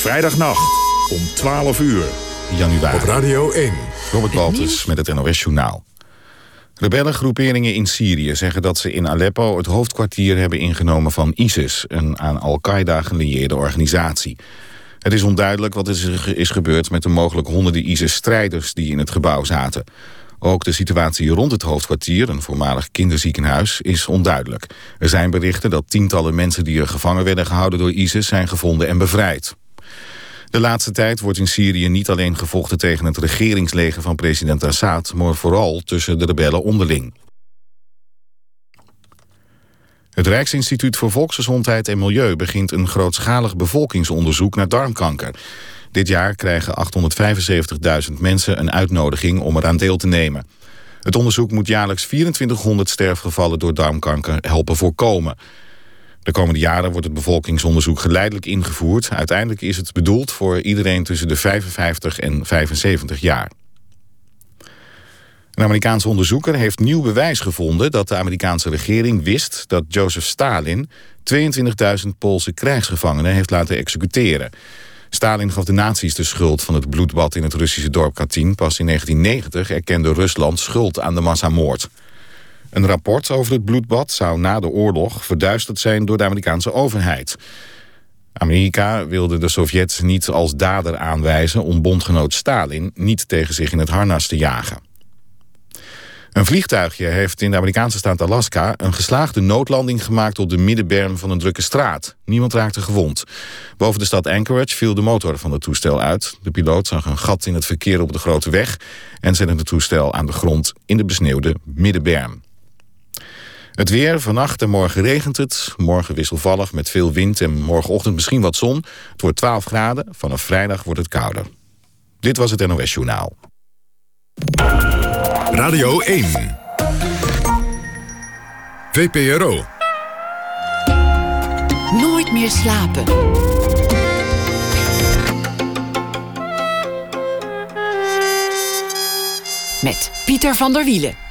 Vrijdagnacht om 12 uur. Januari. Op Radio 1. Robert Baltus met het NOS Journaal. Rebellengroeperingen in Syrië zeggen dat ze in Aleppo het hoofdkwartier hebben ingenomen van ISIS, een aan Al-Qaeda gelieerde organisatie. Het is onduidelijk wat er is gebeurd met de mogelijk honderden ISIS-strijders die in het gebouw zaten. Ook de situatie rond het hoofdkwartier, een voormalig kinderziekenhuis, is onduidelijk. Er zijn berichten dat tientallen mensen die er gevangen werden gehouden door ISIS zijn gevonden en bevrijd. De laatste tijd wordt in Syrië niet alleen gevochten tegen het regeringsleger van president Assad, maar vooral tussen de rebellen onderling. Het Rijksinstituut voor Volksgezondheid en Milieu begint een grootschalig bevolkingsonderzoek naar darmkanker. Dit jaar krijgen 875.000 mensen een uitnodiging om eraan deel te nemen. Het onderzoek moet jaarlijks 2400 sterfgevallen door darmkanker helpen voorkomen. De komende jaren wordt het bevolkingsonderzoek geleidelijk ingevoerd. Uiteindelijk is het bedoeld voor iedereen tussen de 55 en 75 jaar. Een Amerikaanse onderzoeker heeft nieuw bewijs gevonden... dat de Amerikaanse regering wist dat Joseph Stalin... 22.000 Poolse krijgsgevangenen heeft laten executeren. Stalin gaf de nazi's de schuld van het bloedbad in het Russische dorp Katyn. Pas in 1990 erkende Rusland schuld aan de massamoord. Een rapport over het bloedbad zou na de oorlog verduisterd zijn door de Amerikaanse overheid. Amerika wilde de Sovjets niet als dader aanwijzen om bondgenoot Stalin niet tegen zich in het harnas te jagen. Een vliegtuigje heeft in de Amerikaanse staat Alaska... een geslaagde noodlanding gemaakt op de middenberm van een drukke straat. Niemand raakte gewond. Boven de stad Anchorage viel de motor van het toestel uit. De piloot zag een gat in het verkeer op de grote weg... en zette het toestel aan de grond in de besneeuwde middenberm. Het weer, vannacht en morgen regent het. Morgen wisselvallig met veel wind en morgenochtend misschien wat zon. Het wordt 12 graden, vanaf vrijdag wordt het kouder. Dit was het NOS Journaal. Radio 1. VPRO. Nooit meer slapen. Met Pieter van der Wielen.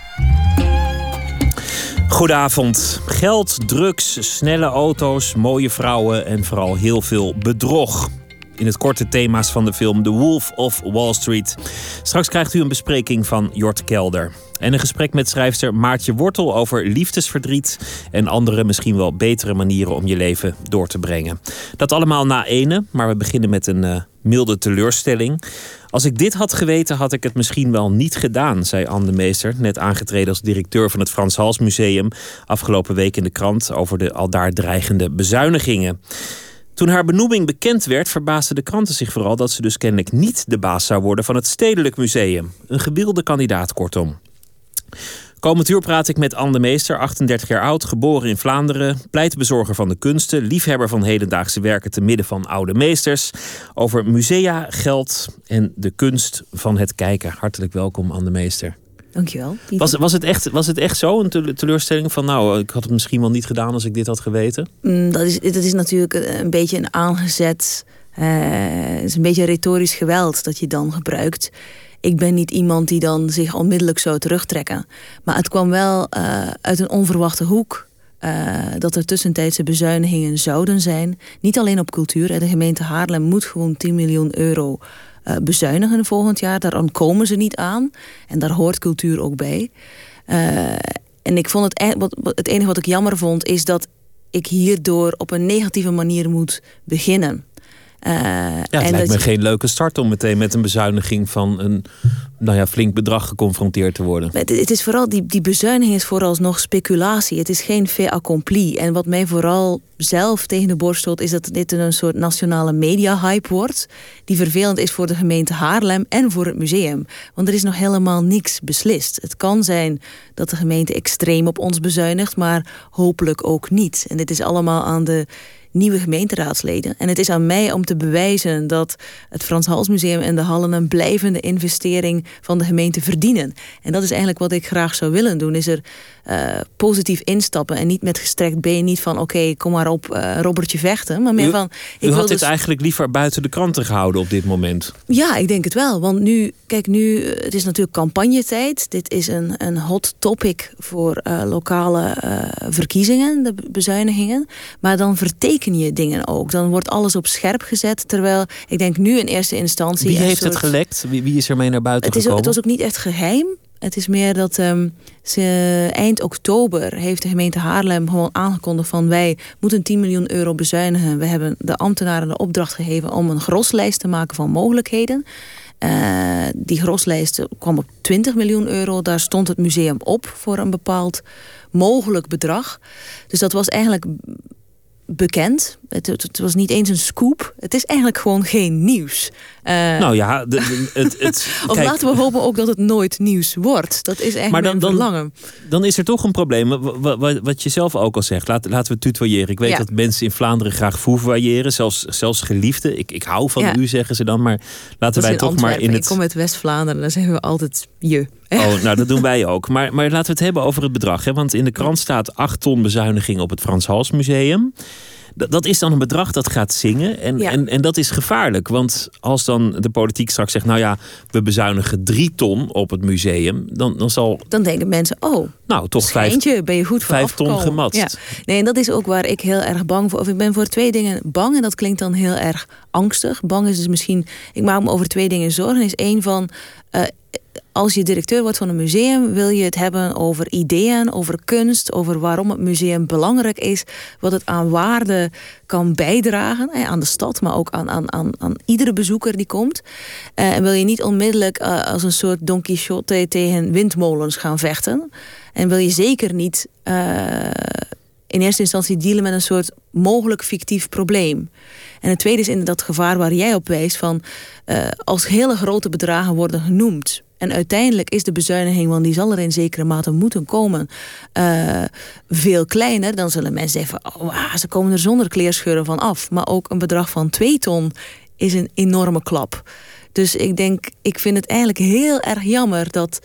Goedenavond. Geld, drugs, snelle auto's, mooie vrouwen en vooral heel veel bedrog in het korte thema's van de film The Wolf of Wall Street. Straks krijgt u een bespreking van Jort Kelder. En een gesprek met schrijfster Maartje Wortel over liefdesverdriet en andere misschien wel betere manieren om je leven door te brengen. Dat allemaal na ene, maar we beginnen met een uh, milde teleurstelling. Als ik dit had geweten, had ik het misschien wel niet gedaan, zei Anne Meester, net aangetreden als directeur van het Frans Hals Museum, afgelopen week in de krant over de aldaar dreigende bezuinigingen. Toen haar benoeming bekend werd, verbaasden de kranten zich vooral dat ze dus kennelijk niet de baas zou worden van het Stedelijk Museum. Een gewilde kandidaat, kortom. Komend uur praat ik met Anne de Meester, 38 jaar oud, geboren in Vlaanderen, pleitbezorger van de kunsten, liefhebber van hedendaagse werken te midden van oude meesters, over musea, geld en de kunst van het kijken. Hartelijk welkom, Anne de Meester. Dankjewel. Was, was, het echt, was het echt zo, een teleurstelling van nou, ik had het misschien wel niet gedaan als ik dit had geweten? Mm, dat, is, dat is natuurlijk een beetje een aangezet, uh, is een beetje retorisch geweld dat je dan gebruikt. Ik ben niet iemand die dan zich onmiddellijk zou terugtrekken. Maar het kwam wel uh, uit een onverwachte hoek. Uh, dat er tussentijdse bezuinigingen zouden zijn. Niet alleen op cultuur. De gemeente Haarlem moet gewoon 10 miljoen euro uh, bezuinigen volgend jaar. Daar komen ze niet aan. En daar hoort cultuur ook bij. En ik vond het, e-, wat, het enige wat ik jammer vond, is dat ik hierdoor op een negatieve manier moet beginnen. Uh, ja, het en lijkt me geen leuke start om meteen met een bezuiniging van een nou ja, flink bedrag geconfronteerd te worden. Het, het is vooral, die, die bezuiniging is vooralsnog speculatie. Het is geen fait accompli. En wat mij vooral zelf tegen de borst stoot, is dat dit een soort nationale media-hype wordt. Die vervelend is voor de gemeente Haarlem en voor het museum. Want er is nog helemaal niks beslist. Het kan zijn dat de gemeente extreem op ons bezuinigt, maar hopelijk ook niet. En dit is allemaal aan de nieuwe gemeenteraadsleden. En het is aan mij om te bewijzen dat het Frans Hals Museum en de Hallen een blijvende investering van de gemeente verdienen. En dat is eigenlijk wat ik graag zou willen doen, is er uh, positief instappen en niet met gestrekt been, niet van oké, okay, kom maar op, uh, Robertje vechten, maar meer u, van. Ik u had dit dus... eigenlijk liever buiten de kranten gehouden op dit moment. Ja, ik denk het wel, want nu, kijk, nu, het is natuurlijk campagnetijd. Dit is een, een hot topic voor uh, lokale verkiezingen, de bezuinigingen. Maar dan vertekent bereken je dingen ook. Dan wordt alles op scherp gezet. Terwijl ik denk nu in eerste instantie. Wie heeft het gelekt? Wie, wie is ermee naar buiten het is? Het was ook niet echt geheim. Het is meer dat um, ze, eind oktober heeft de gemeente Haarlem gewoon aangekondigd van wij moeten 10 miljoen euro bezuinigen. We hebben de ambtenaren de opdracht gegeven om een groslijst te maken van mogelijkheden. Uh, die groslijst kwam op 20 miljoen euro. Daar stond het museum op voor een bepaald mogelijk bedrag. Dus dat was eigenlijk bekend. Het, het, was niet eens een scoop. Het is eigenlijk gewoon geen nieuws. Uh, nou ja, de, het, het, of kijk, laten we hopen ook dat het nooit nieuws wordt. Dat is eigenlijk maar dan, dan, verlangen. Dan is er toch een probleem. Wat, wat je zelf ook al zegt. Laat, laten we tutoyeren. Ik weet ja. dat mensen in Vlaanderen graag foevoyeren. Zelfs, zelfs geliefden. Ik, ik hou van ja. u, zeggen ze dan. Maar laten wij in toch Antwerpen. maar in het... Ik kom uit West-Vlaanderen. Daar zeggen we altijd je. Oh, nou dat doen wij ook. Maar, maar laten we het hebben over het bedrag. Hè? Want in de krant staat 8 ton bezuiniging op het Frans Hals Museum dat is dan een bedrag dat gaat zingen. En, ja. en, en dat is gevaarlijk. Want als dan de politiek straks zegt: Nou ja, we bezuinigen drie ton op het museum. Dan, dan zal. Dan denken mensen: Oh, nou toch vijf, ben je goed voor vijf ton gematst. Ja. Nee, en dat is ook waar ik heel erg bang voor. Of ik ben voor twee dingen bang. En dat klinkt dan heel erg angstig. Bang is dus misschien. Ik maak me over twee dingen zorgen. Is één van. Uh, als je directeur wordt van een museum, wil je het hebben over ideeën, over kunst, over waarom het museum belangrijk is, wat het aan waarde kan bijdragen aan de stad, maar ook aan, aan, aan, aan iedere bezoeker die komt. Uh, en wil je niet onmiddellijk uh, als een soort Don Quixote tegen windmolens gaan vechten. En wil je zeker niet in eerste instantie dealen met een soort mogelijk fictief probleem. En het tweede is inderdaad gevaar waar jij op wijst van als hele grote bedragen worden genoemd. En uiteindelijk is de bezuiniging, want die zal er in zekere mate moeten komen, uh, veel kleiner. Dan zullen mensen zeggen: oh, ze komen er zonder kleerscheuren van af. Maar ook een bedrag van 2 ton is een enorme klap. Dus ik denk, ik vind het eigenlijk heel erg jammer dat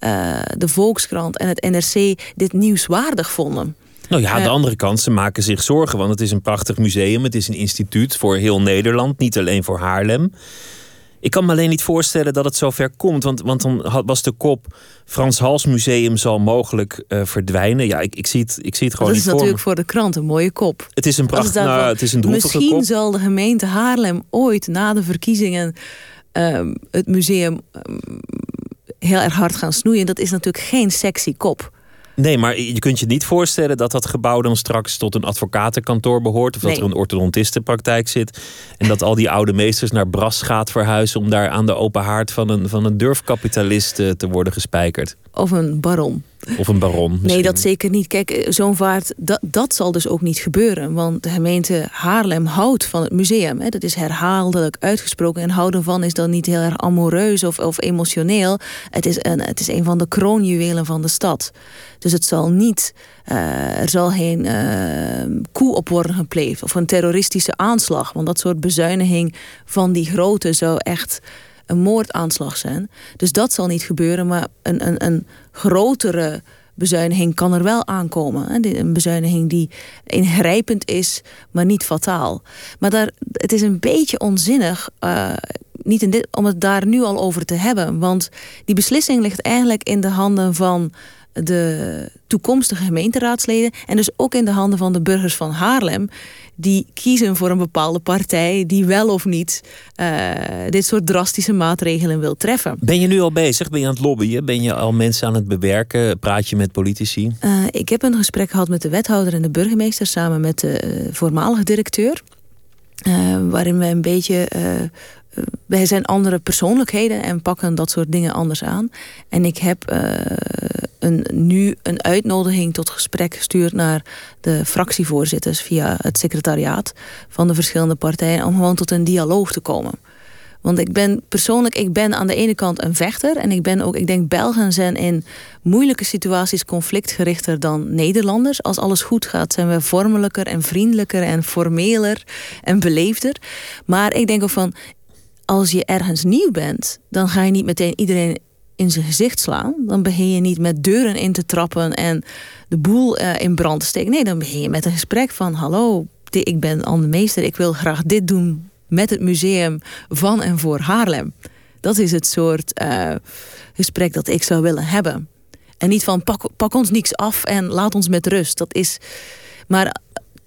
uh, de Volkskrant en het NRC dit nieuwswaardig vonden. Nou ja, aan de andere kant, ze maken zich zorgen, want het is een prachtig museum. Het is een instituut voor heel Nederland, niet alleen voor Haarlem. Ik kan me alleen niet voorstellen dat het zover komt. Want, want dan was de kop... Frans Hals Museum zal mogelijk uh, verdwijnen. Ja, ik, ik, zie het, ik zie het gewoon dat niet is voor natuurlijk voor de krant een mooie kop. Het is een prachtig, nou, het is een droevige Misschien kop. zal de gemeente Haarlem ooit na de verkiezingen... Um, het museum um, heel erg hard gaan snoeien. Dat is natuurlijk geen sexy kop. Nee, maar je kunt je niet voorstellen dat dat gebouw dan straks tot een advocatenkantoor behoort. Of dat er een orthodontistenpraktijk zit. En dat al die oude meesters naar Bras gaat verhuizen. om daar aan de open haard van een, van een durfkapitalist eh, te worden gespijkerd. Of een baron. Of een baron. Nee, dat zeker niet. Kijk, eh, zo'n vaart, dat, dat zal dus ook niet gebeuren. Want de gemeente Haarlem houdt van het museum. Hè. Dat is herhaaldelijk uitgesproken. En houden van is dan niet heel erg amoureus of, of emotioneel. Het is, een, het is een van de kroonjuwelen van de stad. Dus het zal niet... Uh, er zal geen uh, koe op worden gepleegd. Of een terroristische aanslag. Want dat soort bezuiniging van die grootte zou echt een moordaanslag zijn. Dus dat zal niet gebeuren. Maar een, een, een grotere bezuiniging kan er wel aankomen. Een bezuiniging die ingrijpend is, maar niet fataal. Maar daar, het is een beetje onzinnig uh, niet om het daar nu al over te hebben. Want die beslissing ligt eigenlijk in de handen van de toekomstige gemeenteraadsleden... en dus ook in de handen van de burgers van Haarlem... die kiezen voor een bepaalde partij die wel of niet... Uh, dit soort drastische maatregelen wil treffen. Ben je nu al bezig? Ben je aan het lobbyen? Ben je al mensen aan het bewerken? Praat je met politici? Uh, ik heb een gesprek gehad met de wethouder en de burgemeester... samen met de uh, voormalige directeur... waarin we een beetje wij zijn andere persoonlijkheden en pakken dat soort dingen anders aan. En ik heb uh, een, nu een uitnodiging tot gesprek gestuurd naar de fractievoorzitters via het secretariaat van de verschillende partijen om gewoon tot een dialoog te komen. Want ik ben persoonlijk, ik ben aan de ene kant een vechter. En ik ben ook, ik denk Belgen zijn in moeilijke situaties conflictgerichter dan Nederlanders. Als alles goed gaat zijn we vormelijker en vriendelijker en formeler en beleefder. Maar ik denk ook van, als je ergens nieuw bent, dan ga je niet meteen iedereen in zijn gezicht slaan. Dan begin je niet met deuren in te trappen en de boel uh, in brand te steken. Nee, dan begin je met een gesprek van: Hallo, ik ben Anne Meester, ik wil graag dit doen met het museum van en voor Haarlem. Dat is het soort uh, gesprek dat ik zou willen hebben. En niet van pak, pak ons niks af en laat ons met rust. Dat is. Maar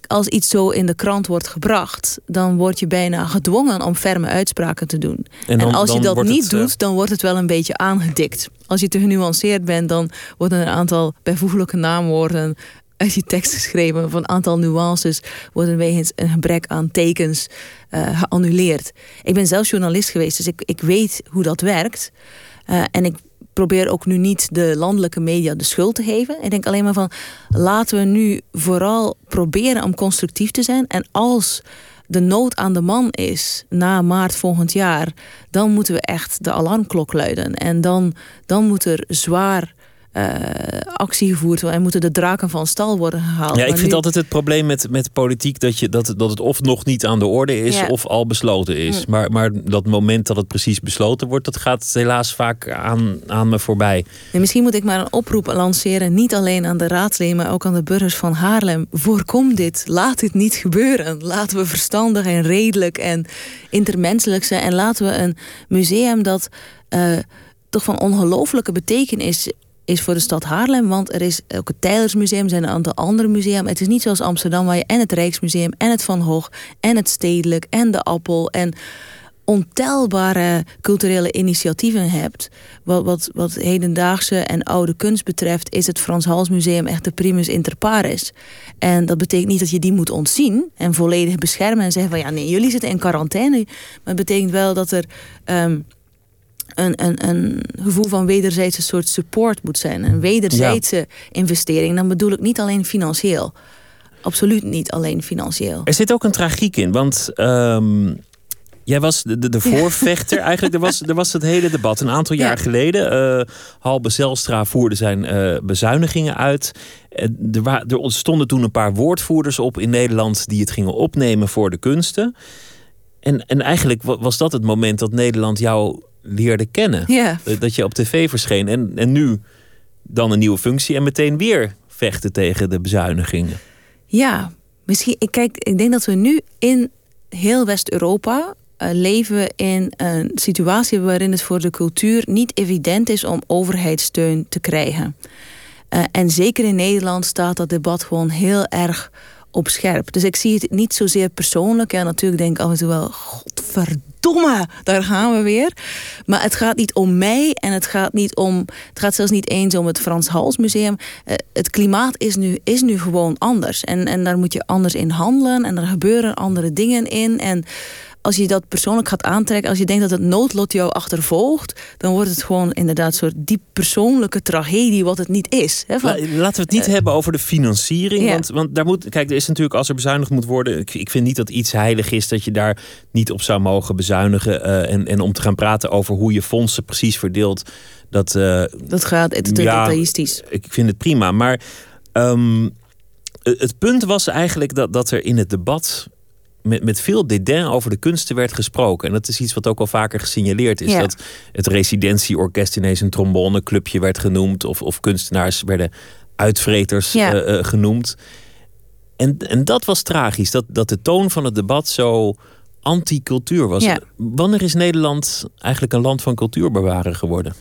als iets zo in de krant wordt gebracht, dan word je bijna gedwongen om ferme uitspraken te doen. En, dan- als je dat niet het, eh, doet, dan wordt het wel een beetje aangedikt. Als je te genuanceerd bent, dan worden een aantal bijvoeglijke naamwoorden uit je tekst geschreven. Of een aantal nuances worden wegens een gebrek aan tekens eh, geannuleerd. Ik ben zelf journalist geweest, dus ik, ik weet hoe dat werkt. Eh, en ik probeer ook nu niet de landelijke media de schuld te geven. Ik denk alleen maar van laten we nu vooral proberen om constructief te zijn. En als de nood aan de man is na maart volgend jaar, dan moeten we echt de alarmklok luiden. En dan, dan moet er zwaar eh, actie gevoerd worden en moeten de draken van stal worden gehaald. Ja, ik Maar vind nu- altijd het probleem met, met politiek dat, je, dat, dat het of nog niet aan de orde is Ja. of al besloten is. Hm. Maar, maar dat moment dat het precies besloten wordt, dat gaat helaas vaak aan, aan me voorbij. En misschien moet ik maar een oproep lanceren, niet alleen aan de raadsleden, maar ook aan de burgers van Haarlem. Voorkom dit, laat dit niet gebeuren. Laten we verstandig en redelijk en intermenselijk zijn. En laten we een museum dat eh, toch van ongelooflijke betekenis is voor de stad Haarlem. Want er is ook het Tijlersmuseum, er zijn een aantal andere musea. Het is niet zoals Amsterdam, waar je en het Rijksmuseum en het Van Gogh en het Stedelijk en de Appel en ontelbare culturele initiatieven hebt. Wat, wat, wat hedendaagse en oude kunst betreft, is het Frans Hals Museum echt de primus inter pares. En dat betekent niet dat je die moet ontzien en volledig beschermen en zeggen van ja, nee, jullie zitten in quarantaine. Maar het betekent wel dat er. ehm, een, een, een gevoel van wederzijdse soort support moet zijn. Een wederzijdse investering. Dan bedoel ik niet alleen financieel. Absoluut niet alleen financieel. Er zit ook een tragiek in, want ehm, jij was de, de, de voorvechter. Eigenlijk, er was, er was het hele debat een aantal jaar Ja. geleden. eh Halbe Zelstra voerde zijn eh, bezuinigingen uit. Eh, er, wa- er stonden toen een paar woordvoerders op in Nederland die het gingen opnemen voor de kunsten. En, en eigenlijk wa- was dat het moment dat Nederland jou leerde kennen. Eh, Dat je op tv verscheen. En, en nu dan een nieuwe functie en meteen weer vechten tegen de bezuinigingen. Ja, misschien. Ik, kijk, ik denk dat we nu in heel West-Europa eh, leven in een situatie waarin het voor de cultuur niet evident is om overheidssteun te krijgen. Eh, en zeker in Nederland staat dat debat gewoon heel erg op scherp. Dus ik zie het niet zozeer persoonlijk. Ja, natuurlijk denk ik af en toe wel, godverdomme, daar gaan we weer. Maar het gaat niet om mij en het gaat niet om, het gaat zelfs niet eens om het Frans Hals Museum. Eh, het klimaat is nu, is nu gewoon anders. En, en daar moet je anders in handelen en er gebeuren andere dingen in. En als je dat persoonlijk gaat aantrekken, als je denkt dat het noodlot jou achtervolgt, dan wordt het gewoon inderdaad een soort diep persoonlijke tragedie, wat het niet is. Hè, van- La- Laten we het niet hebben over de financiering. ja. Want, want daar moet, kijk, er is natuurlijk als er bezuinigd moet worden. Ik, ik vind niet dat iets heilig is dat je daar niet op zou mogen bezuinigen. eh, en, en om te gaan praten over hoe je fondsen precies verdeelt. Dat, eh, dat gaat het is Ja, detailistisch. ik vind het prima. Maar ehm, het het punt was eigenlijk dat, dat er in het debat met, met veel dédain over de kunsten werd gesproken. En dat is iets wat ook al vaker gesignaleerd is. Ja. Dat het residentieorkest ineens een tromboneclubje werd genoemd. Of, of kunstenaars werden uitvreters Ja. eh, eh, genoemd. En, en dat was tragisch. Dat, dat de toon van het debat zo anti-cultuur was. Ja. Wanneer is Nederland eigenlijk een land van cultuurbewaren geworden?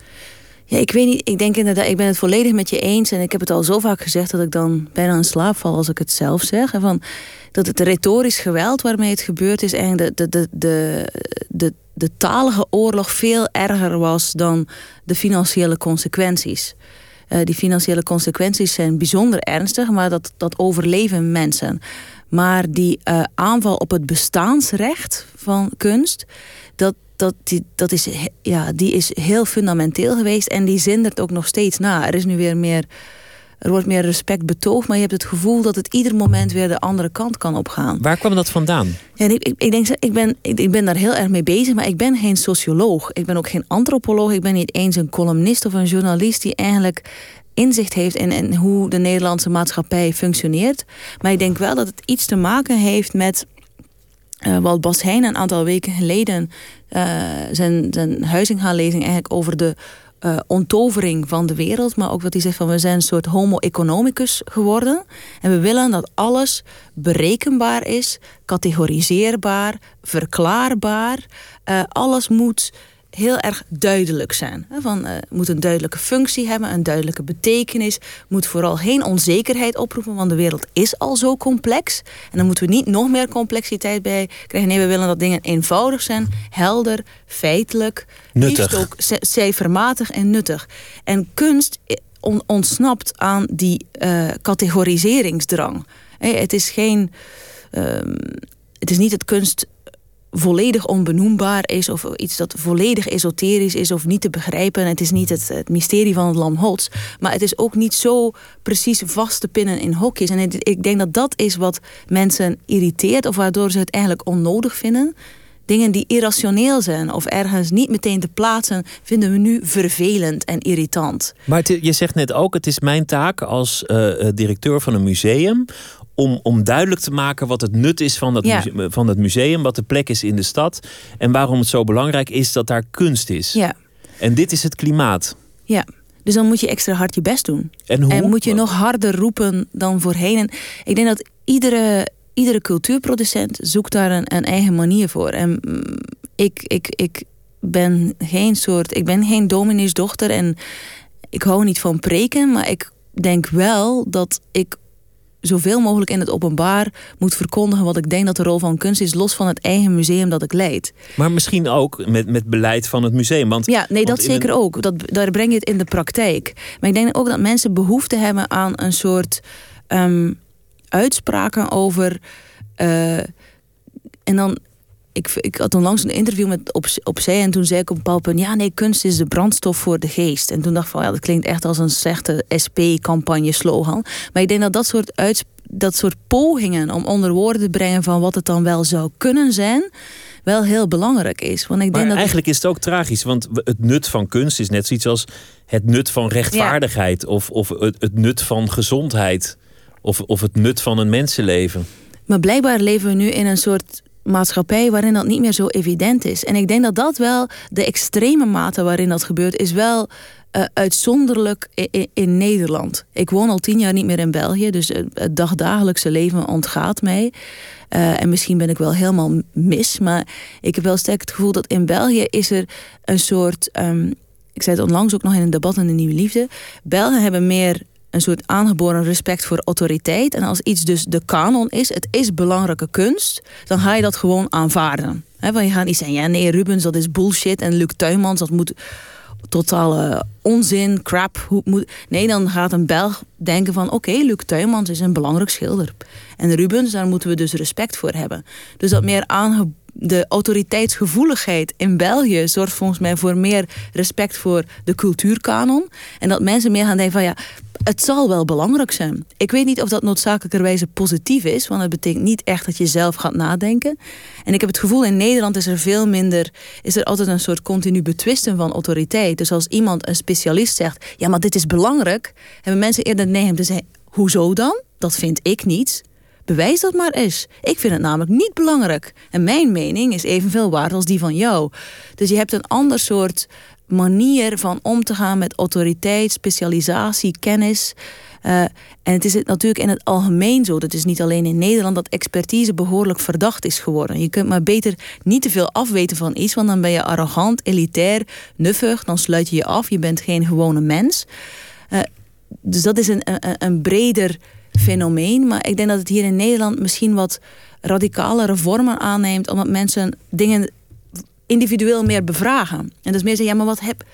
Ja, ik weet niet. Ik denk inderdaad, ik ben het volledig met je eens. En ik heb het al zo vaak gezegd dat ik dan bijna in slaap val als ik het zelf zeg. En van, dat het retorisch geweld waarmee het gebeurd is, eigenlijk de, de, de, de, de, talige oorlog veel erger was dan de financiële consequenties. Eh, die financiële consequenties zijn bijzonder ernstig, maar dat, dat overleven mensen. Maar die eh, aanval op het bestaansrecht van kunst, dat, dat, die, dat is, ja, die is heel fundamenteel geweest en die zindert ook nog steeds na. Er is nu weer meer, er wordt meer respect betoogd, maar je hebt het gevoel dat het ieder moment weer de andere kant kan opgaan. Waar kwam dat vandaan? Ja, ik, ik, ik denk, ik ben, ik, ik ben daar heel erg mee bezig, maar ik ben geen socioloog. Ik ben ook geen antropoloog. Ik ben niet eens een columnist of een journalist die eigenlijk inzicht heeft in, in hoe de Nederlandse maatschappij functioneert. Maar ik denk wel dat het iets te maken heeft met eh, wat Bas Heijn een aantal weken geleden eh, zijn, zijn huizinghaalezing eigenlijk over de eh, onttovering van de wereld. Maar ook wat hij zegt van we zijn een soort homo economicus geworden. En we willen dat alles berekenbaar is, categoriseerbaar, verklaarbaar. Alles moet heel erg duidelijk zijn. Van, uh, moet een duidelijke functie hebben, een duidelijke betekenis. Moet vooral geen onzekerheid oproepen, want de wereld is al zo complex. En dan moeten we niet nog meer complexiteit bij krijgen. Nee, we willen dat dingen eenvoudig zijn, helder, feitelijk. Nuttig. ook cijfermatig en nuttig. En kunst ontsnapt aan die uh, categoriseringsdrang. het is geen. Ehm, het is niet dat kunst volledig onbenoembaar is of iets dat volledig esoterisch is of niet te begrijpen. Het is niet het, het mysterie van het lam Hots, maar het is ook niet zo precies vast te pinnen in hokjes. En ik denk dat dat is wat mensen irriteert of waardoor ze het eigenlijk onnodig vinden. Dingen die irrationeel zijn of ergens niet meteen te plaatsen, vinden we nu vervelend en irritant. Maar je zegt net ook: het is mijn taak als uh, directeur van een museum om, om duidelijk te maken wat het nut is van dat, museum, van dat museum, wat de plek is in de stad en waarom het zo belangrijk is dat daar kunst is. Ja. En dit is het klimaat. Ja. Dus dan moet je extra hard je best doen. En, hoe? en moet je nog harder roepen dan voorheen. En ik denk dat iedere, iedere cultuurproducent zoekt daar een, een eigen manier voor. En mm, ik, ik, ik ben geen soort. Ik ben geen domineesdochter en ik hou niet van preken, maar ik denk wel dat ik zoveel mogelijk in het openbaar moet verkondigen wat ik denk dat de rol van kunst is, los van het eigen museum dat ik leid. Maar misschien ook met, met beleid van het museum. Want, ja, nee, dat zeker ook. Dat, daar breng je het in de praktijk. Maar ik denk ook dat mensen behoefte hebben aan een soort um, uitspraken over. Uh, en dan ik, ik had onlangs een interview met op, opzij en toen zei ik op een bepaald punt: ja, nee, kunst is de brandstof voor de geest. En toen dacht ik van ja, dat klinkt echt als een slechte SP-campagne-slogan. Maar ik denk dat dat soort, uit, dat soort pogingen om onder woorden te brengen van wat het dan wel zou kunnen zijn wel heel belangrijk is. Want ik denk dat eigenlijk is het ook tragisch, want het nut van kunst is net zoiets als het nut van rechtvaardigheid of, of het, het, nut van gezondheid of, of het nut van een mensenleven. Maar blijkbaar leven we nu in een soort maatschappij waarin dat niet meer zo evident is. En ik denk dat dat wel, de extreme mate waarin dat gebeurt, is wel uh, uitzonderlijk in, Nederland. Ik woon al tien jaar niet meer in België, dus het dagdagelijkse leven ontgaat mij. Uh, en misschien ben ik wel helemaal mis, maar ik heb wel sterk het gevoel dat in België is er een soort. Um, ik zei het onlangs ook nog in een debat in de Nieuwe Liefde. Belgen hebben meer een soort aangeboren respect voor autoriteit. En als iets dus de kanon is, het is belangrijke kunst, dan ga je dat gewoon aanvaarden. He, want je gaat niet zeggen, ja nee, Rubens, dat is bullshit. En Luc Tuymans, dat moet totale onzin, crap. Hoe, moet... Nee, dan gaat een Belg denken van... oké, Luc Tuymans is een belangrijk schilder. En Rubens, daar moeten we dus respect voor hebben. Dus dat meer aangeboren de autoriteitsgevoeligheid in België zorgt volgens mij voor meer respect voor de cultuurkanon. En dat mensen meer gaan denken van ja, het zal wel belangrijk zijn. Ik weet niet of dat noodzakelijkerwijze positief is, want het betekent niet echt dat je zelf gaat nadenken. En ik heb het gevoel in Nederland is er veel minder, is er altijd een soort continu betwisten van autoriteit. Dus als iemand, een specialist zegt, ja maar dit is belangrijk, hebben mensen eerder neiging te zeggen, hoezo dan? Dat vind ik niet. Bewijs dat maar eens. Ik vind het namelijk niet belangrijk. En mijn mening is evenveel waard als die van jou. Dus je hebt een ander soort manier van om te gaan met autoriteit, specialisatie, kennis. Uh, en het is natuurlijk in het algemeen zo, dat is niet alleen in Nederland, dat expertise behoorlijk verdacht is geworden. Je kunt maar beter niet te veel afweten van iets, want dan ben je arrogant, elitair, nuffig, dan sluit je je af, je bent geen gewone mens. Uh, dus dat is een, een breder fenomeen. Maar ik denk dat het hier in Nederland misschien wat radicalere vormen aanneemt, omdat mensen dingen individueel meer bevragen. En dat is meer zeggen, ja, maar wat heb.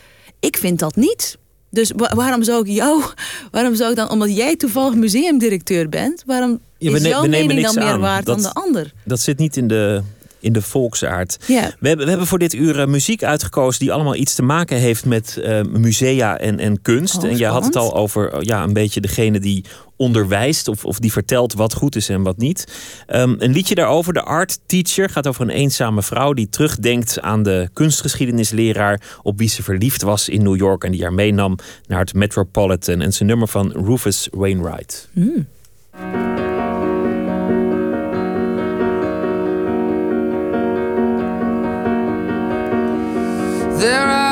Ik vind dat niet. Dus waarom zou ik jou, waarom zou ik dan, omdat jij toevallig museumdirecteur bent, waarom is jouw mening dan meer waard dan de ander? Dat zit niet in de in de volksaard. We, hebben, we hebben voor dit uur uh, muziek uitgekozen die allemaal iets te maken heeft met uh, musea en, en kunst. Oh, en jij had het al over uh, ja, een beetje degene die onderwijst of, of die vertelt wat goed is en wat niet. Um, een liedje daarover, de Art Teacher, gaat over een eenzame vrouw die terugdenkt aan de kunstgeschiedenisleraar op wie ze verliefd was in New York en die haar meenam naar het Metropolitan. En zijn nummer van Rufus Wainwright. Mm. There I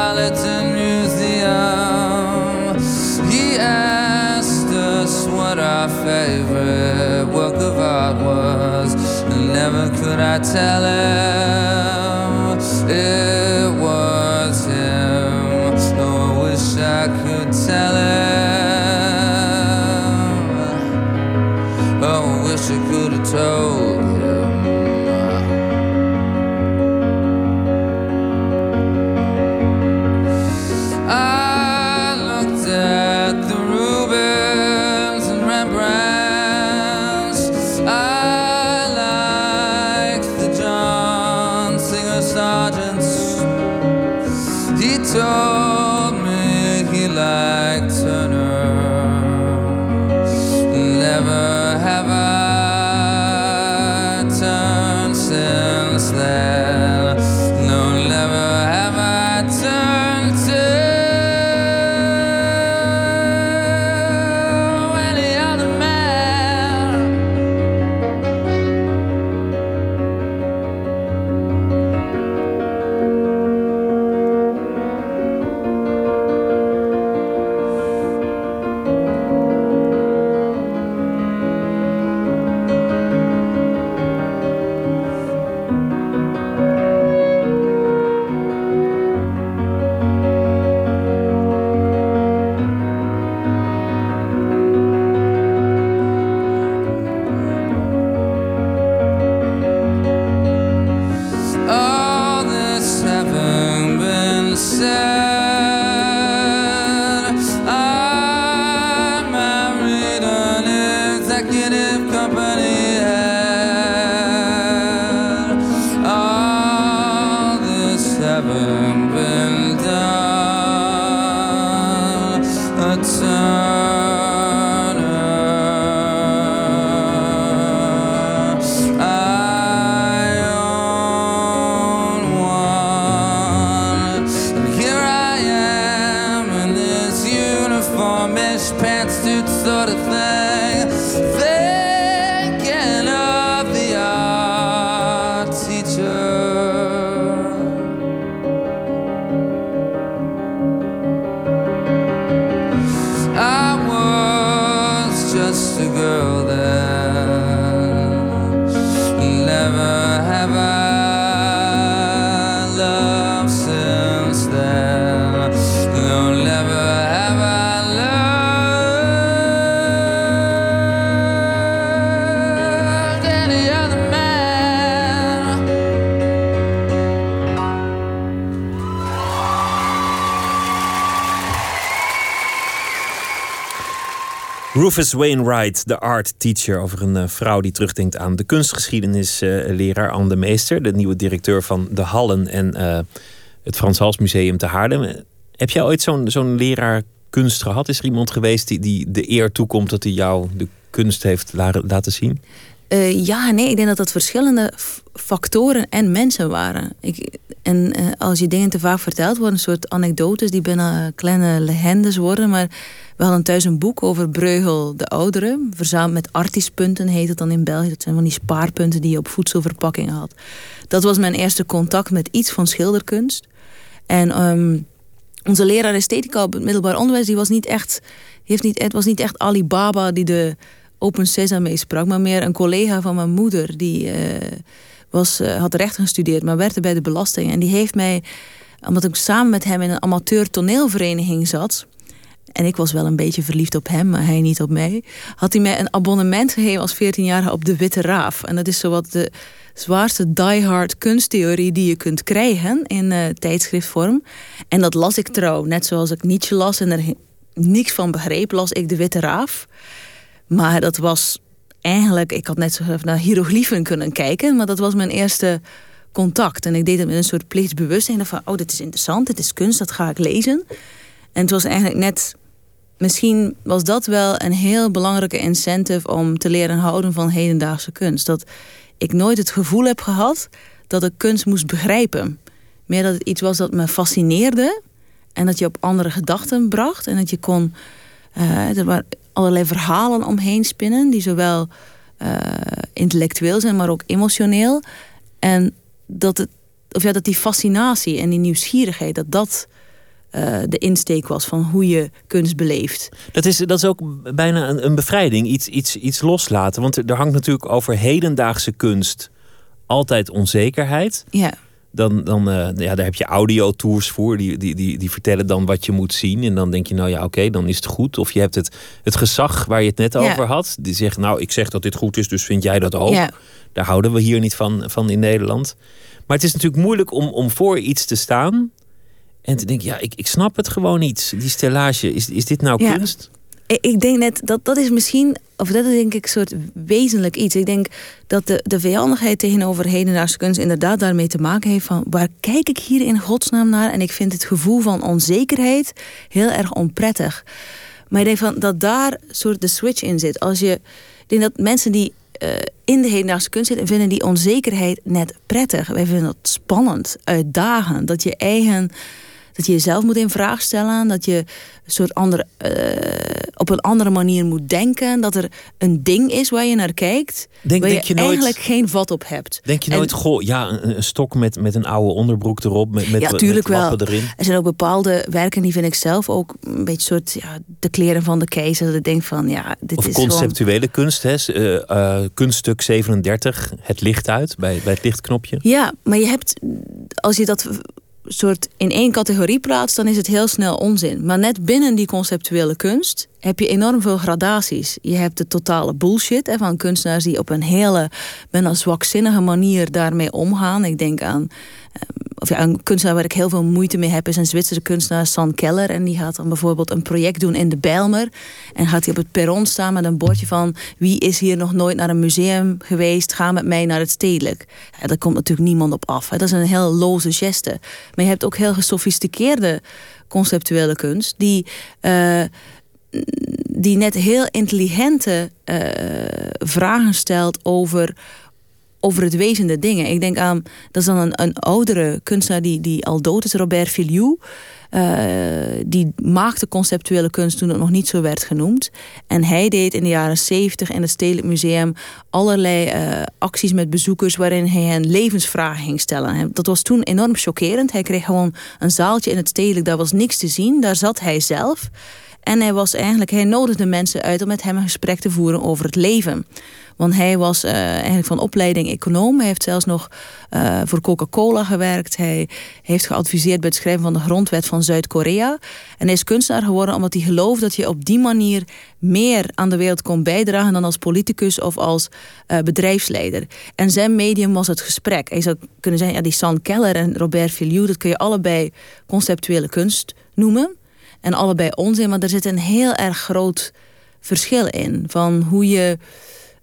Metropolitan Museum. He asked us what our favorite work of art was, and never could I tell him Rufus Wainwright, de art teacher, over een eh, vrouw die terugdenkt aan de kunstgeschiedenisleraar Anne de Meester, de nieuwe directeur van de Hallen en eh, het Frans Hals Museum te Haarlem. Heb jij ooit zo'n zo'n leraar kunst gehad? Is er iemand geweest die, die de eer toekomt dat hij jou de kunst heeft la- laten zien? Eh, ja nee, ik denk dat dat verschillende factoren en mensen waren. Ik, en eh, als je dingen te vaak verteld worden, een soort anekdotes die bijna kleine legendes worden. Maar we hadden thuis een boek over Breugel de Oudere. Verzameld met artispunten heet het dan in België. Dat zijn van die spaarpunten die je op voedselverpakkingen had. Dat was mijn eerste contact met iets van schilderkunst. En ehm, onze leraar esthetica op het middelbaar onderwijs, die was niet echt, heeft niet, het was niet echt Alibaba die de Open Sesame sprak, maar meer een collega van mijn moeder die eh, was, eh, had recht gestudeerd, maar werkte bij de belasting. En die heeft mij, omdat ik samen met hem in een amateur toneelvereniging zat, en ik was wel een beetje verliefd op hem, maar hij niet op mij. Had hij mij een abonnement gegeven als 14-jarige op de Witte Raaf. En dat is zowat de zwaarste diehard kunsttheorie die je kunt krijgen in eh, tijdschriftvorm. En dat las ik trouw, net zoals ik Nietzsche las en er niks van begreep, las ik de Witte Raaf. Maar dat was eigenlijk, ik had net zo naar hieroglyphen kunnen kijken, maar dat was mijn eerste contact. En ik deed het met een soort plichtsbewustzijn van, oh, dit is interessant, dit is kunst, dat ga ik lezen. En het was eigenlijk net, misschien was dat wel een heel belangrijke incentive om te leren houden van hedendaagse kunst. Dat ik nooit het gevoel heb gehad dat ik kunst moest begrijpen. Meer dat het iets was dat me fascineerde en dat je op andere gedachten bracht en dat je kon. eh, allerlei verhalen omheen spinnen, die zowel uh, intellectueel zijn, maar ook emotioneel. En dat, het, of ja, dat die fascinatie en die nieuwsgierigheid, dat dat uh, de insteek was van hoe je kunst beleeft. Dat is, dat is ook bijna een, een bevrijding, iets, iets, iets loslaten. Want er hangt natuurlijk over hedendaagse kunst altijd onzekerheid. Ja dan, dan uh, ja, daar heb je audiotours voor. Die, die, die, die vertellen dan wat je moet zien. En dan denk je, nou ja, oké, dan is het goed. Of je hebt het, het gezag waar je het net over had. Die zegt, nou, ik zeg dat dit goed is, dus vind jij dat ook. Daar houden we hier niet van, van in Nederland. Maar het is natuurlijk moeilijk om, om voor iets te staan. En te denken, ja, ik, ik snap het gewoon niet. Die stellage, is, is dit nou kunst? Ik denk net, dat, dat is misschien, of dat is denk ik een soort wezenlijk iets. Ik denk dat de, de vijandigheid tegenover hedendaagse kunst inderdaad daarmee te maken heeft van waar kijk ik hier in godsnaam naar? En ik vind het gevoel van onzekerheid heel erg onprettig. Maar ik denk van dat daar soort de switch in zit. Als je, ik denk dat mensen die uh, in de hedendaagse kunst zitten, vinden die onzekerheid net prettig. Wij vinden dat spannend, uitdagend. Dat je eigen dat je jezelf moet in vraag stellen. Dat je een soort andere, uh, op een andere manier moet denken. Dat er een ding is waar je naar kijkt. Denk, waar denk je, je nooit, eigenlijk geen vat op hebt. Denk je nooit, goh, ja, een, een, stok met, met een oude onderbroek erop. Met, met, ja, tuurlijk met wel. Erin. Er zijn ook bepaalde werken die vind ik zelf ook een beetje soort ja, de kleren van de keizer. Dat ik denk van ja, dit of is conceptuele kunst, hè? Uh, uh, kunststuk 37, het licht uit bij, bij het lichtknopje. Ja, maar je hebt, als je dat soort in één categorie plaatst, dan is het heel snel onzin. Maar net binnen die conceptuele kunst heb je enorm veel gradaties. Je hebt de totale bullshit van kunstenaars die op een hele, bijna zwakzinnige manier daarmee omgaan. Ik denk aan of ja, een kunstenaar waar ik heel veel moeite mee heb, is een Zwitserse kunstenaar, San Keller. En die gaat dan bijvoorbeeld een project doen in de Bijlmer. En gaat hij op het perron staan met een bordje van wie is hier nog nooit naar een museum geweest, ga met mij naar het stedelijk. Daar komt natuurlijk niemand op af. Hè. Dat is een heel loze geste. Maar je hebt ook heel gesofisticeerde conceptuele kunst, die. Uh, die net heel intelligente uh, vragen stelt over over het wezen der dingen. Ik denk aan, dat is dan een, een oudere kunstenaar die, die al dood is, Robert Filiou. Uh, die maakte conceptuele kunst toen het nog niet zo werd genoemd. En hij deed in de jaren 70 in het Stedelijk Museum allerlei uh, acties met bezoekers waarin hij hen levensvragen ging stellen. Dat was toen enorm chockerend. Hij kreeg gewoon een zaaltje in het Stedelijk, daar was niks te zien. Daar zat hij zelf. En hij was eigenlijk, hij nodigde mensen uit om met hem een gesprek te voeren over het leven. Want hij was uh, eigenlijk van opleiding econoom. Hij heeft zelfs nog uh, voor Coca-Cola gewerkt. Hij heeft geadviseerd bij het schrijven van de grondwet van Zuid-Korea. En hij is kunstenaar geworden omdat hij gelooft dat je op die manier meer aan de wereld kon bijdragen dan als politicus of als uh, bedrijfsleider. En zijn medium was het gesprek. Hij zou kunnen zeggen, ja, die San Keller en Robert Filiou, dat kun je allebei conceptuele kunst noemen. En allebei onzin, maar er zit een heel erg groot verschil in. Van hoe je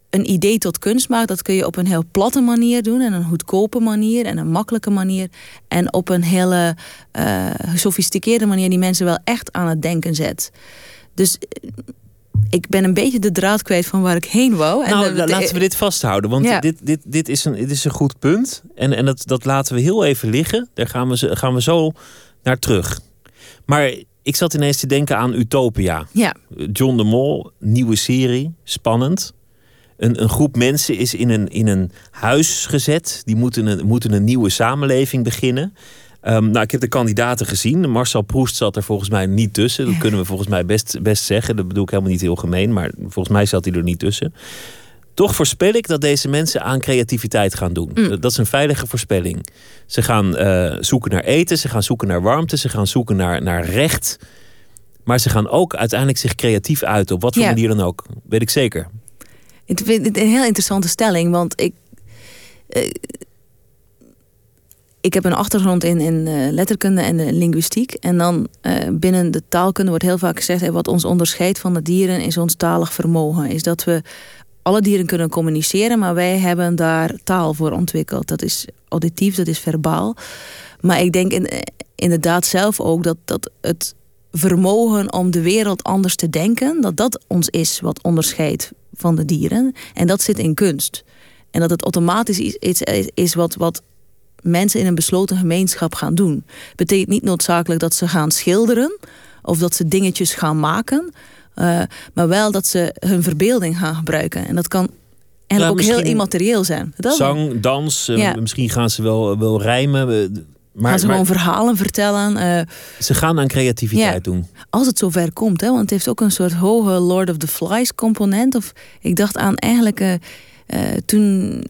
een idee tot kunst maakt, dat kun je op een heel platte manier doen. En een goedkope manier en een makkelijke manier. En op een hele uh, gesofisticeerde manier die mensen wel echt aan het denken zet. Dus eh, ik ben een beetje de draad kwijt van waar ik heen wou. En nou, laten we dit vasthouden. Want ja. dit, dit, dit, is een, dit is een goed punt. En, en dat, dat laten we heel even liggen. Daar gaan we, gaan we zo naar terug. Maar ik zat ineens te denken aan Utopia. Ja. John de Mol, nieuwe serie, spannend. Een, een groep mensen is in een, in een huis gezet. Die moeten een, moeten een nieuwe samenleving beginnen. Um, nou, ik heb de kandidaten gezien. Marcel Proest zat er volgens mij niet tussen. Dat kunnen we volgens mij best, best zeggen. Dat bedoel ik helemaal niet heel gemeen. Maar volgens mij zat hij er niet tussen. Toch voorspel ik dat deze mensen aan creativiteit gaan doen. Mm. Dat is een veilige voorspelling. Ze gaan uh, zoeken naar eten, ze gaan zoeken naar warmte, ze gaan zoeken naar, naar recht. Maar ze gaan ook uiteindelijk zich creatief uit, op wat voor ja. manier dan ook. Weet ik zeker. Ik vind het een heel interessante stelling, want ik. Uh, ik heb een achtergrond in, in uh, letterkunde en uh, linguïstiek. En dan binnen de taalkunde wordt heel vaak gezegd: hey, wat ons onderscheidt van de dieren is ons talig vermogen. Is dat we alle dieren kunnen communiceren, maar wij hebben daar taal voor ontwikkeld. Dat is auditief, dat is verbaal. Maar ik denk in, inderdaad zelf ook dat, dat het vermogen om de wereld anders te denken, dat dat ons is wat onderscheidt van de dieren. En dat zit in kunst. En dat het automatisch iets is wat, wat mensen in een besloten gemeenschap gaan doen. Betekent niet noodzakelijk dat ze gaan schilderen of dat ze dingetjes gaan maken. Uh, maar wel dat ze hun verbeelding gaan gebruiken. En dat kan Ja, ook heel immaterieel zijn. Dat Zang, dans, eh, Ja. misschien gaan ze wel, wel rijmen. eh, Maar, gaan ze maar gewoon verhalen vertellen. eh, ze gaan aan creativiteit Ja. doen. als het zover komt, hè, want het heeft ook een soort hoge Lord of the Flies component. Of ik dacht aan eigenlijk eh, eh, toen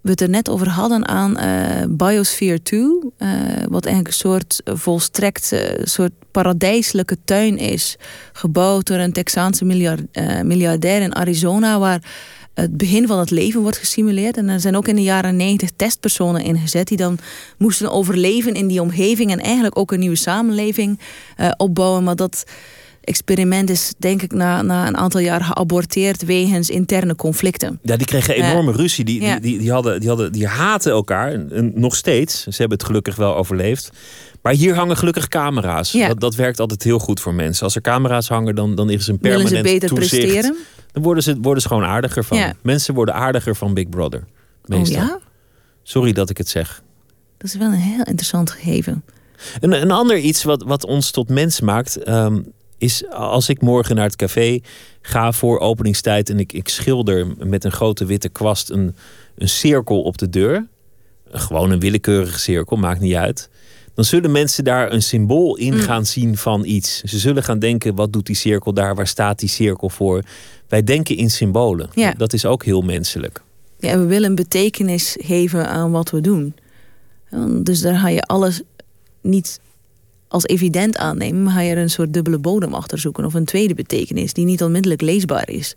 we het er net over hadden aan eh, Biosphere 2, eh, wat eigenlijk een soort volstrekt eh, soort paradijselijke tuin is, gebouwd door een Texaanse miljard, miljardair in Arizona, waar het begin van het leven wordt gesimuleerd. En er zijn ook in de jaren 90 testpersonen ingezet die dan moesten overleven in die omgeving en eigenlijk ook een nieuwe samenleving opbouwen. Maar dat experiment is denk ik na, na een aantal jaar geaborteerd wegens interne conflicten. Ja, die kregen Ja. enorme ruzie. Die, Ja. die, die, die, hadden, die, hadden, die haten elkaar. En- nog steeds. Ze hebben het gelukkig wel overleefd. Maar hier hangen gelukkig camera's. Ja. Dat, dat werkt altijd heel goed voor mensen. Als er camera's hangen, dan, dan is een Willen permanent ze beter toezicht. presteren? Dan worden ze, worden ze gewoon aardiger van. Ja. Mensen worden aardiger van Big Brother. Meestal. Oh ja? Sorry dat ik het zeg. Dat is wel een heel interessant gegeven. Een, een ander iets wat, wat ons tot mens maakt, ehm, is als ik morgen naar het café ga voor openingstijd en ik, ik schilder met een grote witte kwast een, een cirkel op de deur. Gewoon een willekeurige cirkel, maakt niet uit. Dan zullen mensen daar een symbool in Mm. gaan zien van iets. Ze zullen gaan denken, wat doet die cirkel daar? Waar staat die cirkel voor? Wij denken in symbolen. Ja. Dat is ook heel menselijk. Ja, we willen een betekenis geven aan wat we doen. Dus daar ga je alles niet als evident aannemen, maar ga je er een soort dubbele bodem achter zoeken of een tweede betekenis die niet onmiddellijk leesbaar is.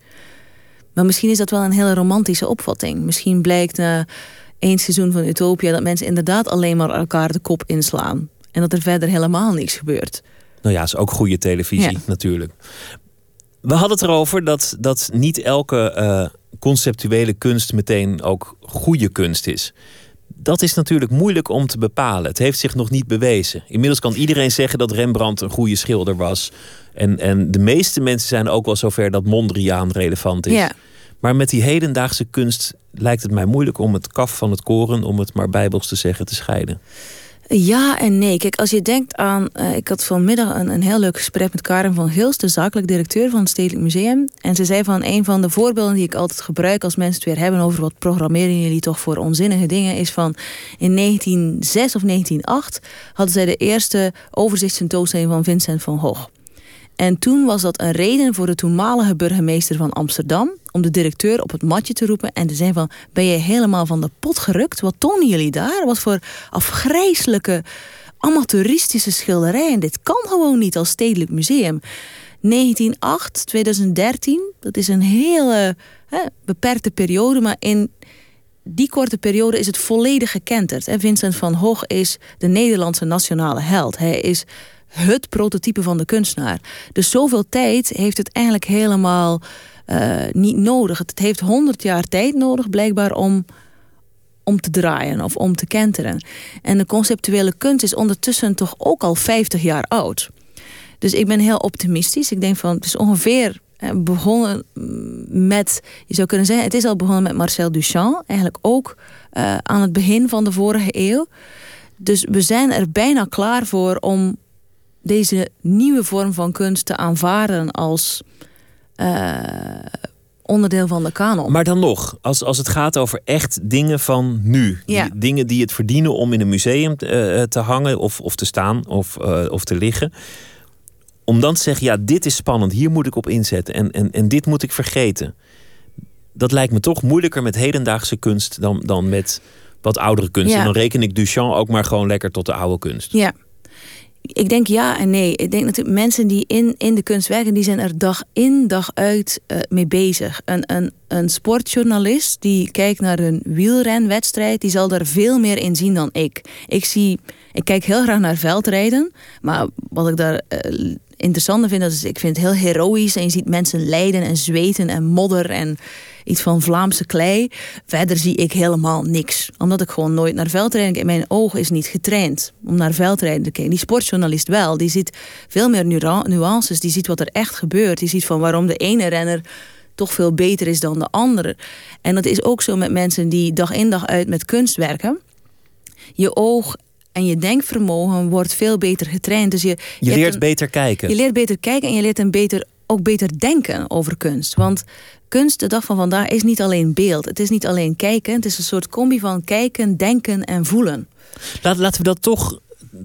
Maar misschien is dat wel een hele romantische opvatting. Misschien blijkt na één seizoen van Utopia dat mensen inderdaad alleen maar elkaar de kop inslaan en dat er verder helemaal niks gebeurt. Nou ja, is ook goede televisie Ja. natuurlijk. We hadden het erover dat, dat niet elke eh, conceptuele kunst meteen ook goede kunst is. Dat is natuurlijk moeilijk om te bepalen. Het heeft zich nog niet bewezen. Inmiddels kan iedereen zeggen dat Rembrandt een goede schilder was. En, en de meeste mensen zijn ook wel zover dat Mondriaan relevant is. Ja. Maar met die hedendaagse kunst lijkt het mij moeilijk om het kaf van het koren, om het maar bijbels te zeggen, te scheiden. Ja en nee. Kijk, als je denkt aan. eh, ik had vanmiddag een, een heel leuk gesprek met Karen van Gils, de zakelijk directeur van het Stedelijk Museum. En ze zei van een van de voorbeelden die ik altijd gebruik als mensen het weer hebben over wat programmeren jullie toch voor onzinnige dingen, is van in 1906 of 1908 hadden zij de eerste overzichtstentoonstelling van Vincent van Gogh. En toen was dat een reden voor de toenmalige burgemeester van Amsterdam om de directeur op het matje te roepen en te zeggen van ben je helemaal van de pot gerukt? Wat tonen jullie daar? Wat voor afgrijzelijke amateuristische schilderijen. Dit kan gewoon niet als stedelijk museum. 1908, 2013, dat is een hele hè, beperkte periode, maar in die korte periode is het volledig gekenterd. En Vincent van Gogh is de Nederlandse nationale held. Hij is het prototype van de kunstenaar. Dus zoveel tijd heeft het eigenlijk helemaal eh, niet nodig. Het heeft 100 jaar tijd nodig, blijkbaar, om, om te draaien of om te kenteren. En de conceptuele kunst is ondertussen toch ook al 50 jaar oud. Dus ik ben heel optimistisch. Ik denk van het is ongeveer eh, begonnen met, je zou kunnen zeggen, het is al begonnen met Marcel Duchamp, eigenlijk ook eh, aan het begin van de vorige eeuw. Dus we zijn er bijna klaar voor om deze nieuwe vorm van kunst te aanvaarden als eh, onderdeel van de kanon. Maar dan nog, als, als het gaat over echt dingen van nu. Ja. Die- dingen die het verdienen om in een museum te, eh, te hangen of, of te staan of, eh, of te liggen. Om dan te zeggen, ja, dit is spannend, hier moet ik op inzetten en, en, en dit moet ik vergeten. Dat lijkt me toch moeilijker met hedendaagse kunst dan, dan met wat oudere kunst. Ja. En dan reken ik Duchamp ook maar gewoon lekker tot de oude kunst. Ja. Ik denk ja en nee. Ik denk natuurlijk mensen die in, in de kunst werken, die zijn er dag in, dag uit eh, mee bezig. Een, een, een sportjournalist die kijkt naar een wielrenwedstrijd, die zal daar veel meer in zien dan ik. Ik zie, ik kijk heel graag naar veldrijden, maar wat ik daar eh, interessant vind, dat is, ik vind het heel heroïs en je ziet mensen lijden en zweten en modder en iets van Vlaamse klei. Verder zie ik helemaal niks. Omdat ik gewoon nooit naar veldrijden kijk. Mijn oog is niet getraind om naar veldrijden te kijken. Die sportjournalist wel. Die ziet veel meer nuances. Die ziet wat er echt gebeurt. Die ziet van waarom de ene renner toch veel beter is dan de andere. En dat is ook zo met mensen die dag in dag uit met kunst werken. Je oog en je denkvermogen wordt veel beter getraind. Dus je, Je leert een- beter kijken. je leert beter kijken en je leert een beter ook beter denken over kunst. Want kunst, de dag van vandaag, is niet alleen beeld. Het is niet alleen kijken. Het is een soort combi van kijken, denken en voelen. Laat, laten we dat toch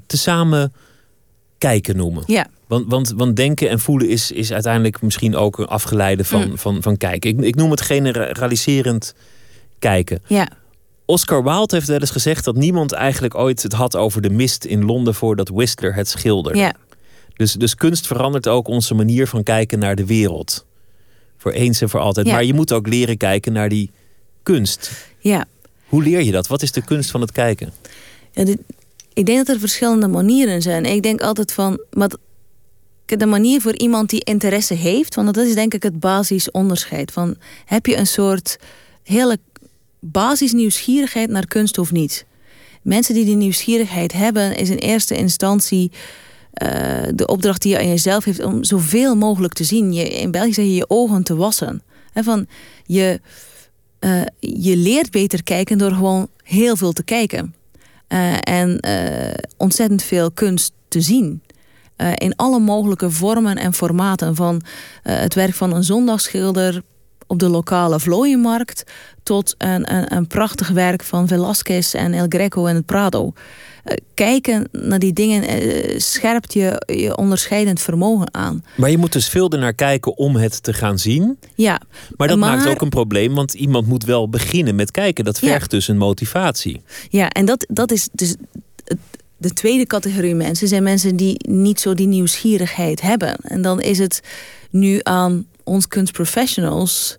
tezamen kijken noemen. Ja. Want, want, want denken en voelen is, is uiteindelijk misschien ook een afgeleide van, Mm. van, van kijken. Ik, ik noem het generaliserend kijken. Ja. Oscar Wilde heeft wel eens gezegd dat niemand eigenlijk ooit het had over de mist in Londen voordat Whistler het schilderde. Ja. Dus, dus kunst verandert ook onze manier van kijken naar de wereld. Voor eens en voor altijd. Ja. Maar je moet ook leren kijken naar die kunst. Ja. Hoe leer je dat? Wat is de kunst van het kijken? Ja, dit- ik denk dat er verschillende manieren zijn. Ik denk altijd van. Maar de manier voor iemand die interesse heeft, want dat is denk ik het basisonderscheid. Van, heb je een soort hele basis nieuwsgierigheid naar kunst of niet? Mensen die die nieuwsgierigheid hebben, is in eerste instantie eh, de opdracht die je aan jezelf heeft om zoveel mogelijk te zien. Je, in België zeg je je ogen te wassen. Van, je, eh, je leert beter kijken door gewoon heel veel te kijken. Eh, en ontzettend veel kunst te zien. In alle mogelijke vormen en formaten. Van het werk van een zondagsschilder op de lokale vlooienmarkt... tot een, een, een prachtig werk van Velázquez en El Greco en het Prado. Eh, kijken naar die dingen eh, scherpt je, je onderscheidend vermogen aan. Maar je moet dus veel ernaar kijken om het te gaan zien. Ja, Maar dat Maar- maakt ook een probleem, want iemand moet wel beginnen met kijken. Dat Ja. vergt dus een motivatie. Ja, en dat, dat is dus de tweede categorie mensen zijn mensen die niet zo die nieuwsgierigheid hebben. En dan is het nu aan ons kunstprofessionals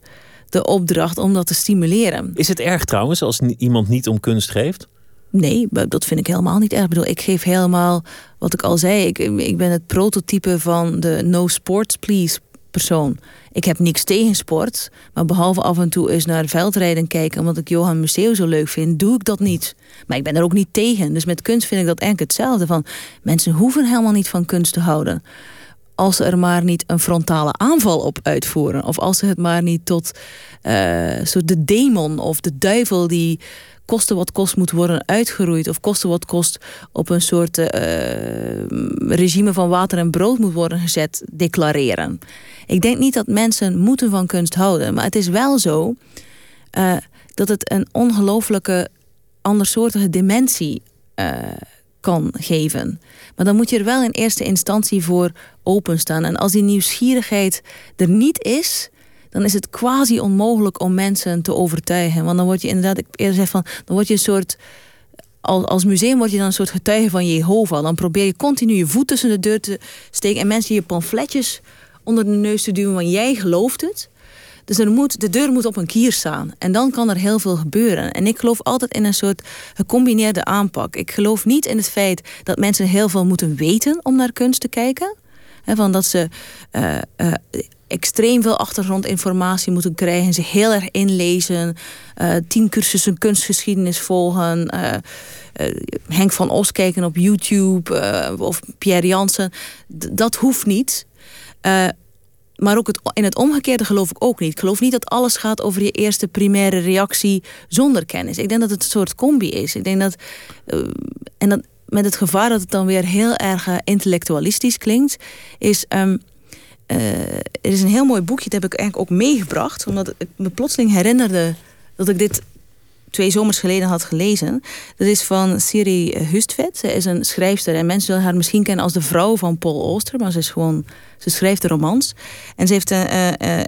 de opdracht om dat te stimuleren. Is het erg trouwens als iemand niet om kunst geeft? Nee, dat vind ik helemaal niet erg. Ik bedoel, ik geef helemaal, wat ik al zei, ik, ik ben het prototype van de no sports please persoon. Ik heb niks tegen sport, maar behalve af en toe eens naar veldrijden kijken, omdat ik Johan Museeuw zo leuk vind, doe ik dat niet. Maar ik ben er ook niet tegen. Dus met kunst vind ik dat eigenlijk hetzelfde. Van, mensen hoeven helemaal niet van kunst te houden. Als ze er maar niet een frontale aanval op uitvoeren. Of als ze het maar niet tot eh, soort de demon of de duivel die koste wat kost moet worden uitgeroeid. Of koste wat kost op een soort eh, regime van water en brood moet worden gezet, declareren. Ik denk niet dat mensen moeten van kunst houden. Maar het is wel zo eh, dat het een ongelooflijke andersoortige dimensie eh, kan geven. Maar dan moet je er wel in eerste instantie voor openstaan. En als die nieuwsgierigheid er niet is, dan is het quasi onmogelijk om mensen te overtuigen. Want dan word je inderdaad, ik eerder zeg van, dan word je een soort. Als, museum word je dan een soort getuige van Jehovah. Dan probeer je continu je voet tussen de deur te steken en mensen je pamfletjes onder de neus te duwen, want jij gelooft het. Dus moet, de deur moet op een kier staan. En dan kan er heel veel gebeuren. En ik geloof altijd in een soort gecombineerde aanpak. Ik geloof niet in het feit dat mensen heel veel moeten weten om naar kunst te kijken. He, van dat ze uh, uh, extreem veel achtergrondinformatie moeten krijgen. Zich heel erg inlezen. Uh, tien cursussen kunstgeschiedenis volgen. Henk van Os kijken op YouTube. of Pierre Jansen. Dat hoeft niet. Maar ook het, in het omgekeerde geloof ik ook niet. Ik geloof niet dat alles gaat over je eerste primaire reactie zonder kennis. Ik denk dat het een soort combi is. Ik denk dat. Uh, en dat met het gevaar dat het dan weer heel erg uh, intellectualistisch klinkt, is. Um, er is een heel mooi boekje, dat heb ik eigenlijk ook meegebracht, omdat ik me plotseling herinnerde dat ik dit twee zomers geleden had gelezen. Dat is van Siri Hustvedt. Ze is een schrijfster en mensen zullen haar misschien kennen als de vrouw van Paul Auster, maar ze is gewoon, ze schrijft romans. En ze heeft een, uh, uh,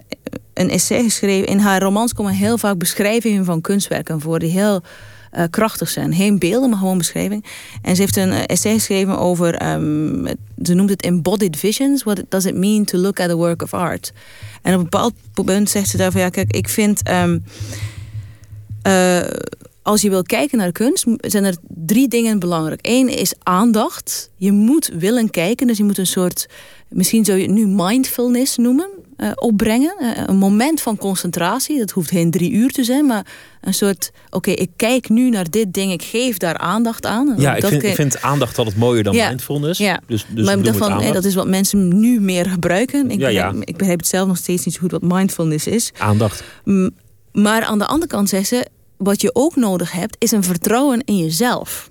een essay geschreven. In haar romans komen heel vaak beschrijvingen van kunstwerken voor die heel uh, krachtig zijn. Geen beelden, maar gewoon beschrijving. En ze heeft een essay geschreven over, um, ze noemt het embodied visions. What does it mean to look at a work of art? En op een bepaald punt zegt ze daarvan, ja kijk, ik vind... Um, uh, als je wil kijken naar kunst, zijn er drie dingen belangrijk. Eén is aandacht. Je moet willen kijken, dus je moet een soort, misschien zou je het nu mindfulness noemen, uh, opbrengen. Uh, een moment van concentratie. Dat hoeft geen drie uur te zijn, maar een soort, oké, okay, ik kijk nu naar dit ding, ik geef daar aandacht aan. Ja, ik dat vind, ik vind, aandacht altijd mooier dan ja, mindfulness. Ja, dus, dus maar daarvan, hey, dat is wat mensen nu meer gebruiken. Ik, ja, begrijp, ja. ik begrijp het zelf nog steeds niet zo goed wat mindfulness is. Aandacht. Maar aan de andere kant zegt ze, wat je ook nodig hebt, is een vertrouwen in jezelf.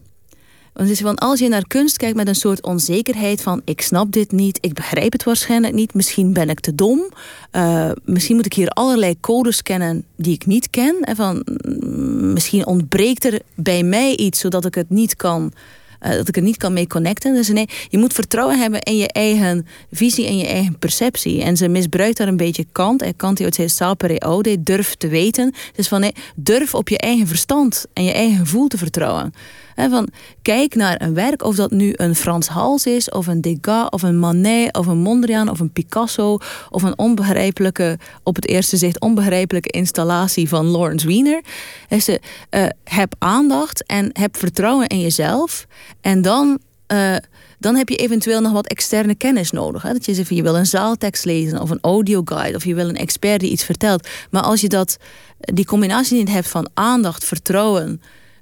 Want als je naar kunst kijkt met een soort onzekerheid van ik snap dit niet, ik begrijp het waarschijnlijk niet, misschien ben ik te dom, uh, misschien moet ik hier allerlei codes kennen die ik niet ken. En van, mm, misschien ontbreekt er bij mij iets zodat ik het niet kan uh, dat ik er niet kan mee connecten. Dus nee, je moet vertrouwen hebben in je eigen visie en je eigen perceptie. En ze misbruikt daar een beetje Kant. En Kant die ooit zei sapere durf te weten. Dus van nee, durf op je eigen verstand en je eigen gevoel te vertrouwen van, kijk naar een werk, of dat nu een Frans Hals is, of een Degas, of een Manet, of een Mondriaan, of een Picasso, of een onbegrijpelijke, op het eerste zicht onbegrijpelijke installatie van Lawrence Wiener. Uh, heb aandacht en heb vertrouwen in jezelf. En dan. Uh, dan heb je eventueel nog wat externe kennis nodig. Hè? Dat je zegt, je wil een zaaltekst lezen of een audioguide of je wil een expert die iets vertelt. Maar als je dat, die combinatie niet hebt van aandacht, vertrouwen,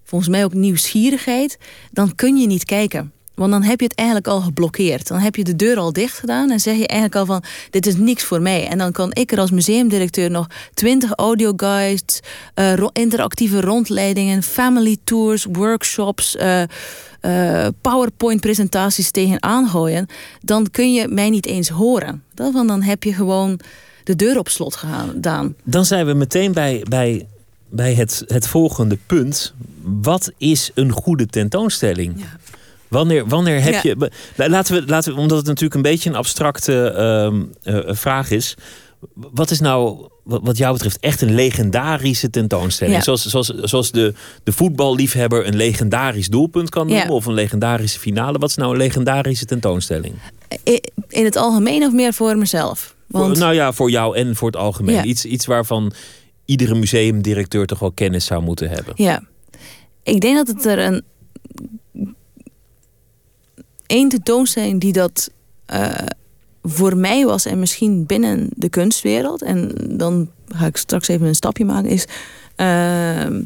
volgens mij ook nieuwsgierigheid, dan kun je niet kijken. Want dan heb je het eigenlijk al geblokkeerd. Dan heb je de deur al dicht gedaan en zeg je eigenlijk al van dit is niks voor mij. En dan kan ik er als museumdirecteur nog twintig audioguides, uh, interactieve rondleidingen, family tours, workshops, uh, uh, PowerPoint presentaties tegenaan gooien. Dan kun je mij niet eens horen. Dan, dan heb je gewoon de deur op slot gedaan. Dan zijn we meteen bij, bij bij het, het volgende punt. Wat is een goede tentoonstelling? Ja. Wanneer, wanneer heb je. Laten we, laten we, omdat het natuurlijk een beetje een abstracte uh, vraag is. Wat is nou, wat jou betreft, echt een legendarische tentoonstelling? Zoals, zoals, zoals de, de voetballiefhebber een legendarisch doelpunt kan noemen, of een legendarische finale. Wat is nou een legendarische tentoonstelling? In het algemeen of meer voor mezelf? Want... nou ja, voor jou en voor het algemeen. Iets, iets waarvan iedere museumdirecteur toch wel kennis zou moeten hebben. Ja, ik denk dat het er een één tentoonstelling die dat uh, voor mij was en misschien binnen de kunstwereld en dan ga ik straks even een stapje maken is uh,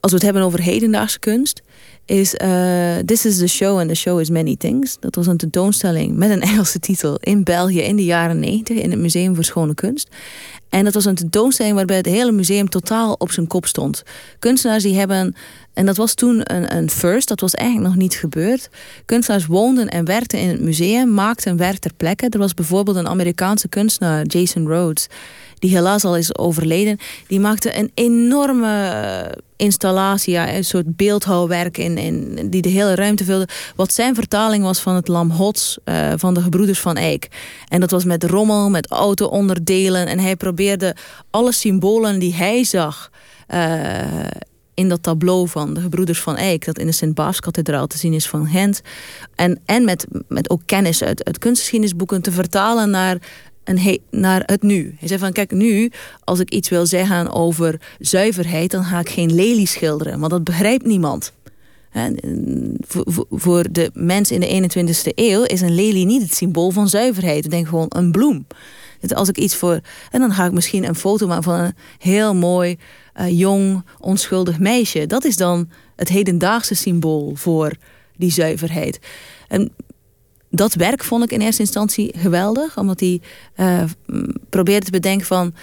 als we het hebben over hedendaagse kunst is uh, This is the Show and the Show is Many Things. Dat was een tentoonstelling met een Engelse titel in België in de jaren 90 in het Museum voor Schone Kunst. En dat was een tentoonstelling waarbij het hele museum totaal op zijn kop stond. Kunstenaars die hebben, en dat was toen een, een first, dat was eigenlijk nog niet gebeurd. Kunstenaars woonden en werkten in het museum, maakten werk ter plekke. Er was bijvoorbeeld een Amerikaanse kunstenaar, Jason Rhodes die helaas al is overleden, die maakte een enorme eh, installatie, een soort beeldhouwwerk in, in, die de hele ruimte vulde. Wat zijn vertaling was van het Lam Hots uh, van de gebroeders van Eyck. En dat was met rommel, met auto-onderdelen. En hij probeerde alle symbolen die hij zag. Uh, in dat tableau van de gebroeders van Eyck, dat in de Sint-Baaskathedraal te zien is van Gent. En, en met, met ook kennis uit, kunstgeschiedenisboeken te vertalen naar een naar het nu. Hij zei van kijk nu, als ik iets wil zeggen over zuiverheid, dan ga ik geen lelie schilderen, want dat begrijpt niemand. voor de mens in de 21ste eeuw is een lelie niet het symbool van zuiverheid. Ik denk gewoon een bloem. Dus als ik iets voor. En dan ga ik misschien een foto maken van een heel mooi, uh, jong, onschuldig meisje. Dat is dan het hedendaagse symbool voor die zuiverheid. En dat werk vond ik in eerste instantie geweldig. Omdat hij uh, probeerde te bedenken van...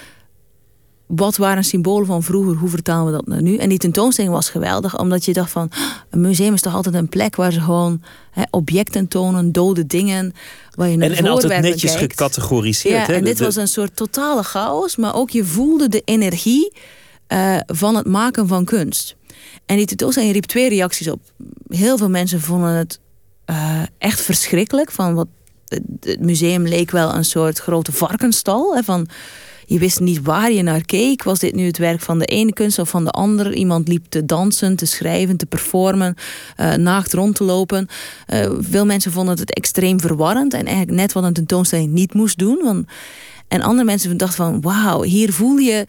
wat waren symbolen van vroeger, hoe vertalen we dat naar nu? En die tentoonstelling was geweldig, omdat je dacht van... een museum is toch altijd een plek waar ze gewoon objecten tonen, dode dingen... Waar je naar en, en altijd netjes kijkt. gecategoriseerd. Ja, en dit was een soort totale chaos, maar ook je voelde de energie uh, van het maken van kunst. En die tentoonstelling riep twee reacties op. Heel veel mensen vonden het uh, echt verschrikkelijk. Van wat, het museum leek wel een soort grote varkenstal. Hè, van, je wist niet waar je naar keek. Was dit nu het werk van de ene kunst of van de andere? Iemand liep te dansen, te schrijven, te performen, uh, naakt rond te lopen. Veel mensen vonden het extreem verwarrend en eigenlijk net wat een tentoonstelling niet moest doen. Want, en andere mensen dachten van wauw, hier voel je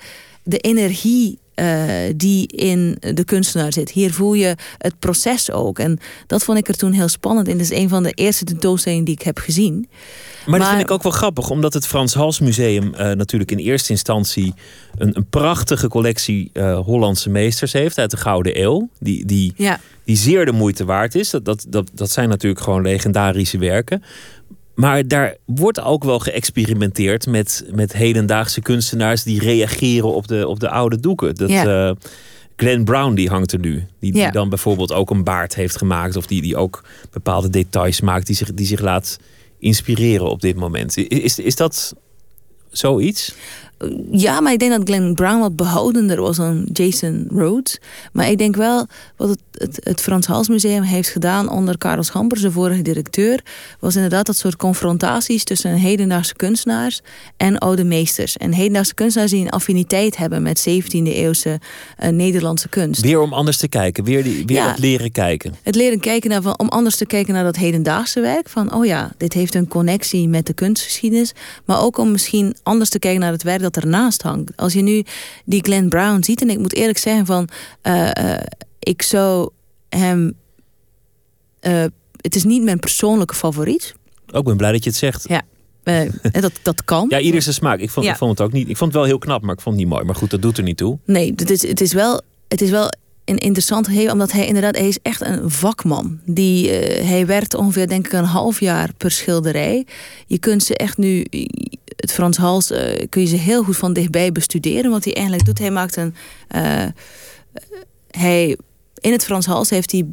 de energie uh, die in de kunstenaar zit. Hier voel je het proces ook. En dat vond ik er toen heel spannend. En dat is een van de eerste tentoonstellingen die ik heb gezien. Maar, dat vind ik ook wel grappig, omdat het Frans Hals Museum uh, natuurlijk in eerste instantie een, een prachtige collectie uh, Hollandse meesters heeft uit de Gouden Eeuw. Die, die, ja. die zeer de moeite waard is. Dat, dat, dat, dat zijn natuurlijk gewoon legendarische werken. Maar daar wordt ook wel geëxperimenteerd met, met hedendaagse kunstenaars die reageren op de, op de oude doeken. Dat, ja. uh, Glenn Brown die hangt er nu. Die, die Ja. dan bijvoorbeeld ook een baard heeft gemaakt. Of die, die ook bepaalde details maakt. Die zich, die zich laat inspireren op dit moment. Is, is dat zoiets? Ja, maar ik denk dat Glenn Brown wat behoudender was dan Jason Rhodes. Maar ik denk wel wat het, het, het Frans Hals Museum heeft gedaan onder Karel Schamper, zijn vorige directeur, was inderdaad dat soort confrontaties tussen hedendaagse kunstenaars en oude meesters. En hedendaagse kunstenaars die een affiniteit hebben met 17e eeuwse eh, Nederlandse kunst. Weer om anders te kijken. Weer, die, weer Ja. leren kijken. Het leren kijken naar, om anders te kijken naar dat hedendaagse werk. Van, oh ja, dit heeft een connectie met de kunstgeschiedenis. Maar ook om misschien anders te kijken naar het werk dat ernaast hangt. Als je nu die Glenn Brown ziet, en ik moet eerlijk zeggen van... eh, eh, ik zou hem... eh, het is niet mijn persoonlijke favoriet. Ook ben blij dat je het zegt. Ja, en dat, dat kan. Ja, ieder zijn smaak. Ik vond, Ja. ik vond het ook niet. Ik vond het wel heel knap, maar ik vond het niet mooi. Maar goed, dat doet er niet toe. Nee, het is, het is wel. Het is wel een interessant gegeven, omdat hij inderdaad, hij is echt een vakman. Die, hij werkt ongeveer, denk ik, een half jaar per schilderij. Je kunt ze echt nu, het Frans Hals, eh, kun je ze heel goed van dichtbij bestuderen. Wat hij eigenlijk doet, hij maakt een. eh, hij, in het Frans Hals heeft hij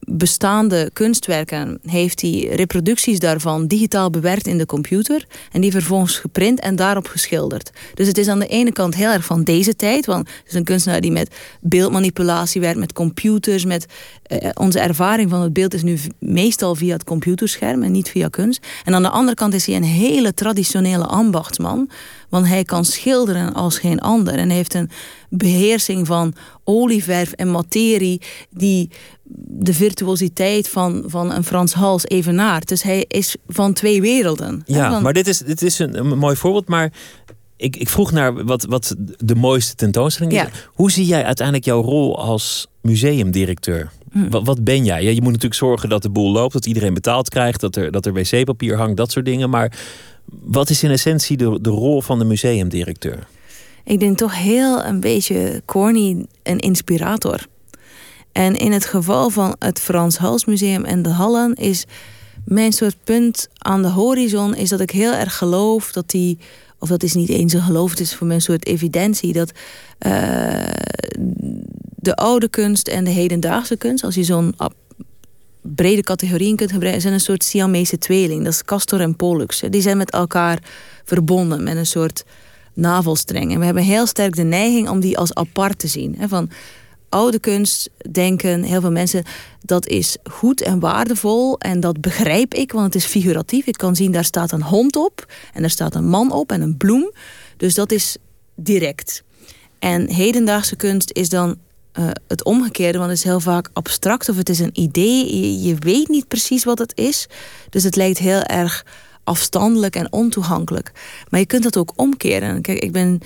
bestaande kunstwerken, heeft hij reproducties daarvan digitaal bewerkt in de computer en die vervolgens geprint en daarop geschilderd. Dus het is aan de ene kant heel erg van deze tijd, want het is een kunstenaar die met beeldmanipulatie werkt, met computers, met eh, onze ervaring van het beeld is nu meestal via het computerscherm en niet via kunst. En aan de andere kant is hij een hele traditionele ambachtsman, want hij kan schilderen als geen ander en heeft een beheersing van olieverf en materie die de virtuositeit van, van een Frans Hals evenaart. Dus hij is van twee werelden. Ja, Van- maar dit is, dit is een, een mooi voorbeeld. Maar ik, ik vroeg naar wat, wat de mooiste tentoonstelling is. Ja. Hoe zie jij uiteindelijk jouw rol als museumdirecteur? Hm. Wat, wat ben jij? Ja, je moet natuurlijk zorgen dat de boel loopt, dat iedereen betaald krijgt, dat er, dat er wc-papier hangt, dat soort dingen. Maar wat is in essentie de, rol van de museumdirecteur? Ik denk toch heel een beetje corny een inspirator. En in het geval van het Frans Hals Museum en de Hallen is mijn soort punt aan de horizon is dat ik heel erg geloof dat die, of dat is niet eens een geloof, het is voor mij soort evidentie dat eh, de oude kunst en de hedendaagse kunst, als je zo'n brede categorieën kunt gebruiken, zijn een soort Siamese tweeling. Dat is Castor en Pollux. Die zijn met elkaar verbonden met een soort navelstreng. En we hebben heel sterk de neiging om die als apart te zien. Van oude kunst denken heel veel mensen dat is goed en waardevol en dat begrijp ik, want het is figuratief. Ik kan zien daar staat een hond op en daar staat een man op en een bloem. Dus dat is direct. En hedendaagse kunst is dan eh, het omgekeerde, want het is heel vaak abstract of het is een idee. Je, weet niet precies wat het is. Dus het lijkt heel erg afstandelijk en ontoegankelijk. Maar je kunt dat ook omkeren. Kijk, ik ben.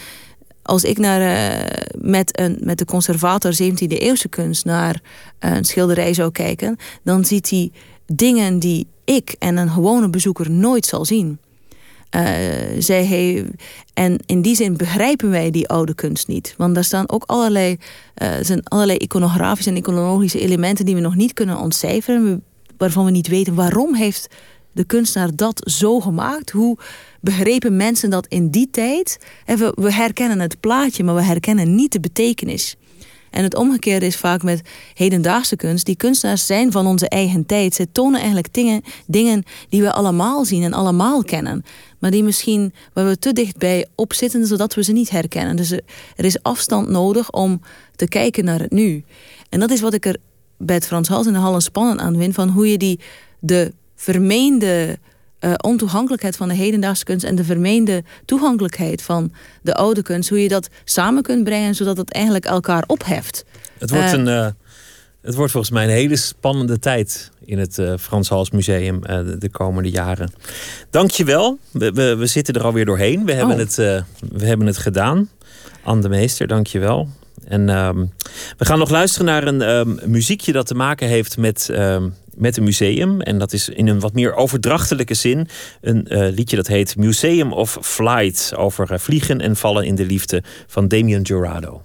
Als ik naar, eh, met, een, met de conservator 17e eeuwse kunst naar een schilderij zou kijken, dan ziet hij dingen die ik en een gewone bezoeker nooit zal zien. Eh, zij en in die zin begrijpen wij die oude kunst niet. Want daar staan ook allerlei, eh, zijn allerlei iconografische en iconologische elementen die we nog niet kunnen ontcijferen. Waarvan we niet weten waarom heeft de kunstenaar dat zo gemaakt. Hoe begrepen mensen dat in die tijd? We, we herkennen het plaatje, maar we herkennen niet de betekenis. En het omgekeerde is vaak met hedendaagse kunst. Die kunstenaars zijn van onze eigen tijd. Ze tonen eigenlijk dingen, dingen die we allemaal zien en allemaal kennen. Maar die misschien waar we te dichtbij op zitten, zodat we ze niet herkennen. Dus er is afstand nodig om te kijken naar het nu. En dat is wat ik er bij het Frans Hals in de Hallen spannend aan vind. Van hoe je die, de vermeende eh, ontoegankelijkheid van de hedendaagse kunst en de vermeende toegankelijkheid van de oude kunst, hoe je dat samen kunt brengen zodat het eigenlijk elkaar opheft. Het wordt, Eh. een, eh, het wordt volgens mij een hele spannende tijd in het eh, Frans Hals Museum de, de komende jaren. Dankjewel. We, we, we zitten er alweer doorheen. We hebben, Oh. het, we hebben het gedaan. Anne de Meester, dankjewel. En ehm, we gaan nog luisteren naar een ehm, muziekje dat te maken heeft met, ehm, met een museum. En dat is in een wat meer overdrachtelijke zin een eh, liedje dat heet Museum of Flight. Over eh, vliegen en vallen in de liefde van Damien Jurado.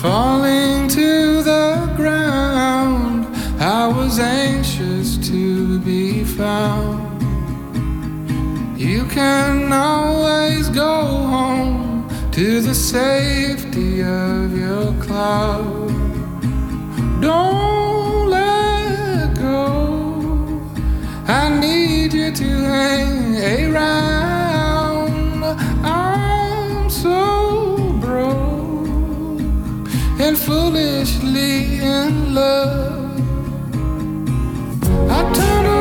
Falling to the ground, I was anxious to be found. You can always go home to the safety of your cloud. Don't let go. I need you to hang around. I'm so broke and foolishly in love. I turn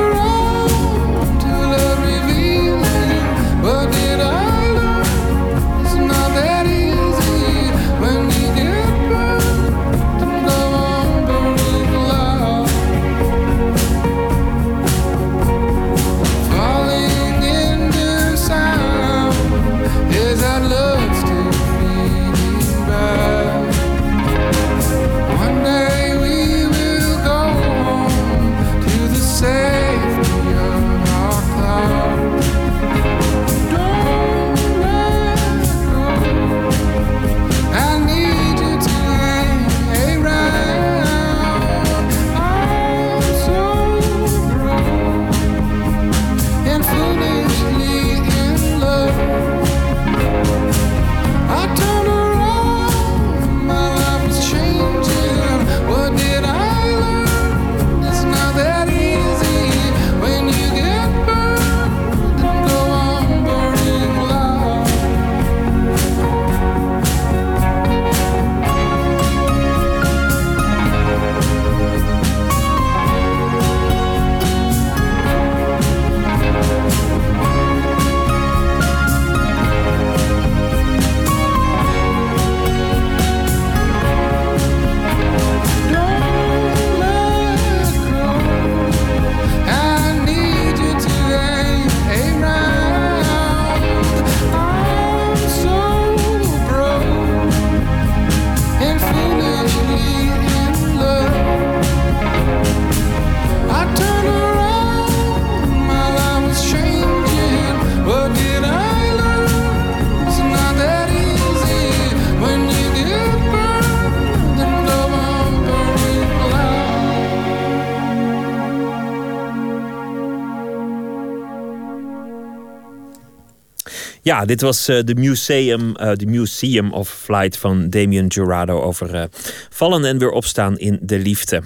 Ja, dit was eh, de museum, eh, de Museum of Flight van Damien Jurado over eh, vallen en weer opstaan in de liefde.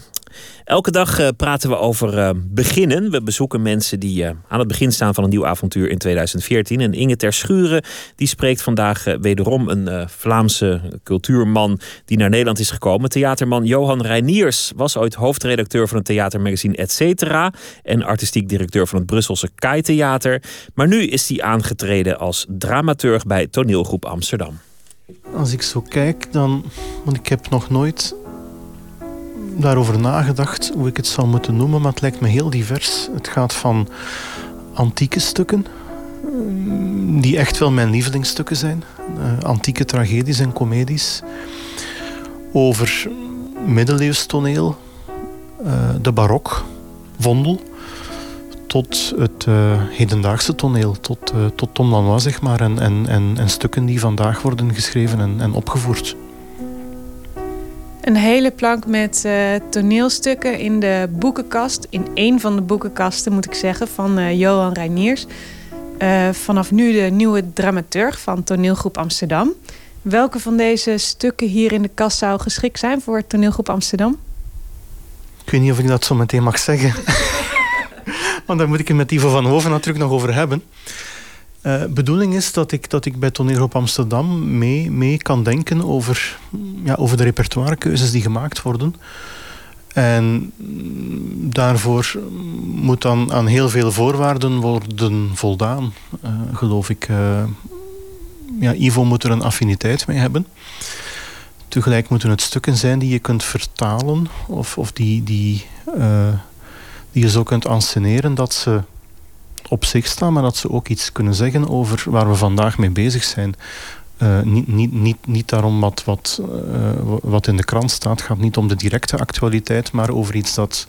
Elke dag eh, praten we over eh, beginnen. We bezoeken mensen die eh, aan het begin staan van een nieuw avontuur in 2014. En Inge Ter Schuren die spreekt vandaag wederom een Vlaamse cultuurman die naar Nederland is gekomen. Theaterman Johan Reiniers was ooit hoofdredacteur van het theatermagazine Et cetera en artistiek directeur van het Brusselse Kai Theater. Maar nu is hij aangetreden als dramaturg bij Toneelgroep Amsterdam. Als ik zo kijk, dan. Want ik heb nog nooit daarover nagedacht hoe ik het zou moeten noemen, maar het lijkt me heel divers. Het gaat van antieke stukken, mm, die echt wel mijn lievelingsstukken zijn, eh, antieke tragedies en comedies, over middeleeuws toneel, eh, de barok, Vondel, tot het eh, hedendaagse toneel, tot, tot Tom Lanois, zeg maar, en, en, en, en stukken die vandaag worden geschreven en, en opgevoerd. Een hele plank met eh, toneelstukken in de boekenkast. In één van de boekenkasten, moet ik zeggen, van eh, Johan Reiniers. Eh, vanaf nu de nieuwe dramaturg van Toneelgroep Amsterdam. Welke van deze stukken hier in de kast zou geschikt zijn voor Toneelgroep Amsterdam? Ik weet niet of ik dat zo meteen mag zeggen. Want daar moet ik het met Ivo van Hoven natuurlijk nog over hebben. Eh bedoeling is dat ik, dat ik bij Toneelgroep Amsterdam mee, mee kan denken over, ja, over de repertoirekeuzes die gemaakt worden. En mm, daarvoor moet dan aan heel veel voorwaarden worden voldaan, eh, geloof ik. Eh, ja, Ivo moet er een affiniteit mee hebben. Tegelijk moeten het stukken zijn die je kunt vertalen of, of die, die, die je zo kunt anseneren dat ze op zich staan, maar dat ze ook iets kunnen zeggen over waar we vandaag mee bezig zijn. Eh, niet, niet, niet, niet daarom wat, wat, eh, wat in de krant staat, gaat niet om de directe actualiteit, maar over iets dat,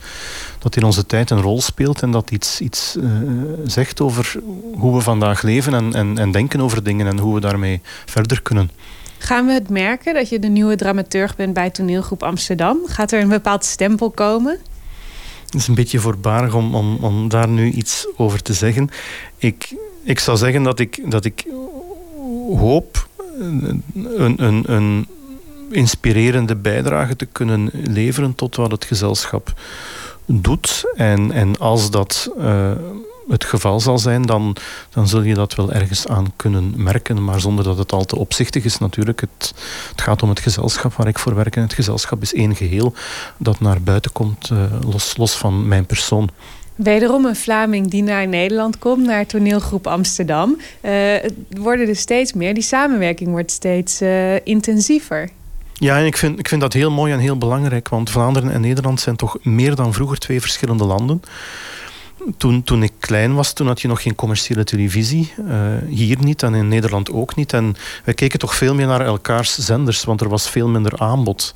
dat in onze tijd een rol speelt en dat iets, iets eh, zegt over hoe we vandaag leven en, en, en denken over dingen en hoe we daarmee verder kunnen. Gaan we het merken dat je de nieuwe dramaturg bent bij Toneelgroep Amsterdam? Gaat er een bepaald stempel komen? Het is een beetje voorbarig om, om, om daar nu iets over te zeggen. Ik ik zou zeggen dat ik, dat ik hoop een, een, een inspirerende bijdrage te kunnen leveren tot wat het gezelschap doet. En, en als dat uh, het geval zal zijn, dan, dan zul je dat wel ergens aan kunnen merken. Maar zonder dat het al te opzichtig is natuurlijk. Het, het gaat om het gezelschap waar ik voor werk. En het gezelschap is één geheel dat naar buiten komt, uh, los, los van mijn persoon. Wederom een Vlaming die naar Nederland komt, naar toneelgroep Amsterdam. Uh, het worden er steeds meer. Die samenwerking wordt steeds uh, intensiever. Ja, en ik vind, ik vind dat heel mooi en heel belangrijk. Want Vlaanderen en Nederland zijn toch meer dan vroeger twee verschillende landen. Toen, toen ik klein was, toen had je nog geen commerciële televisie. Uh, hier niet en in Nederland ook niet. En we keken toch veel meer naar elkaars zenders, want er was veel minder aanbod.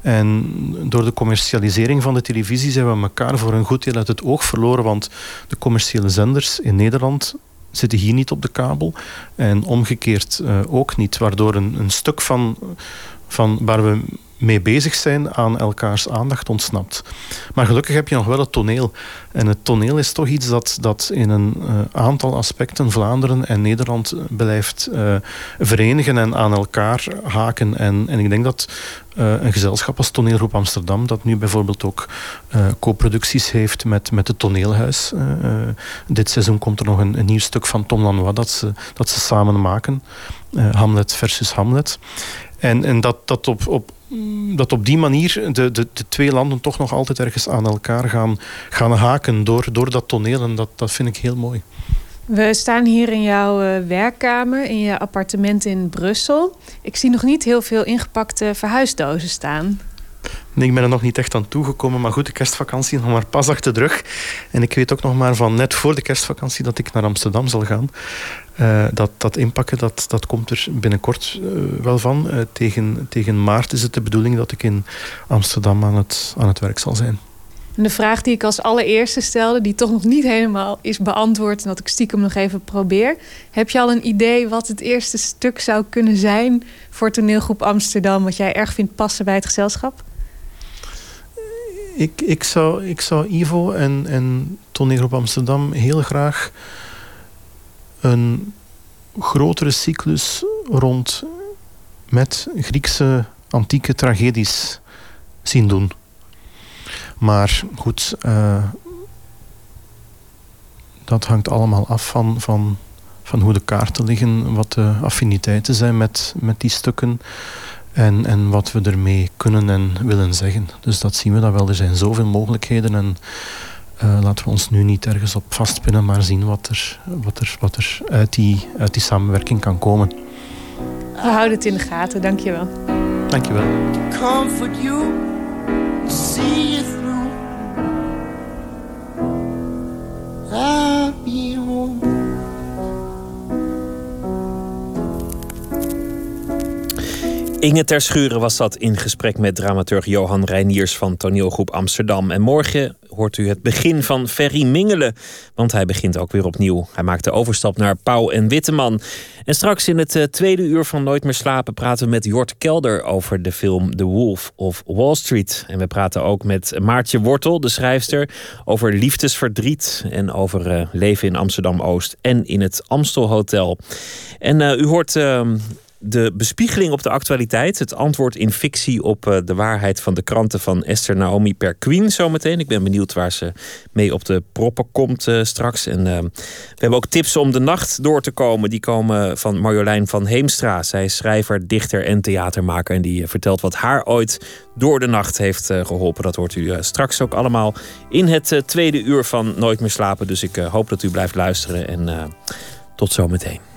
En door de commercialisering van de televisie zijn we elkaar voor een goed deel uit het oog verloren. Want de commerciële zenders in Nederland zitten hier niet op de kabel. En omgekeerd uh, ook niet. Waardoor een, een stuk van, van waar we mee bezig zijn aan elkaars aandacht ontsnapt. Maar gelukkig heb je nog wel het toneel. En het toneel is toch iets dat, dat in een uh, aantal aspecten Vlaanderen en Nederland blijft uh, verenigen en aan elkaar haken. En, en ik denk dat een gezelschap als Toneelgroep Amsterdam, dat nu bijvoorbeeld ook co-producties heeft met, met het Toneelhuis. dit seizoen komt er nog een, een, nieuw stuk van Tom Lanois dat ze, dat ze samen maken. Hamlet versus Hamlet. En, en dat, dat op, op dat op die manier de, de, de, twee landen toch nog altijd ergens aan elkaar gaan, gaan haken door, door dat toneel. En dat, dat vind ik heel mooi. We staan hier in jouw eh, werkkamer, in je appartement in Brussel. Ik zie nog niet heel veel ingepakte verhuisdozen staan. Nee, ik ben er nog niet echt aan toegekomen. Maar goed, de kerstvakantie nog maar pas achter de rug. En ik weet ook nog maar van net voor de kerstvakantie dat ik naar Amsterdam zal gaan. Uh, dat, dat inpakken, dat, dat komt er binnenkort uh, wel van. Uh, tegen, tegen maart is het de bedoeling dat ik in Amsterdam aan het, aan het werk zal zijn. En de vraag die ik als allereerste stelde, die toch nog niet helemaal is beantwoord... en dat ik stiekem nog even probeer. Heb je al een idee wat het eerste stuk zou kunnen zijn... voor toneelgroep Amsterdam, wat jij erg vindt passen bij het gezelschap? Ik, ik, zou, ik zou Ivo en, en toneelgroep Amsterdam heel graag een grotere cyclus rond met Griekse antieke tragedies zien doen. Maar goed, uh, dat hangt allemaal af van, van, van hoe de kaarten liggen, wat de affiniteiten zijn met, met die stukken en, en wat we ermee kunnen en willen zeggen. Dus dat zien we dan wel. Er zijn zoveel mogelijkheden en uh, laten we ons nu niet ergens op vastpinnen, maar zien wat er, wat er, wat er uit, die, uit die samenwerking kan komen. We houden het in de gaten, dankjewel. Dankjewel. Comfort you, see you through. I'll be home. Inge Terschuren was dat in gesprek met dramaturg Johan Reiniers van toneelgroep Amsterdam. En morgen hoort u het begin van Ferry Mingelen. Want hij begint ook weer opnieuw. Hij maakt de overstap naar Pauw en Witteman. En straks in het uh, tweede uur van Nooit meer slapen praten we met Jort Kelder over de film The Wolf of Wall Street. En we praten ook met Maartje Wortel, de schrijfster, over liefdesverdriet en over uh, leven in Amsterdam Oost en in het Amstel Hotel. En uh, u hoort ehm, de bespiegeling op de actualiteit. Het antwoord in fictie op uh, de waarheid van de kranten van Esther Naomi Perquin zometeen. Ik ben benieuwd waar ze mee op de proppen komt uh, straks. En uh, we hebben ook tips om de nacht door te komen. Die komen van Marjolein van Heemstra. Zij is schrijver, dichter en theatermaker. En die vertelt wat haar ooit door de nacht heeft geholpen. Dat hoort u straks ook allemaal in het tweede uur van Nooit meer slapen. Dus ik hoop dat u blijft luisteren. En tot zometeen.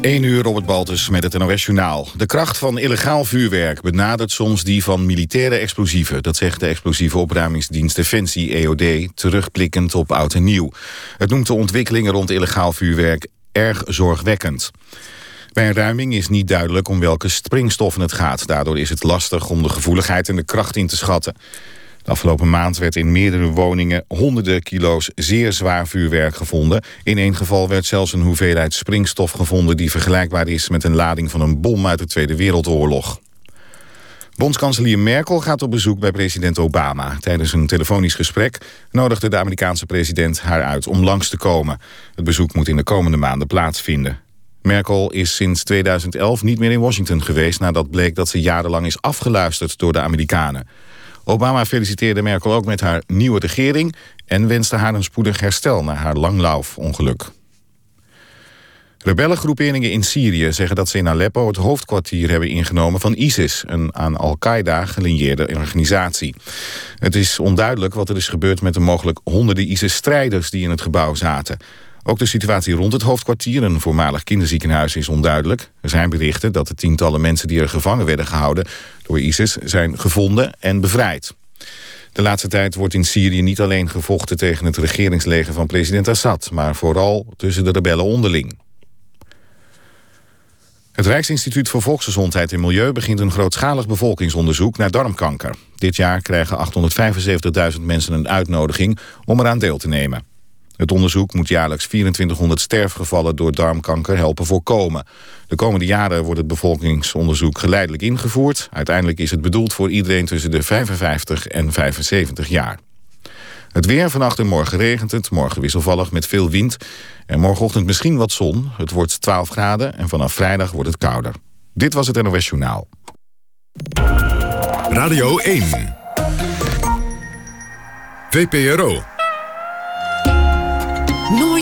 1 uur Robert Baltus met het NOS-journaal. De kracht van illegaal vuurwerk benadert soms die van militaire explosieven. Dat zegt de explosieve opruimingsdienst Defensie, EOD, terugblikkend op oud en nieuw. Het noemt de ontwikkelingen rond illegaal vuurwerk erg zorgwekkend. Bij een ruiming is niet duidelijk om welke springstoffen het gaat. Daardoor is het lastig om de gevoeligheid en de kracht in te schatten. De afgelopen maand werd in meerdere woningen honderden kilo's zeer zwaar vuurwerk gevonden. In één geval werd zelfs een hoeveelheid springstof gevonden... die vergelijkbaar is met een lading van een bom uit de Tweede Wereldoorlog. Bondskanselier Merkel gaat op bezoek bij president Obama. Tijdens een telefonisch gesprek nodigde de Amerikaanse president haar uit om langs te komen. Het bezoek moet in de komende maanden plaatsvinden. Merkel is sinds 2011 niet meer in Washington geweest... nadat bleek dat ze jarenlang is afgeluisterd door de Amerikanen. Obama feliciteerde Merkel ook met haar nieuwe regering... en wenste haar een spoedig herstel na haar langlauf-ongeluk. Rebellengroeperingen in Syrië zeggen dat ze in Aleppo het hoofdkwartier hebben ingenomen van ISIS, een aan Al-Qaeda gelinieerde organisatie. Het is onduidelijk wat er is gebeurd met de mogelijk honderden ISIS-strijders die in het gebouw zaten. Ook de situatie rond het hoofdkwartier, een voormalig kinderziekenhuis, is onduidelijk. Er zijn berichten dat de tientallen mensen die er gevangen werden gehouden door ISIS zijn gevonden en bevrijd. De laatste tijd wordt in Syrië niet alleen gevochten tegen het regeringsleger van president Assad, maar vooral tussen de rebellen onderling. Het Rijksinstituut voor Volksgezondheid en Milieu begint een grootschalig bevolkingsonderzoek naar darmkanker. Dit jaar krijgen 875.000 mensen een uitnodiging om eraan deel te nemen. Het onderzoek moet jaarlijks 2400 sterfgevallen door darmkanker helpen voorkomen. De komende jaren wordt het bevolkingsonderzoek geleidelijk ingevoerd. Uiteindelijk is het bedoeld voor iedereen tussen de 55 en 75 jaar. Het weer vannacht en morgen regent het, morgen wisselvallig met veel wind. En morgenochtend misschien wat zon. Het wordt 12 graden en vanaf vrijdag wordt het kouder. Dit was het NOS Journaal. Radio 1. VPRO.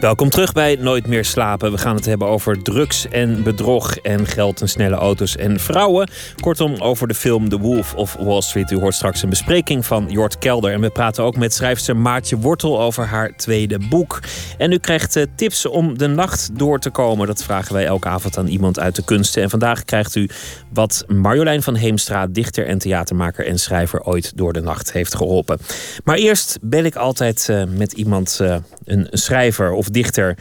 Welkom terug bij Nooit meer slapen. We gaan het hebben over drugs en bedrog en geld en snelle auto's en vrouwen. Kortom, over de film The Wolf of Wall Street. U hoort straks een bespreking van Jort Kelder. En we praten ook met schrijfster Maartje Wortel over haar tweede boek. En u krijgt eh, tips om de nacht door te komen. Dat vragen wij elke avond aan iemand uit de kunsten. En vandaag krijgt u wat Marjolein van Heemstra, dichter en theatermaker en schrijver, ooit door de nacht heeft geholpen. Maar eerst bel ik altijd uh, met iemand, uh, een schrijver of dichter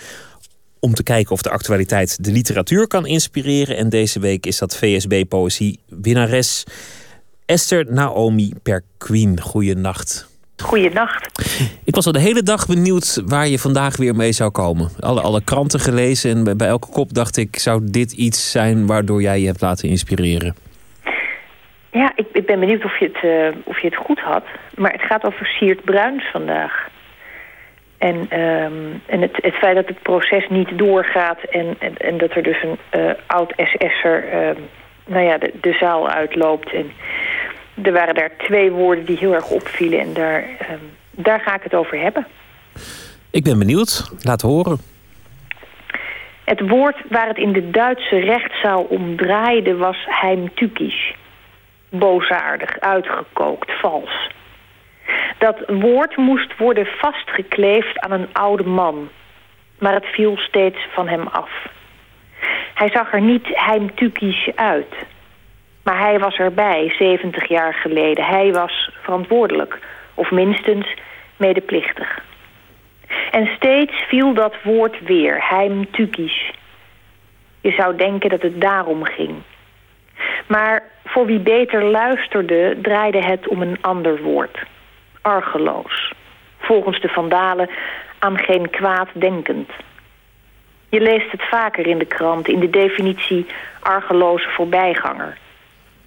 om te kijken of de actualiteit de literatuur kan inspireren. En deze week is dat VSB Poëzie winnares Esther Naomi Perquin. Goeienacht. Goeienacht. Ik was al de hele dag benieuwd waar je vandaag weer mee zou komen. Alle, alle kranten gelezen en bij elke kop dacht ik... zou dit iets zijn waardoor jij je hebt laten inspireren? Ja, ik, ik ben benieuwd of je, het, uh, of je het goed had. Maar het gaat over Siert Bruins vandaag. En, um, en het, het, feit dat het proces niet doorgaat en, en, en dat er dus een uh, oud SS'er uh, nou ja, de, de, zaal uitloopt. En er waren daar twee woorden die heel erg opvielen en daar, um, daar ga ik het over hebben. Ik ben benieuwd. Laat horen. Het woord waar het in de Duitse rechtszaal om draaide was heimtückisch. Boosaardig, uitgekookt, vals. Dat woord moest worden vastgekleefd aan een oude man. Maar het viel steeds van hem af. Hij zag er niet heimtukisch uit. Maar hij was erbij, 70 jaar geleden. Hij was verantwoordelijk. Of minstens medeplichtig. En steeds viel dat woord weer, heimtukisch. Je zou denken dat het daarom ging. Maar voor wie beter luisterde, draaide het om een ander woord argeloos. Volgens de vandalen aan geen kwaad denkend. Je leest het vaker in de krant in de definitie argeloze voorbijganger.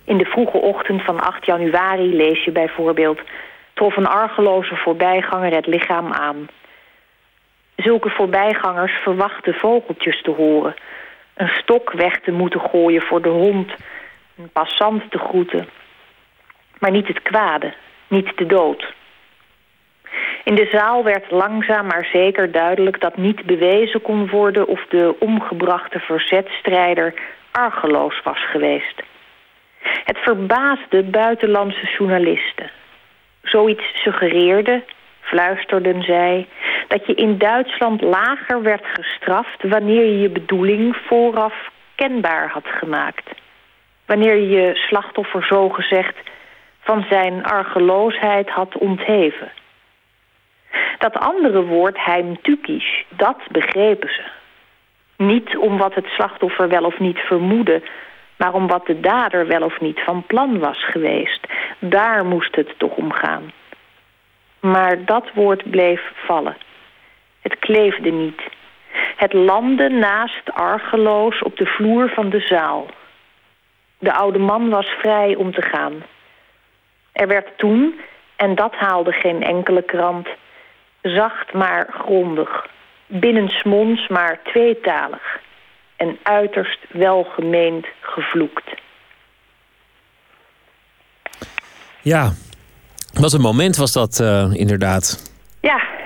In de vroege ochtend van 8 januari lees je bijvoorbeeld... trof een argeloze voorbijganger het lichaam aan. Zulke voorbijgangers verwachten vogeltjes te horen... een stok weg te moeten gooien voor de hond... een passant te groeten. Maar niet het kwade, niet de dood... In de zaal werd langzaam maar zeker duidelijk dat niet bewezen kon worden of de omgebrachte verzetstrijder argeloos was geweest. Het verbaasde buitenlandse journalisten. Zoiets suggereerde, fluisterden zij, dat je in Duitsland lager werd gestraft wanneer je je bedoeling vooraf kenbaar had gemaakt. Wanneer je je slachtoffer zogezegd van zijn argeloosheid had ontheven. Dat andere woord heimtükisch, dat begrepen ze. Niet om wat het slachtoffer wel of niet vermoedde, maar om wat de dader wel of niet van plan was geweest. Daar moest het toch om gaan. Maar dat woord bleef vallen. Het kleefde niet. Het landde naast argeloos op de vloer van de zaal. De oude man was vrij om te gaan. Er werd toen, en dat haalde geen enkele krant, zacht maar grondig, binnensmonds maar tweetalig en uiterst welgemeend gevloekt. Ja, wat een moment was dat uh, inderdaad. Ja.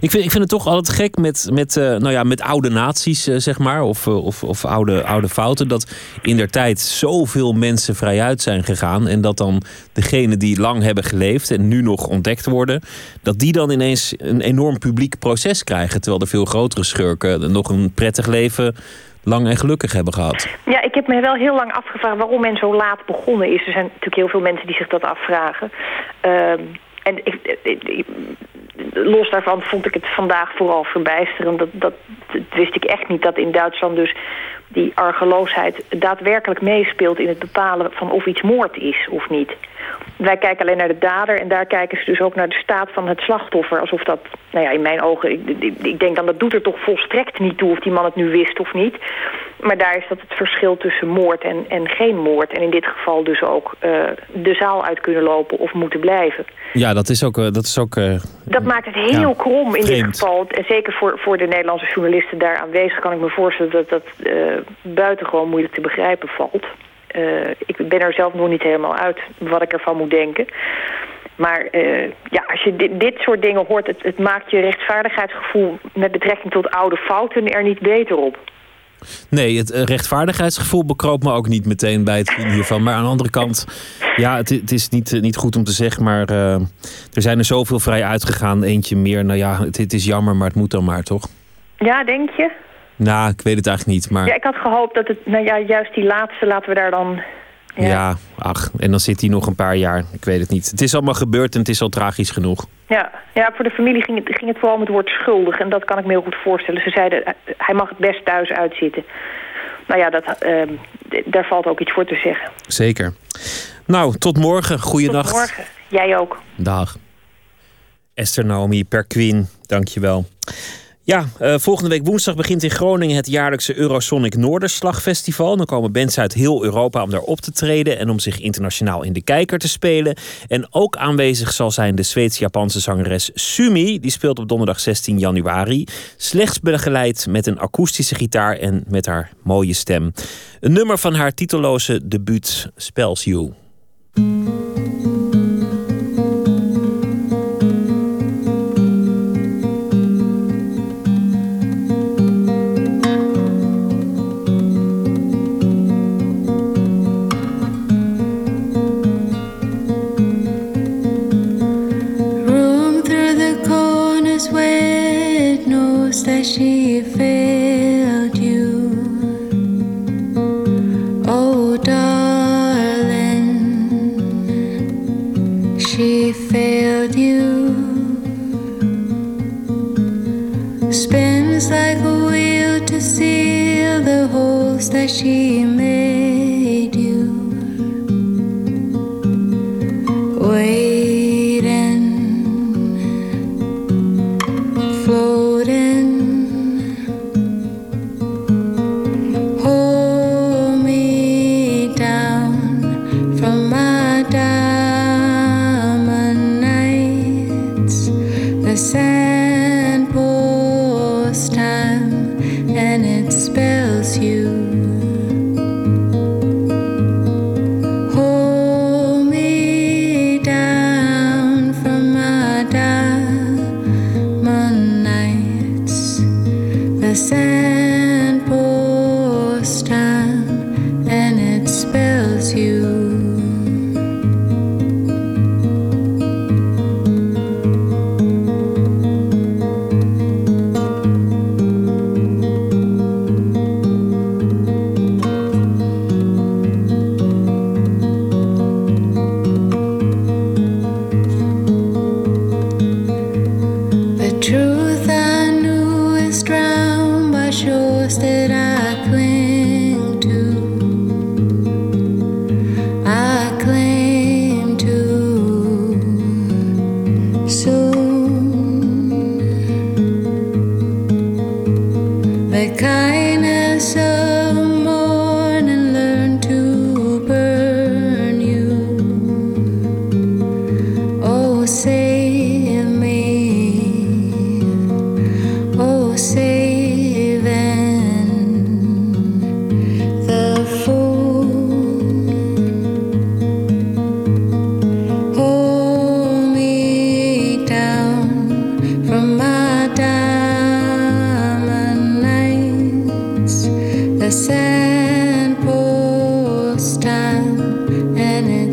Ik vind, ik vind het toch altijd gek met, met, uh, nou ja, met oude naties, uh, zeg maar, of, of, of oude, oude fouten. Dat in der tijd zoveel mensen vrijuit zijn gegaan. En dat dan degenen die lang hebben geleefd en nu nog ontdekt worden, dat die dan ineens een enorm publiek proces krijgen. Terwijl de veel grotere schurken nog een prettig leven lang en gelukkig hebben gehad. Ja, ik heb me wel heel lang afgevraagd waarom men zo laat begonnen is. Er zijn natuurlijk heel veel mensen die zich dat afvragen. Uh, en ik, los daarvan vond ik het vandaag vooral verbijsterend. Dat, dat, wist ik echt niet dat in Duitsland dus die argeloosheid daadwerkelijk meespeelt in het bepalen van of iets moord is of niet. Wij kijken alleen naar de dader en daar kijken ze dus ook naar de staat van het slachtoffer. Alsof dat, nou ja, in mijn ogen, ik, ik, denk dan dat doet er toch volstrekt niet toe of die man het nu wist of niet. Maar daar is dat het verschil tussen moord en, en geen moord. En in dit geval dus ook uh, de zaal uit kunnen lopen of moeten blijven. Ja, dat is ook... Uh, dat, is ook uh, dat maakt het heel ja, krom in vreemd. dit geval. En zeker voor, voor de Nederlandse journalisten daar aanwezig kan ik me voorstellen dat dat buitengewoon moeilijk te begrijpen valt. Uh, ik ben er zelf nog niet helemaal uit wat ik ervan moet denken. Maar uh, ja, als je dit, dit, soort dingen hoort, het, het maakt je rechtvaardigheidsgevoel met betrekking tot oude fouten er niet beter op. Nee, het rechtvaardigheidsgevoel bekroop me ook niet meteen bij het zien hiervan. Maar aan de andere kant, ja, het, het is niet, niet goed om te zeggen, maar uh, er zijn er zoveel vrij uitgegaan. Eentje meer, nou ja, het, het is jammer, maar het moet dan maar, toch? Ja, denk je? Nou, ik weet het eigenlijk niet. Maar... Ja, ik had gehoopt dat het, nou ja, juist die laatste laten we daar dan... Ja. ja, ach, en dan zit hij nog een paar jaar. Ik weet het niet. Het is allemaal gebeurd en het is al tragisch genoeg. Ja, ja voor de familie ging het, ging het vooral om het woord schuldig. En dat kan ik me heel goed voorstellen. Ze zeiden, eh, hij mag het best thuis uitzitten. Nou ja, dat, uh, daar valt ook iets voor te zeggen. Zeker. Nou, tot morgen. Goeiedag. Tot morgen. Jij ook. Dag. Esther Naomi Perquin, dankjewel. Ja, uh, volgende week woensdag begint in Groningen het jaarlijkse Eurosonic Noorderslagfestival. Dan komen bands uit heel Europa om daar op te treden en om zich internationaal in de kijker te spelen. En ook aanwezig zal zijn de Zweeds-Japanse zangeres Sumi. Die speelt op donderdag 16 januari. Slechts begeleid met een akoestische gitaar en met haar mooie stem. Een nummer van haar titelloze debuut Spells You.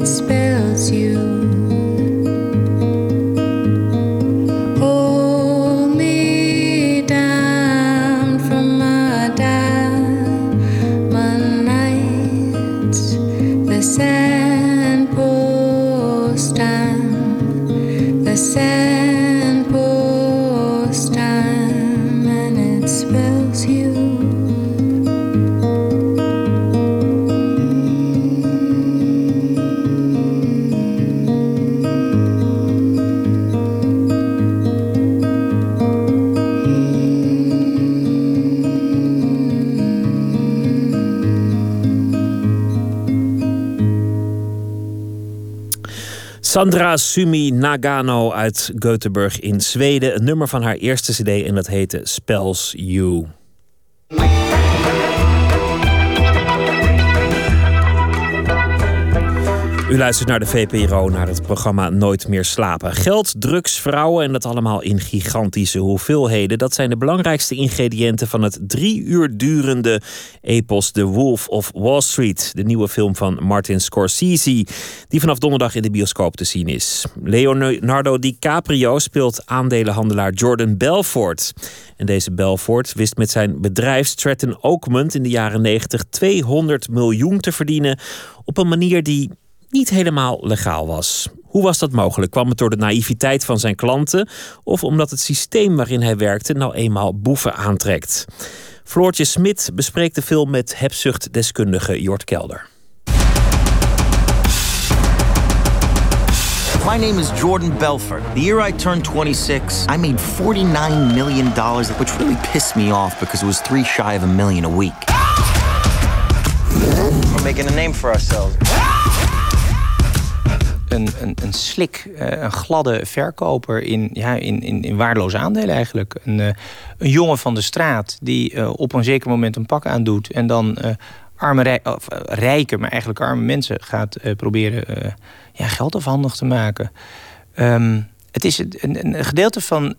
space. Sandra Sumi Nagano uit Göteborg in Zweden. Een nummer van haar eerste cd en dat heette Spells You. U luistert naar de VPRO, naar het programma Nooit meer slapen. Geld, drugs, vrouwen en dat allemaal in gigantische hoeveelheden. Dat zijn de belangrijkste ingrediënten van het drie uur durende epos The Wolf of Wall Street. De nieuwe film van Martin Scorsese, die vanaf donderdag in de bioscoop te zien is. Leonardo DiCaprio speelt aandelenhandelaar Jordan Belfort. En deze Belfort wist met zijn bedrijf Stratton Oakmont in de jaren 90 200 miljoen te verdienen op een manier die niet helemaal legaal was. Hoe was dat mogelijk? Kwam het door de naïviteit van zijn klanten of omdat het systeem waarin hij werkte nou eenmaal boeven aantrekt? Floortje Smit bespreekt de film met hebzuchtdeskundige Jort Kelder. My name is Jordan Belfort. The year I turned 26, I made $49 million, which really pissed me off because it was three shy of a million a week. We're making a name for ourselves. Een, een, slik, eh, een gladde verkoper in, ja, in, in, in waardeloze aandelen eigenlijk. Een, eh, een jongen van de straat die eh, op een zeker moment een pak aandoet... en dan arme, of, rijke, maar eigenlijk arme mensen gaat proberen ja, geld afhandig te maken. Ehm, het is een, een gedeelte van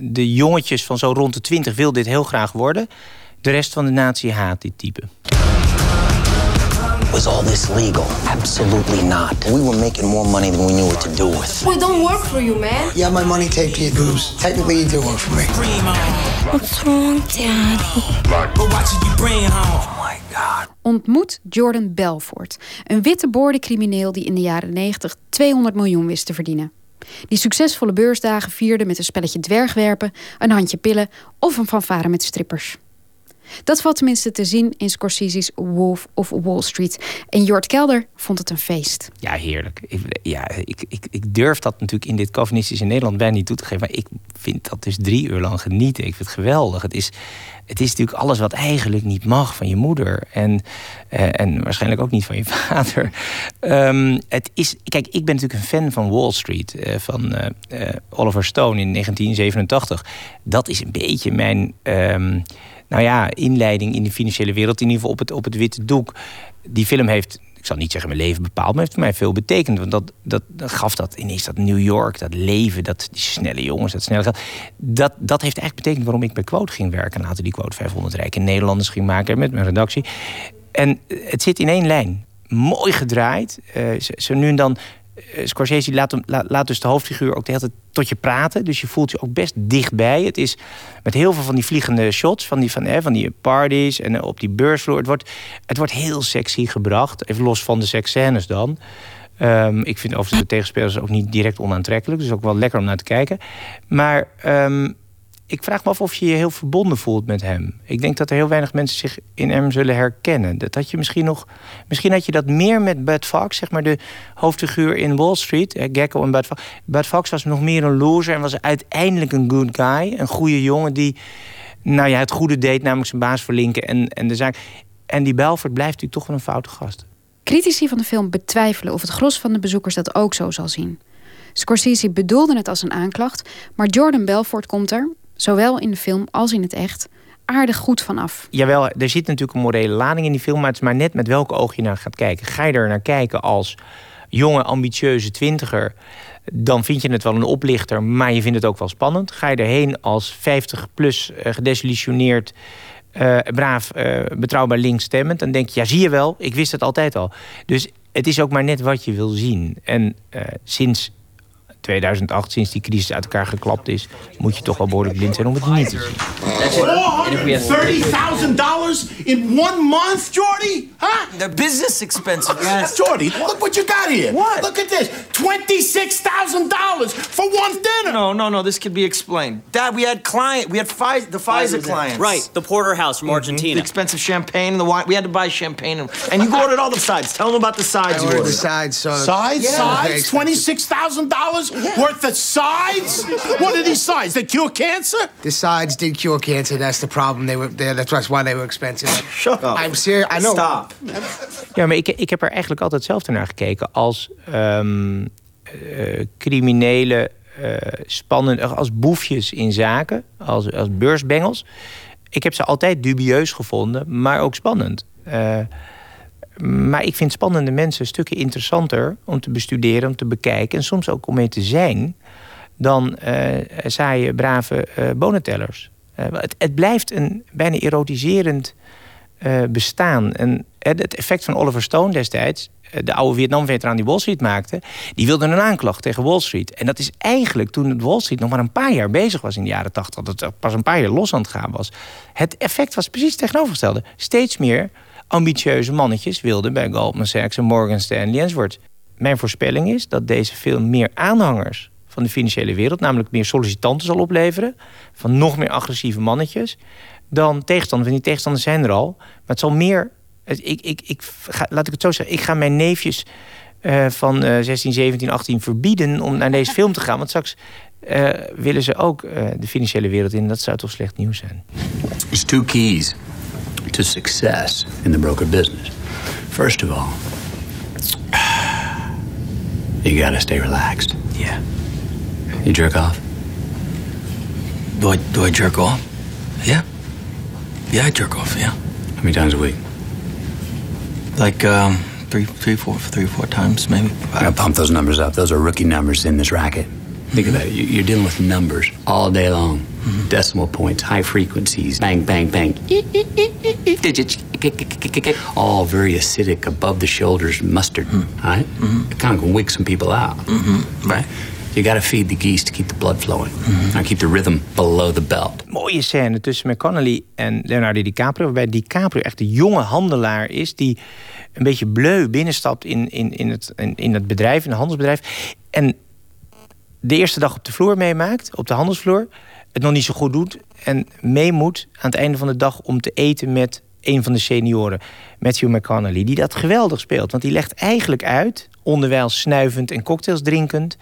de jongetjes van zo rond de twintig wil dit heel graag worden. De rest van de natie haat dit type. Was all this legal? Absolutely not. We were making more money than we knew what to do with. We don't work for you, man. You have my money taped to your boobs. Technically, you do work for me. What's wrong, Daddy? But watching you bring home. Oh my god. Ontmoet Jordan Belfort, een witte boordencrimineel die in de jaren 90 200 miljoen wist te verdienen. Die succesvolle beursdagen vierde met een spelletje dwergwerpen, een handje pillen of een fanfare met strippers. Dat valt tenminste te zien in Scorsese's Wolf of Wall Street. En Jort Kelder vond het een feest. Ja, heerlijk. Ik, ja, ik, ik, ik durf dat natuurlijk in dit Calvinistische Nederland bijna niet toe te geven. Maar ik vind dat dus drie uur lang genieten. Ik vind het geweldig. Het is, het is natuurlijk alles wat eigenlijk niet mag van je moeder. En, uh, en waarschijnlijk ook niet van je vader. Um, het is, kijk, ik ben natuurlijk een fan van Wall Street. Uh, van uh, Oliver Stone in 1987. Dat is een beetje mijn... Um, nou ja, inleiding in de financiële wereld, in ieder geval op het, op het witte doek. Die film heeft, ik zal niet zeggen mijn leven bepaald, maar heeft voor mij veel betekend. Want dat, dat, gaf dat ineens dat New York, dat leven, dat, die snelle jongens, dat snelle geld. Dat, dat heeft eigenlijk betekend waarom ik bij Quote ging werken. En later die Quote 500 rijke Nederlanders ging maken met mijn redactie. En het zit in één lijn. Mooi gedraaid. Uh, zo nu en dan eh, Scorsese laat, hem, laat, dus de hoofdfiguur ook de hele tijd tot je praten. Dus je voelt je ook best dichtbij. Het is met heel veel van die vliegende shots, van die, van, hè, van die parties en eh, op die beursvloer. Het wordt, het wordt heel sexy gebracht. Even los van de seksscènes dan. Um, ik vind overigens de tegenspelers ook niet direct onaantrekkelijk. Dus ook wel lekker om naar te kijken. Maar um, ik vraag me af of je je heel verbonden voelt met hem. Ik denk dat er heel weinig mensen zich in hem zullen herkennen. Dat had je misschien nog. Misschien had je dat meer met Bud Fox, zeg maar de hoofdfiguur in Wall Street, eh, Gecko en Bud Fox. Bud Fox was nog meer een loser en was uiteindelijk een good guy, een goede jongen die, nou ja, het goede deed, namelijk zijn baas verlinken en, en de zaak. En die Belfort blijft natuurlijk toch wel een foute gast. Critici van de film betwijfelen of het gros van de bezoekers dat ook zo zal zien. Scorsese bedoelde het als een aanklacht, maar Jordan Belfort komt er, zowel in de film als in het echt, aardig goed vanaf. Jawel, er zit natuurlijk een morele lading in die film, maar het is maar net met welke oog je naar gaat kijken. Ga je er naar kijken als jonge, ambitieuze twintiger, dan vind je het wel een oplichter, maar je vindt het ook wel spannend. Ga je erheen als 50 plus uh, gedesillusioneerd, uh, braaf, uh, betrouwbaar links stemmend, dan denk je, ja zie je wel, ik wist het altijd al. Dus het is ook maar net wat je wil zien. En sinds 2008, sinds die crisis uit elkaar geklapt is, moet je toch wel behoorlijk blind zijn om het niet te zien. in one month, Jordy? Huh? They're business expenses. Yes. Jordy, look what you got here. What? Look at this. $26,000 for one dinner. No, no, no. This could be explained. Dad, we had client. We had Pfizer, the Pfizer clients. Right, the porterhouse from The Argentina. expensive champagne and the wine. We had to buy champagne. And, and you ordered all the sides. Tell them about the sides I you ordered ordered. the sides, so Sides? Yeah. Sides? $26,000 worth of sides? What are these sides? They cure cancer? The sides did cure cancer. That's the problem. They were there. That's why they were expensive. Shut up. I'm serious. I know. Stop. Ja, maar ik, ik heb er eigenlijk altijd hetzelfde naar gekeken als ehm eh, criminele, eh spannende, als boefjes in zaken, als, als beursbengels. Ik heb ze altijd dubieus gevonden, maar ook spannend. Eh, maar ik vind spannende mensen stukken interessanter om te bestuderen, om te bekijken en soms ook om mee te zijn, dan eh saaie, brave eh bonentellers. Eh, het, het blijft een bijna erotiserend bestaan. En het effect van Oliver Stone destijds, de oude Vietnam-veteraan die Wall Street maakte, die wilde een aanklacht tegen Wall Street. En dat is eigenlijk toen Wall Street nog maar een paar jaar bezig was in de jaren tachtig, dat het pas een paar jaar los aan het gaan was. Het effect was precies het tegenovergestelde. Steeds meer ambitieuze mannetjes wilden bij Goldman Sachs en Morgan Stanley enzovoort. Mijn voorspelling is dat deze film meer aanhangers van de financiële wereld, namelijk meer sollicitanten zal opleveren, van nog meer agressieve mannetjes, dan tegenstanders. En die tegenstanders zijn er al. Maar het zal meer. Ik, ik, ik, ga, laat ik het zo zeggen. Ik ga mijn neefjes eh, van eh 16, 17, 18 verbieden om naar deze film te gaan. Want straks eh, willen ze ook eh, de financiële wereld in. Dat zou toch slecht nieuws zijn. There's two keys to success in the broker business. First of all, you gotta stay relaxed. Yeah. You jerk off? Do I, do I jerk off? Yeah. Yeah, I jerk off, yeah. How many times a week? Like, um, three, three, four, three, four times, maybe. I gotta pump those numbers up. Those are rookie numbers in this racket. Think about it. You- You're dealing with numbers all day long. Decimal points, high frequencies, bang, bang, bang. Digits, all very acidic, above the shoulders mustard. All right? It kind of can wig some people out. Right. You gotta feed the geese to keep the blood flowing. Now keep the rhythm below the belt. Mooie scène tussen McConnelly en Leonardo DiCaprio. Waarbij DiCaprio echt de jonge handelaar is. Die een beetje bleu binnenstapt in, in, in, het, in, in het bedrijf, in het handelsbedrijf. En de eerste dag op de vloer meemaakt, op de handelsvloer. Het nog niet zo goed doet. En mee moet aan het einde van de dag om te eten met een van de senioren. Matthew McConnelly. Die dat geweldig speelt. Want die legt eigenlijk uit, onderwijl snuivend en cocktails drinkend.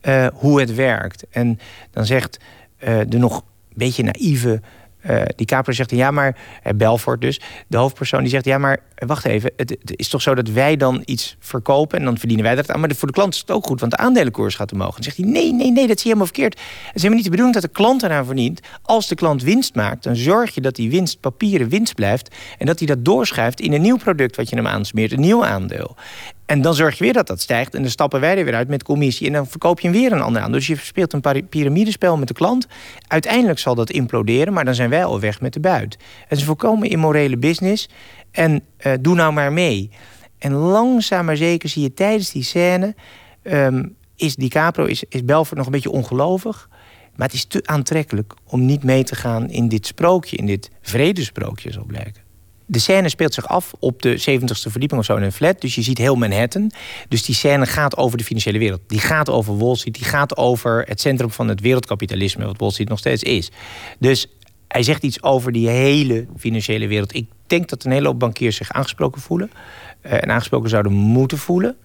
eh, hoe het werkt. En dan zegt eh, de nog een beetje naïeve eh DiCaprio zegt, ja maar, eh, Belfort dus, de hoofdpersoon, die zegt, ja maar, eh, wacht even, het, is toch zo dat wij dan iets verkopen en dan verdienen wij dat aan, maar voor de klant is het ook goed, want de aandelenkoers gaat omhoog. En dan zegt hij, nee, nee, nee, dat is helemaal verkeerd. Het is helemaal niet de bedoeling dat de klant eraan verdient. Als de klant winst maakt, dan zorg je dat die winst papieren winst blijft en dat hij dat doorschuift in een nieuw product wat je hem aansmeert, een nieuw aandeel. En dan zorg je weer dat dat stijgt. En dan stappen wij er weer uit met commissie. En dan verkoop je hem weer een ander aan. Dus je speelt een piramidespel met de klant. Uiteindelijk zal dat imploderen, maar dan zijn wij al weg met de buit. Het is een volkomen immorele business. En eh, doe nou maar mee. En langzaam maar zeker zie je tijdens die scène... ehm, is DiCaprio, is, is Belfort nog een beetje ongelovig. Maar het is te aantrekkelijk om niet mee te gaan in dit sprookje. In dit vredesprookje, zal blijken. De scène speelt zich af op de 70ste verdieping of zo in een flat. Dus je ziet heel Manhattan. Dus die scène gaat over de financiële wereld. Die gaat over Wall Street. Die gaat over het centrum van het wereldkapitalisme. Wat Wall Street nog steeds is. Dus hij zegt iets over die hele financiële wereld. Ik denk dat een hele hoop bankiers zich aangesproken voelen. eh, en aangesproken zouden moeten voelen.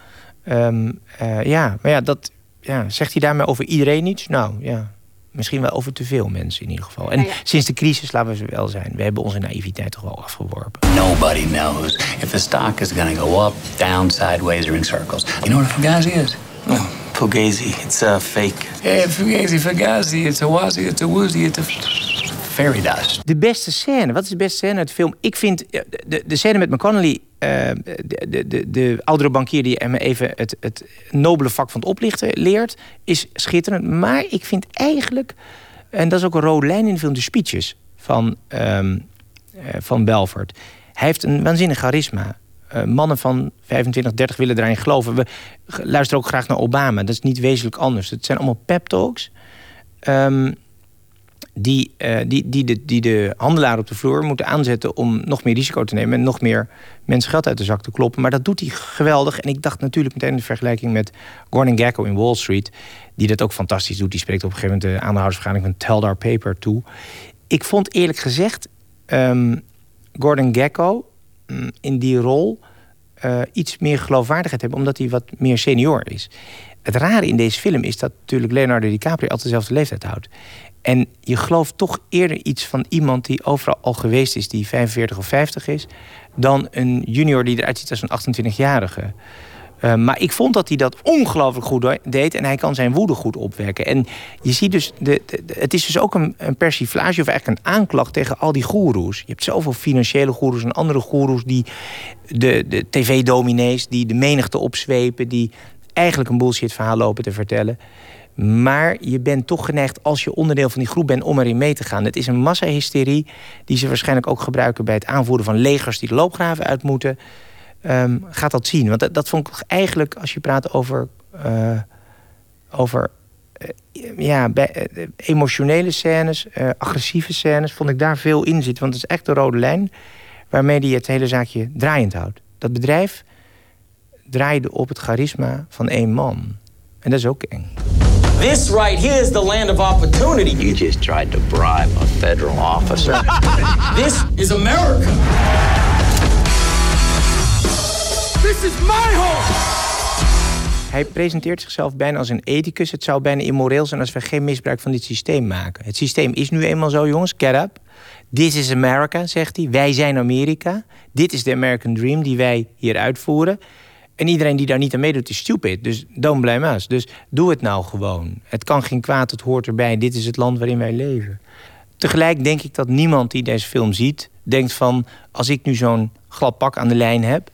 Ehm, eh, ja, maar ja, dat, ja, zegt hij daarmee over iedereen iets? Nou ja, misschien wel over te veel mensen in ieder geval. En Nou ja. sinds de crisis, laten we ze wel zijn, we hebben onze naïviteit toch wel afgeworpen. Nobody knows if the stock is going to go up, down, sideways, or in circles. You know what a fugazi is? Oh, Fugazi. It's uh, fake. Yeah, fugazi, fugazi. It's a wazi, it's a woozy, it's a fairy dust. De beste scène, wat is de beste scène uit de film? Ik vind eh, de, de scène met McConnelly, eh, de, de, de, de oudere bankier die hem even het, het nobele vak van het oplichten leert, is schitterend. Maar ik vind eigenlijk, en dat is ook een rode lijn in de film, de speeches van, eh, van Belfort. Hij heeft een waanzinnig charisma. Mannen van 25, 30 willen daarin geloven. We luisteren ook graag naar Obama. Dat is niet wezenlijk anders. Het zijn allemaal pep talks. Ehm, die, uh, die, die, de, die de handelaar op de vloer moeten aanzetten om nog meer risico te nemen en nog meer mensen geld uit de zak te kloppen. Maar dat doet hij geweldig. En ik dacht natuurlijk meteen in de vergelijking met Gordon Gekko in Wall Street, die dat ook fantastisch doet. Die spreekt op een gegeven moment de aandeelhoudersvergadering van Tell Our Paper toe. Ik vond eerlijk gezegd um, Gordon Gekko um, in die rol uh, iets meer geloofwaardigheid hebben, omdat hij wat meer senior is. Het rare in deze film is dat natuurlijk Leonardo DiCaprio altijd dezelfde leeftijd houdt. En je gelooft toch eerder iets van iemand die overal al geweest is, die 45 of 50 is, dan een junior die eruit ziet als een 28-jarige. Uh, maar ik vond dat hij dat ongelooflijk goed deed. En hij kan zijn woede goed opwekken. En je ziet dus, de, het is dus ook een, een, persiflage of eigenlijk een aanklacht tegen al die goeroes. Je hebt zoveel financiële goeroes en andere goeroes die de, de tv-dominees, die de menigte opzwepen, die eigenlijk een bullshit verhaal lopen te vertellen. Maar je bent toch geneigd, als je onderdeel van die groep bent, om erin mee te gaan. Het is een massahysterie die ze waarschijnlijk ook gebruiken bij het aanvoeren van legers die de loopgraven uit moeten. Um, gaat dat zien. Want dat, vond ik eigenlijk, als je praat over, uh, over uh, ja, uh, emotionele scènes, agressieve scènes, vond ik daar veel in zitten. Want het is echt de rode lijn waarmee hij het hele zaakje draaiend houdt. Dat bedrijf draaide op het charisma van één man. En dat is ook eng. This right here is the land of opportunity. You just tried to bribe a federal officer. This is America. This is my home. Hij presenteert zichzelf bijna als een ethicus. Het zou bijna immoreel zijn als we geen misbruik van dit systeem maken. Het systeem is nu eenmaal zo, jongens. Get up. This is America, zegt hij. Wij zijn Amerika. Dit is de American Dream die wij hier uitvoeren. En iedereen die daar niet aan meedoet is stupid. Dus don't blame us. Dus doe het nou gewoon. Het kan geen kwaad, het hoort erbij. Dit is het land waarin wij leven. Tegelijk denk ik dat niemand die deze film ziet... denkt van, als ik nu zo'n glad pak aan de lijn heb...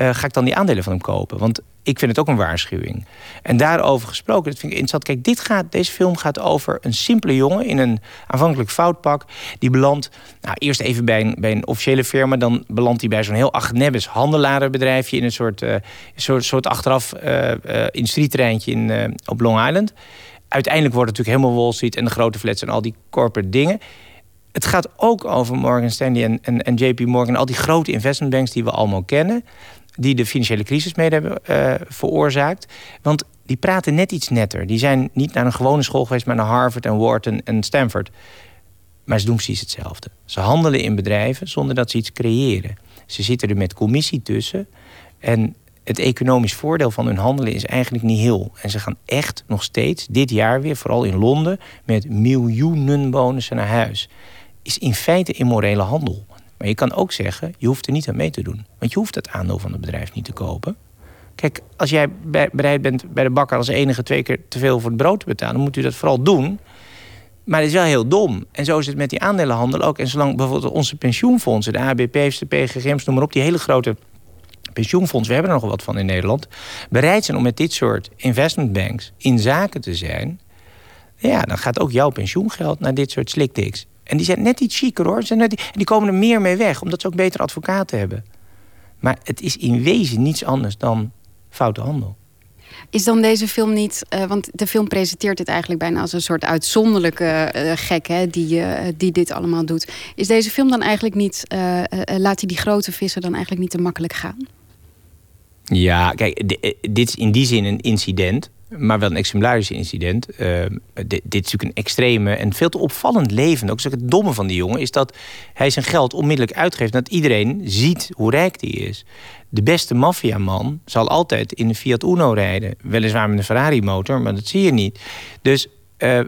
Uh, ga ik dan die aandelen van hem kopen? Want ik vind het ook een waarschuwing. En daarover gesproken, dat vind ik interessant. Kijk, dit gaat, deze film gaat over een simpele jongen in een aanvankelijk foutpak. Die belandt nou, eerst even bij een, bij een officiële firma. Dan belandt hij bij zo'n heel agnebbes handelarenbedrijfje... in een soort, uh, soort, soort achteraf uh, uh, industrietreintje in, op Long Island. Uiteindelijk wordt het natuurlijk helemaal Wall Street... en de grote flats en al die corporate dingen. Het gaat ook over Morgan Stanley en, en, en JP Morgan... al die grote investmentbanks die we allemaal kennen die de financiële crisis mee hebben uh, veroorzaakt. Want die praten net iets netter. Die zijn niet naar een gewone school geweest, maar naar Harvard en Wharton en Stanford. Maar ze doen precies hetzelfde. Ze handelen in bedrijven zonder dat ze iets creëren. Ze zitten er met commissie tussen. En het economisch voordeel van hun handelen is eigenlijk niet heel. En ze gaan echt nog steeds, dit jaar weer, vooral in Londen, met miljoenen bonussen naar huis. Is in feite immorele handel. Maar je kan ook zeggen, je hoeft er niet aan mee te doen. Want je hoeft het aandeel van het bedrijf niet te kopen. Kijk, als jij bereid bent bij de bakker als enige twee keer te veel voor het brood te betalen, dan moet u dat vooral doen. Maar het is wel heel dom. En zo is het met die aandelenhandel ook. En zolang bijvoorbeeld onze pensioenfondsen, de ABP's, de PGGM's, noem maar op, die hele grote pensioenfondsen, we hebben er nog wat van in Nederland, bereid zijn om met dit soort investmentbanks in zaken te zijn, ja, dan gaat ook jouw pensioengeld naar dit soort slikdiks. En die zijn net iets chiquer hoor. Zijn net, en die komen er meer mee weg, omdat ze ook betere advocaten hebben. Maar het is in wezen niets anders dan foute handel. Is dan deze film niet, uh, want de film presenteert dit eigenlijk bijna als een soort uitzonderlijke uh, gek hè, die, uh, die dit allemaal doet. Is deze film dan eigenlijk niet, laat hij die grote vissen dan eigenlijk niet te makkelijk gaan? Ja, kijk, dit is in die zin een incident maar wel een exemplarisch incident. Uh, dit, is natuurlijk een extreme en veel te opvallend leven. Ook het domme van die jongen is dat hij zijn geld onmiddellijk uitgeeft... dat iedereen ziet hoe rijk hij is. De beste maffiaman zal altijd in een Fiat Uno rijden. Weliswaar met een Ferrari-motor, maar dat zie je niet. Dus... Uh,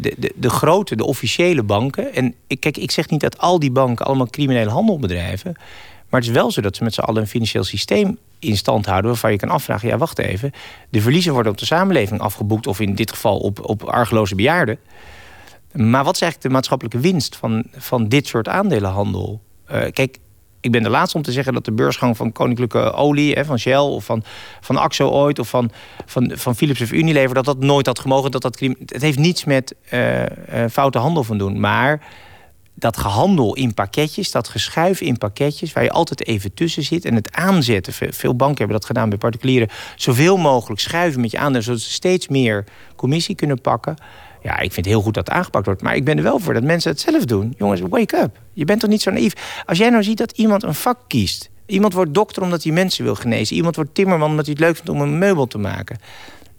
de, de, de, grote, de officiële banken. En kijk, ik zeg niet dat al die banken allemaal criminele handel bedrijven. Maar het is wel zo dat ze met z'n allen een financieel systeem in stand houden... waarvan je kan afvragen, ja, wacht even. De verliezen worden op de samenleving afgeboekt... of in dit geval op, op argeloze bejaarden. Maar wat is eigenlijk de maatschappelijke winst van, van dit soort aandelenhandel? Uh, kijk, ik ben de laatste om te zeggen dat de beursgang van Koninklijke Olie, hè, van Shell of van, van Axo ooit of van, van, van Philips of Unilever, dat dat nooit had gemogen. Dat dat, het heeft niets met uh, uh, foute handel van doen. Maar dat gehandel in pakketjes, dat geschuif in pakketjes, waar je altijd even tussen zit en het aanzetten. Veel banken hebben dat gedaan bij particulieren. Zoveel mogelijk schuiven met je aandelen, zodat ze steeds meer commissie kunnen pakken. Ja, ik vind heel goed dat het aangepakt wordt. Maar ik ben er wel voor dat mensen het zelf doen. Jongens, wake up. Je bent toch niet zo naïef. Als jij nou ziet dat iemand een vak kiest. Iemand wordt dokter omdat hij mensen wil genezen. Iemand wordt timmerman omdat hij het leuk vindt om een meubel te maken.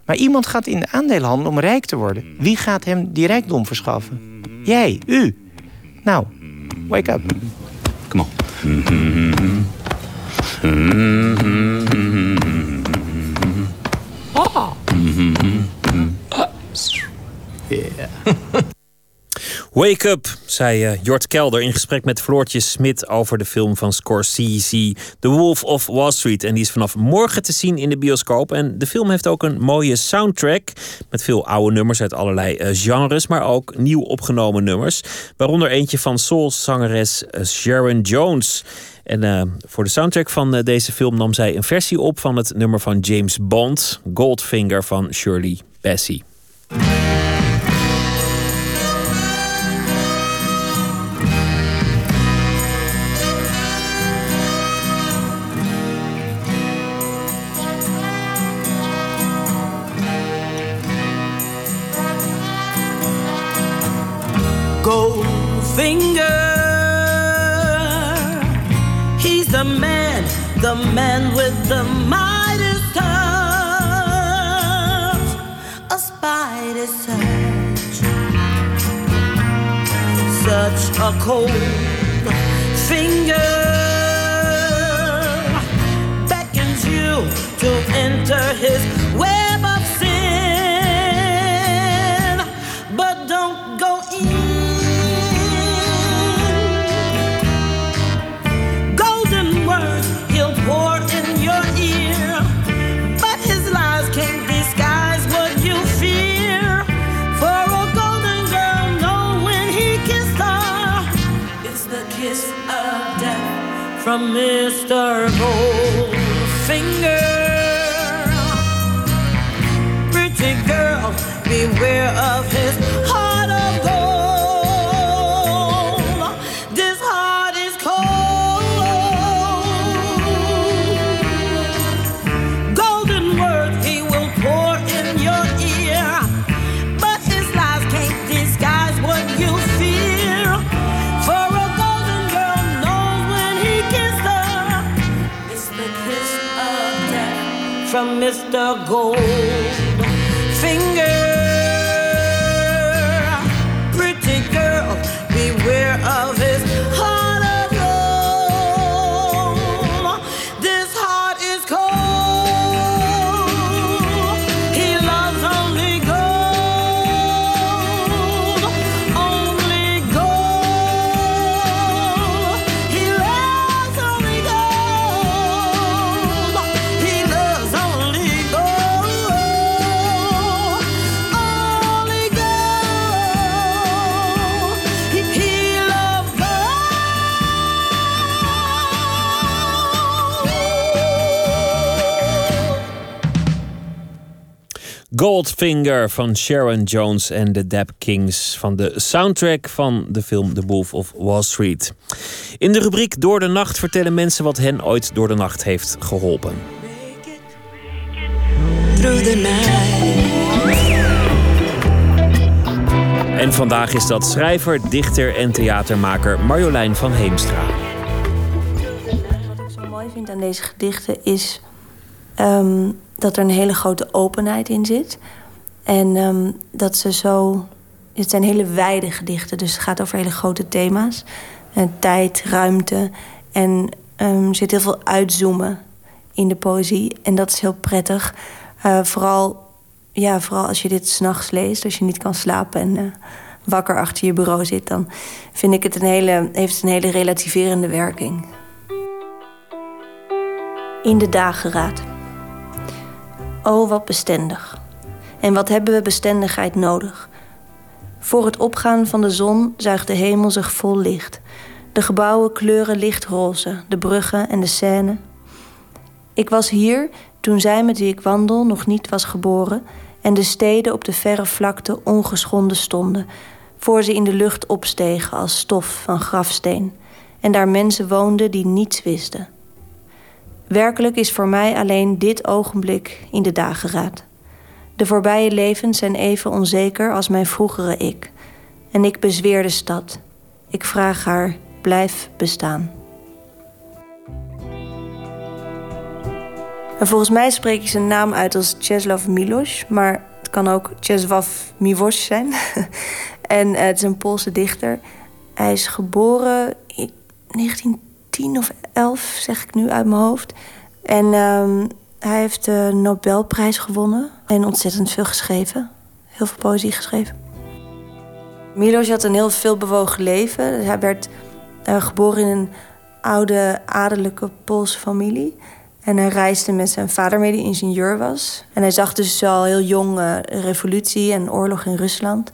Maar iemand gaat in de aandelenhandel om rijk te worden. Wie gaat hem die rijkdom verschaffen? Jij, u. Nou, mm-hmm. wake up. Come on. Oh. Yeah. Wake Up, zei uh, Jort Kelder in gesprek met Floortje Smit over de film van Scorsese, The Wolf of Wall Street. En die is vanaf morgen te zien in de bioscoop. En de film heeft ook een mooie soundtrack met veel oude nummers uit allerlei uh, genres, maar ook nieuw opgenomen nummers. Waaronder eentje van soulzangeres uh, Sharon Jones. En voor de soundtrack van deze film nam zij een versie op van het nummer van James Bond, Goldfinger van Shirley Bassey. Cold finger beckons you to enter his Mr. Goldfinger. Pretty girl, beware of his ago. Goldfinger van Sharon Jones en de Dap Kings van de soundtrack van de film The Wolf of Wall Street. In de rubriek Door de Nacht vertellen mensen wat hen ooit door de nacht heeft geholpen. En vandaag is dat schrijver, dichter en theatermaker Marjolein van Heemstra. Wat ik zo mooi vind aan deze gedichten is ehm, dat er een hele grote openheid in zit. En ehm, dat ze zo. Het zijn hele wijde gedichten, dus het gaat over hele grote thema's. En tijd, ruimte. En ehm, er zit heel veel uitzoomen in de poëzie. En dat is heel prettig. Eh, vooral, ja, vooral als je dit s'nachts leest, als je niet kan slapen en eh, wakker achter je bureau zit, dan vind ik het een hele, heeft het een hele relativerende werking. In de dageraad. O, wat bestendig. En wat hebben we bestendigheid nodig? Voor het opgaan van de zon zuigt de hemel zich vol licht. De gebouwen kleuren lichtroze, de bruggen en de Seine. Ik was hier toen zij met wie ik wandel nog niet was geboren en de steden op de verre vlakte ongeschonden stonden, voor ze in de lucht opstegen als stof van grafsteen, en daar mensen woonden die niets wisten. Werkelijk is voor mij alleen dit ogenblik in de dageraad. De voorbije levens zijn even onzeker als mijn vroegere ik. En ik bezweer de stad. Ik vraag haar, blijf bestaan. En volgens mij spreek je zijn naam uit als Czeslaw Miloš, maar het kan ook Czesław Miłosz zijn. en uh, het is een Poolse dichter. Hij is geboren in 1910 of 11, zeg ik nu uit mijn hoofd. En um, hij heeft de Nobelprijs gewonnen en ontzettend veel geschreven. Heel veel poëzie geschreven. Miloš had een heel veelbewogen leven. Hij werd uh, geboren in een oude adellijke Poolse familie. En hij reisde met zijn vader mee, die ingenieur was. En hij zag dus al heel jong uh, revolutie en oorlog in Rusland.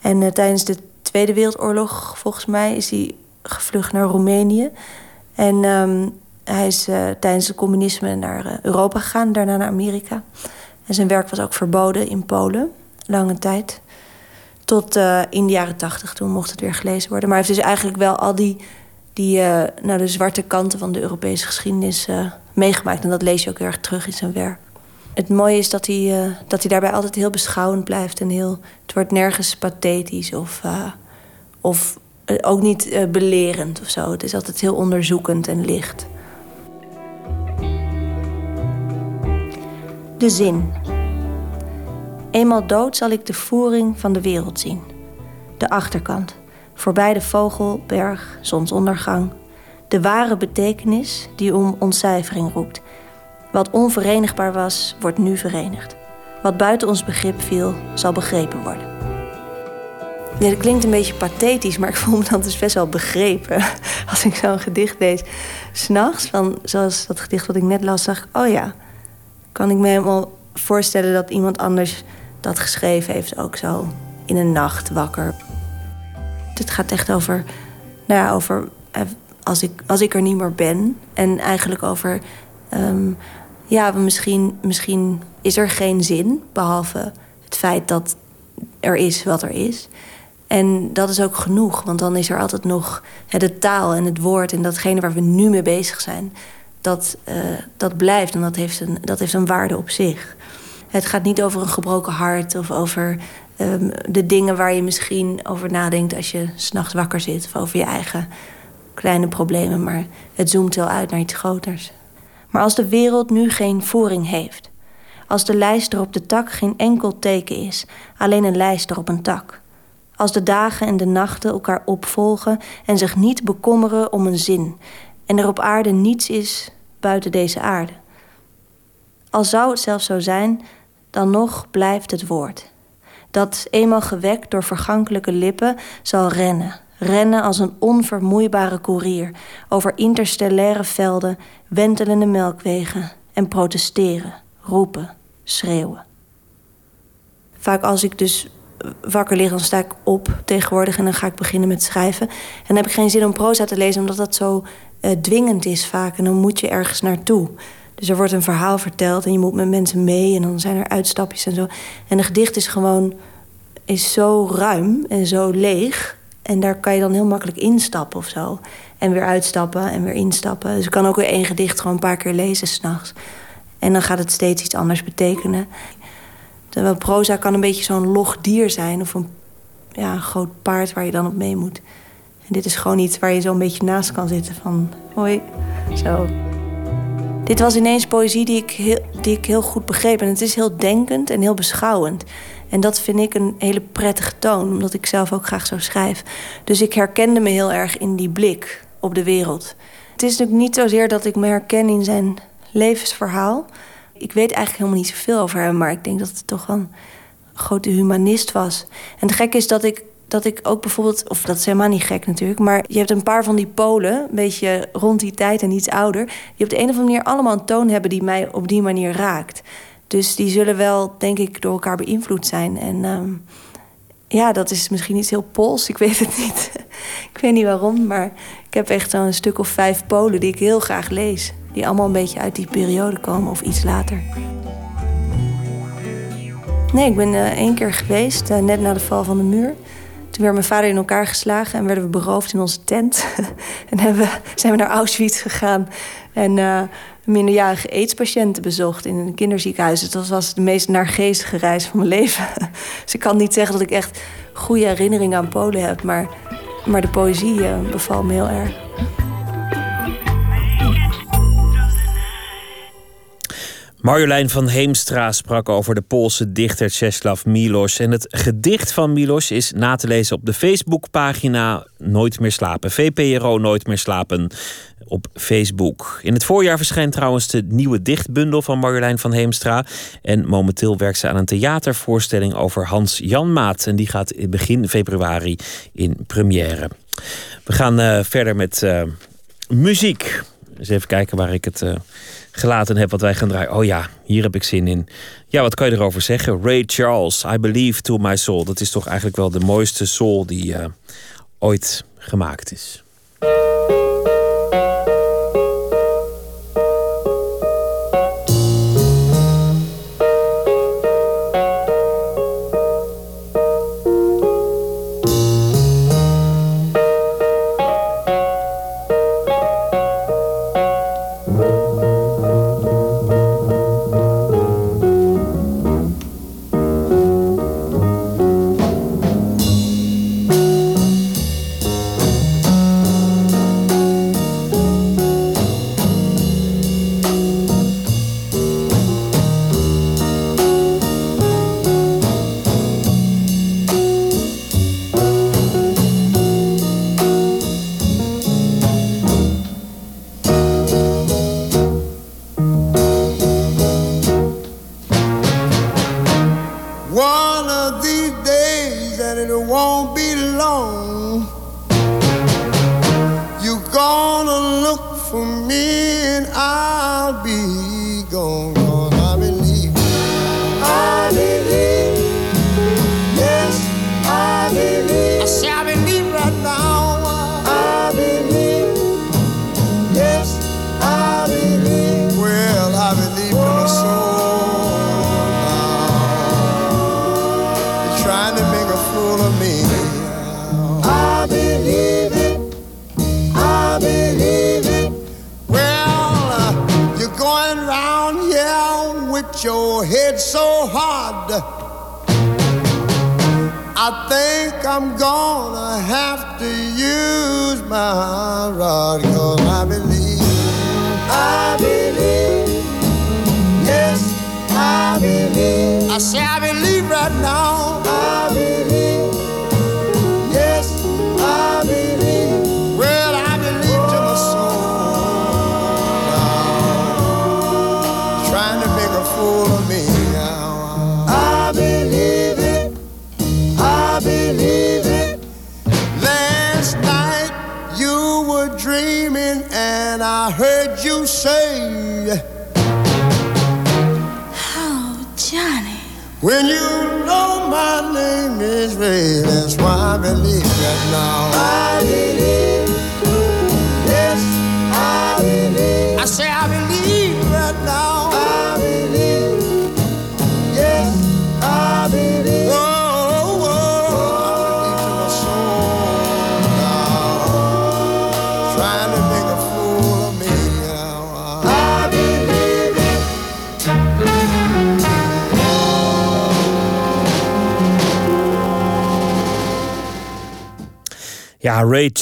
En uh, tijdens de Tweede Wereldoorlog, volgens mij, is hij gevlucht naar Roemenië. En um, hij is uh, tijdens het communisme naar Europa gegaan, daarna naar Amerika. En zijn werk was ook verboden in Polen, lange tijd. Tot in de jaren tachtig, toen mocht het weer gelezen worden. Maar hij heeft dus eigenlijk wel al die, die nou, de zwarte kanten van de Europese geschiedenis meegemaakt. En dat lees je ook heel erg terug in zijn werk. Het mooie is dat hij, dat hij daarbij altijd heel beschouwend blijft. En heel, het wordt nergens pathetisch of, of ook niet belerend of zo. Het is altijd heel onderzoekend en licht. De zin. Eenmaal dood zal ik de voering van de wereld zien. De achterkant. Voorbij de vogel, berg, zonsondergang, de ware betekenis die om ontcijfering roept. Wat onverenigbaar was, wordt nu verenigd. Wat buiten ons begrip viel, zal begrepen worden. Ja, dat klinkt een beetje pathetisch, maar ik voel me dan dus best wel begrepen. Als ik zo'n gedicht lees, s'nachts, zoals dat gedicht wat ik net las, zag oh ja, kan ik me helemaal voorstellen dat iemand anders dat geschreven heeft, ook zo in een nacht wakker. Het gaat echt over, nou ja, over eh, als ik, als ik er niet meer ben. En eigenlijk over, um, ja, misschien, misschien is er geen zin, behalve het feit dat er is wat er is. En dat is ook genoeg, want dan is er altijd nog hè, de taal en het woord en datgene waar we nu mee bezig zijn. Dat, uh, dat blijft en dat heeft, een, dat heeft een waarde op zich. Het gaat niet over een gebroken hart of over um, de dingen waar je misschien over nadenkt als je s'nachts wakker zit. Of over je eigen kleine problemen, maar het zoomt wel uit naar iets groters. Maar als de wereld nu geen voering heeft, als de lijster op de tak geen enkel teken is, alleen een lijster op een tak, als de dagen en de nachten elkaar opvolgen en zich niet bekommeren om een zin, en er op aarde niets is buiten deze aarde. Al zou het zelfs zo zijn, dan nog blijft het woord. Dat, eenmaal gewekt door vergankelijke lippen, zal rennen, rennen als een onvermoeibare koerier over interstellaire velden, wentelende melkwegen en protesteren, roepen, schreeuwen. Vaak als ik dus wakker lig, dan sta ik op tegenwoordig en dan ga ik beginnen met schrijven. En dan heb ik geen zin om proza te lezen, omdat dat zo uh, dwingend is vaak. En dan moet je ergens naartoe. Dus er wordt een verhaal verteld en je moet met mensen mee en dan zijn er uitstapjes en zo. En een gedicht is gewoon is zo ruim en zo leeg en daar kan je dan heel makkelijk instappen of zo. En weer uitstappen en weer instappen. Dus ik kan ook weer één gedicht gewoon een paar keer lezen s'nachts. En dan gaat het steeds iets anders betekenen. Terwijl proza kan een beetje zo'n log dier zijn. Of een, ja, een groot paard waar je dan op mee moet. En dit is gewoon iets waar je zo een beetje naast kan zitten. Van hoi, zo. Dit was ineens poëzie die ik, heel, die ik heel goed begreep. En het is heel denkend en heel beschouwend. En dat vind ik een hele prettige toon, omdat ik zelf ook graag zo schrijf. Dus ik herkende me heel erg in die blik op de wereld. Het is natuurlijk niet zozeer dat ik me herken in zijn levensverhaal. Ik weet eigenlijk helemaal niet zoveel over hem, maar ik denk dat het toch wel een grote humanist was. En het gek is dat ik dat ik ook bijvoorbeeld, of dat is helemaal niet gek natuurlijk, maar je hebt een paar van die Polen, een beetje rond die tijd en iets ouder, die op de een of andere manier allemaal een toon hebben die mij op die manier raakt. Dus die zullen wel, denk ik, door elkaar beïnvloed zijn. En um, ja, dat is misschien iets heel Pools, ik weet het niet. ik weet niet waarom, maar ik heb echt zo'n stuk of vijf Polen die ik heel graag lees. Die allemaal een beetje uit die periode komen of iets later. Nee, ik ben uh, één keer geweest, uh, net na de val van de muur. Toen werd mijn vader in elkaar geslagen en werden we beroofd in onze tent. en hebben, zijn we naar Auschwitz gegaan. En uh, minderjarige aidspatiënten bezocht in een kinderziekenhuis. Dus dat was de meest naargeestige reis van mijn leven. dus ik kan niet zeggen dat ik echt goede herinneringen aan Polen heb, maar, maar de poëzie eh, bevalt me heel erg. Marjolein van Heemstra sprak over de Poolse dichter Czeslaw Milos. En het gedicht van Milos is na te lezen op de Facebookpagina Nooit meer slapen. VPRO Nooit meer slapen op Facebook. In het voorjaar verschijnt trouwens de nieuwe dichtbundel van Marjolein van Heemstra. En momenteel werkt ze aan een theatervoorstelling over Hans Janmaat. En die gaat in begin februari in première. We gaan uh, verder met uh, muziek. Eens even kijken waar ik het... Uh, gelaten heb wat wij gaan draaien. Oh ja, hier heb ik zin in. Ja, wat kan je erover zeggen? Ray Charles, I Believe to My Soul. Dat is toch eigenlijk wel de mooiste soul die uh, ooit gemaakt is.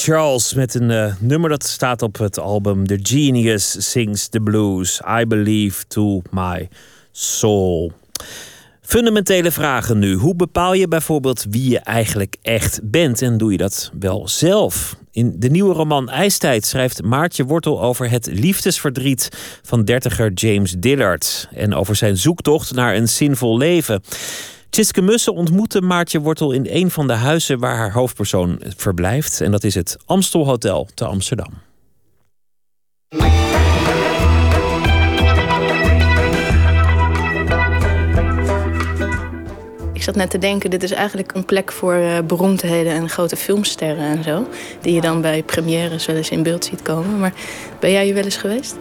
Charles met een uh, nummer dat staat op het album The Genius Sings the Blues. I Believe to My Soul. Fundamentele vragen nu. Hoe bepaal je bijvoorbeeld wie je eigenlijk echt bent? En doe je dat wel zelf? In de nieuwe roman IJstijd schrijft Maartje Wortel over het liefdesverdriet van dertiger James Dillard. En over zijn zoektocht naar een zinvol leven. Tjitske Mussen ontmoette Maartje Wortel in een van de huizen waar haar hoofdpersoon verblijft. En dat is het Amstel Hotel te Amsterdam. Ik zat net te denken, dit is eigenlijk een plek voor uh, beroemdheden en grote filmsterren en zo. Die je dan bij premières wel eens in beeld ziet komen. Maar ben jij hier wel eens geweest?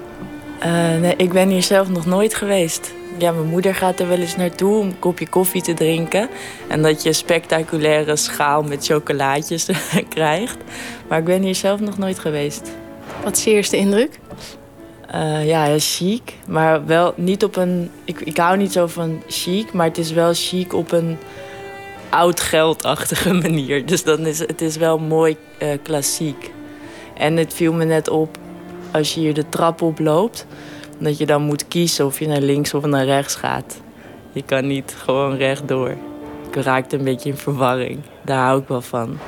Uh, nee, ik ben hier zelf nog nooit geweest ja, mijn moeder gaat er wel eens naartoe om een kopje koffie te drinken. En dat je een spectaculaire schaal met chocolaatjes krijgt. Maar ik ben hier zelf nog nooit geweest. Wat is je eerste indruk? Eh, ja, heel chic. Maar wel niet op een... Ik, ik hou niet zo van chic, maar het is wel chic op een oud geldachtige manier. Dus dan is het is wel mooi eh, klassiek. En het viel me net op, als je hier de trap oploopt... dat je dan moet kiezen of je naar links of naar rechts gaat. Je kan niet gewoon rechtdoor. Ik raakte een beetje in verwarring. Daar hou ik wel van.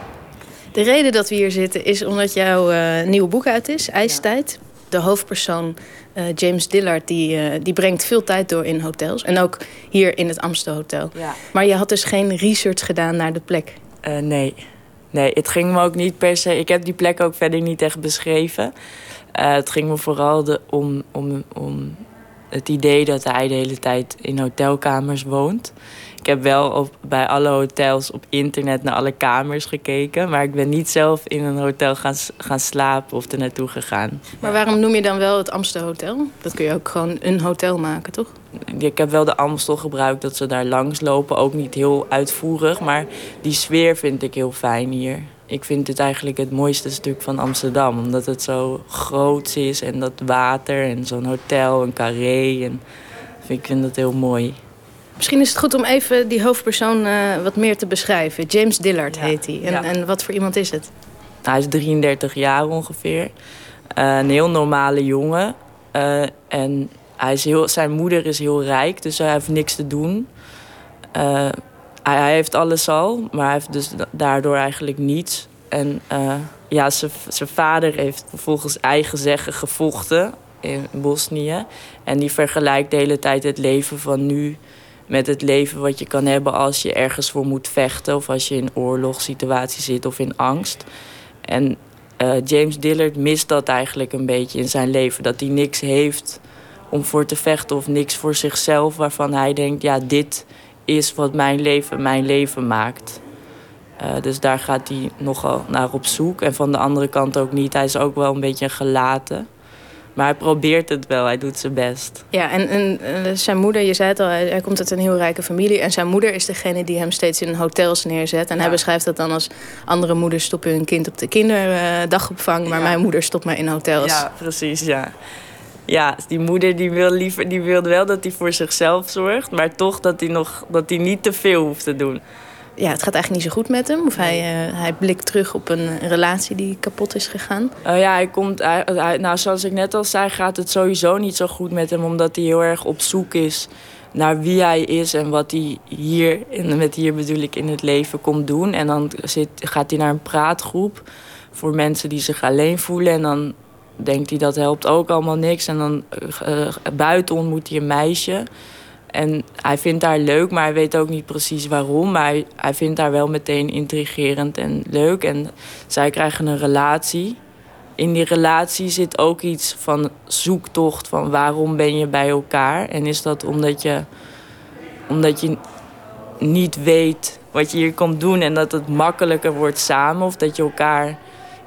De reden dat we hier zitten is omdat jouw eh, nieuwe boek uit is, IJstijd. De hoofdpersoon eh, James Dillard die, eh, die brengt veel tijd door in hotels. En ook hier in het Amstel Hotel. Ja. Maar je had dus geen research gedaan naar de plek. Nee. Nee, het ging me ook niet per se... Ik heb die plek ook verder niet echt beschreven. Eh, het ging me vooral de, om, om, om het idee dat hij de hele tijd in hotelkamers woont. Ik heb wel op, bij alle hotels op internet naar alle kamers gekeken... maar ik ben niet zelf in een hotel gaan, gaan slapen of er naartoe gegaan. Maar waarom noem je dan wel het Amstel Hotel? Dat kun je ook gewoon een hotel maken, toch? Ik heb wel de Amstel gebruikt dat ze daar langs lopen. Ook niet heel uitvoerig, maar die sfeer vind ik heel fijn hier. Ik vind het eigenlijk het mooiste stuk van Amsterdam. Omdat het zo groot is en dat water en zo'n hotel, een carré. En ik vind dat heel mooi. Misschien is het goed om even die hoofdpersoon eh, wat meer te beschrijven. James Dillard heet hij. En, ja. en wat voor iemand is het? Hij is 33 jaar ongeveer. Eh, een heel normale jongen. Eh, en hij is heel, zijn moeder is heel rijk, dus hij heeft niks te doen. Hij, heeft alles al, maar hij heeft dus da- daardoor eigenlijk niets. En eh, ja, zijn zijn vader heeft volgens eigen zeggen gevochten in Bosnië. En die vergelijkt de hele tijd het leven van nu met het leven wat je kan hebben als je ergens voor moet vechten. Of als je in oorlogssituatie zit of in angst. En eh, James Dillard mist dat eigenlijk een beetje in zijn leven. Dat hij niks heeft om voor te vechten of niks voor zichzelf. Waarvan hij denkt, ja, dit is wat mijn leven mijn leven maakt. Eh, dus daar gaat hij nogal naar op zoek. En van de andere kant ook niet. Hij is ook wel een beetje gelaten. Maar hij probeert het wel, hij doet zijn best. Ja, en, en zijn moeder, je zei het al, hij, hij komt uit een heel rijke familie. En zijn moeder is degene die hem steeds in hotels neerzet. En hij beschrijft dat dan als andere moeders stoppen hun kind op de kinderdagopvang. maar mijn moeder stopt mij in hotels. Ja, precies, ja. Ja, die moeder die wil liever, die wil wel dat hij voor zichzelf zorgt, maar toch dat hij, nog, dat hij niet te veel hoeft te doen. Ja, het gaat eigenlijk niet zo goed met hem. Of hij, eh, hij blikt terug op een relatie die kapot is gegaan. Eh, ja, hij komt, hij, hij- nou, zoals ik net al zei, gaat het sowieso niet zo goed met hem, omdat hij heel erg op zoek is naar wie hij is en wat hij hier, en met hier bedoel ik in het leven, komt doen. En dan zit, gaat hij naar een praatgroep voor mensen die zich alleen voelen. En dan denkt hij dat helpt ook allemaal niks. En dan eh, eh, buiten ontmoet hij een meisje. En hij vindt haar leuk, maar hij weet ook niet precies waarom. Maar hij, hij vindt haar wel meteen intrigerend en leuk. En zij krijgen een relatie. In die relatie zit ook iets van zoektocht van waarom ben je bij elkaar. En is dat omdat je, omdat je niet weet wat je hier komt doen en dat het makkelijker wordt samen. Of dat je elkaar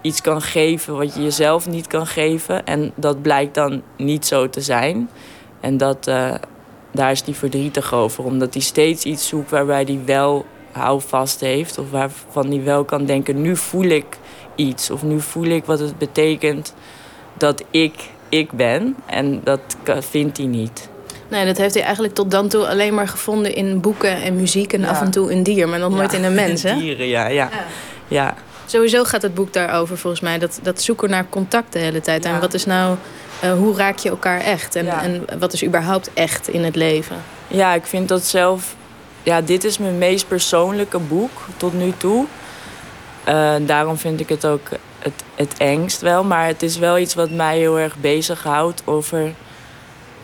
iets kan geven wat je jezelf niet kan geven. En dat blijkt dan niet zo te zijn. En dat, eh, daar is hij verdrietig over. Omdat hij steeds iets zoekt waarbij hij wel houvast heeft. Of waarvan hij wel kan denken, nu voel ik iets. Of nu voel ik wat het betekent dat ik ik ben. En dat vindt hij niet. Nee, dat heeft hij eigenlijk tot dan toe alleen maar gevonden in boeken en muziek. En Ja. af en toe een dier, maar nog nooit in een mens, hè? Dieren, ja. ja. ja. Sowieso gaat het boek daarover, volgens mij. Dat, dat zoeken naar contact de hele tijd. En wat is nou, eh, hoe raak je elkaar echt? En, en wat is überhaupt echt in het leven? Ja, ik vind dat zelf. Ja, dit is mijn meest persoonlijke boek tot nu toe. Eh, daarom vind ik het ook het, het engst wel. Maar het is wel iets wat mij heel erg bezighoudt over.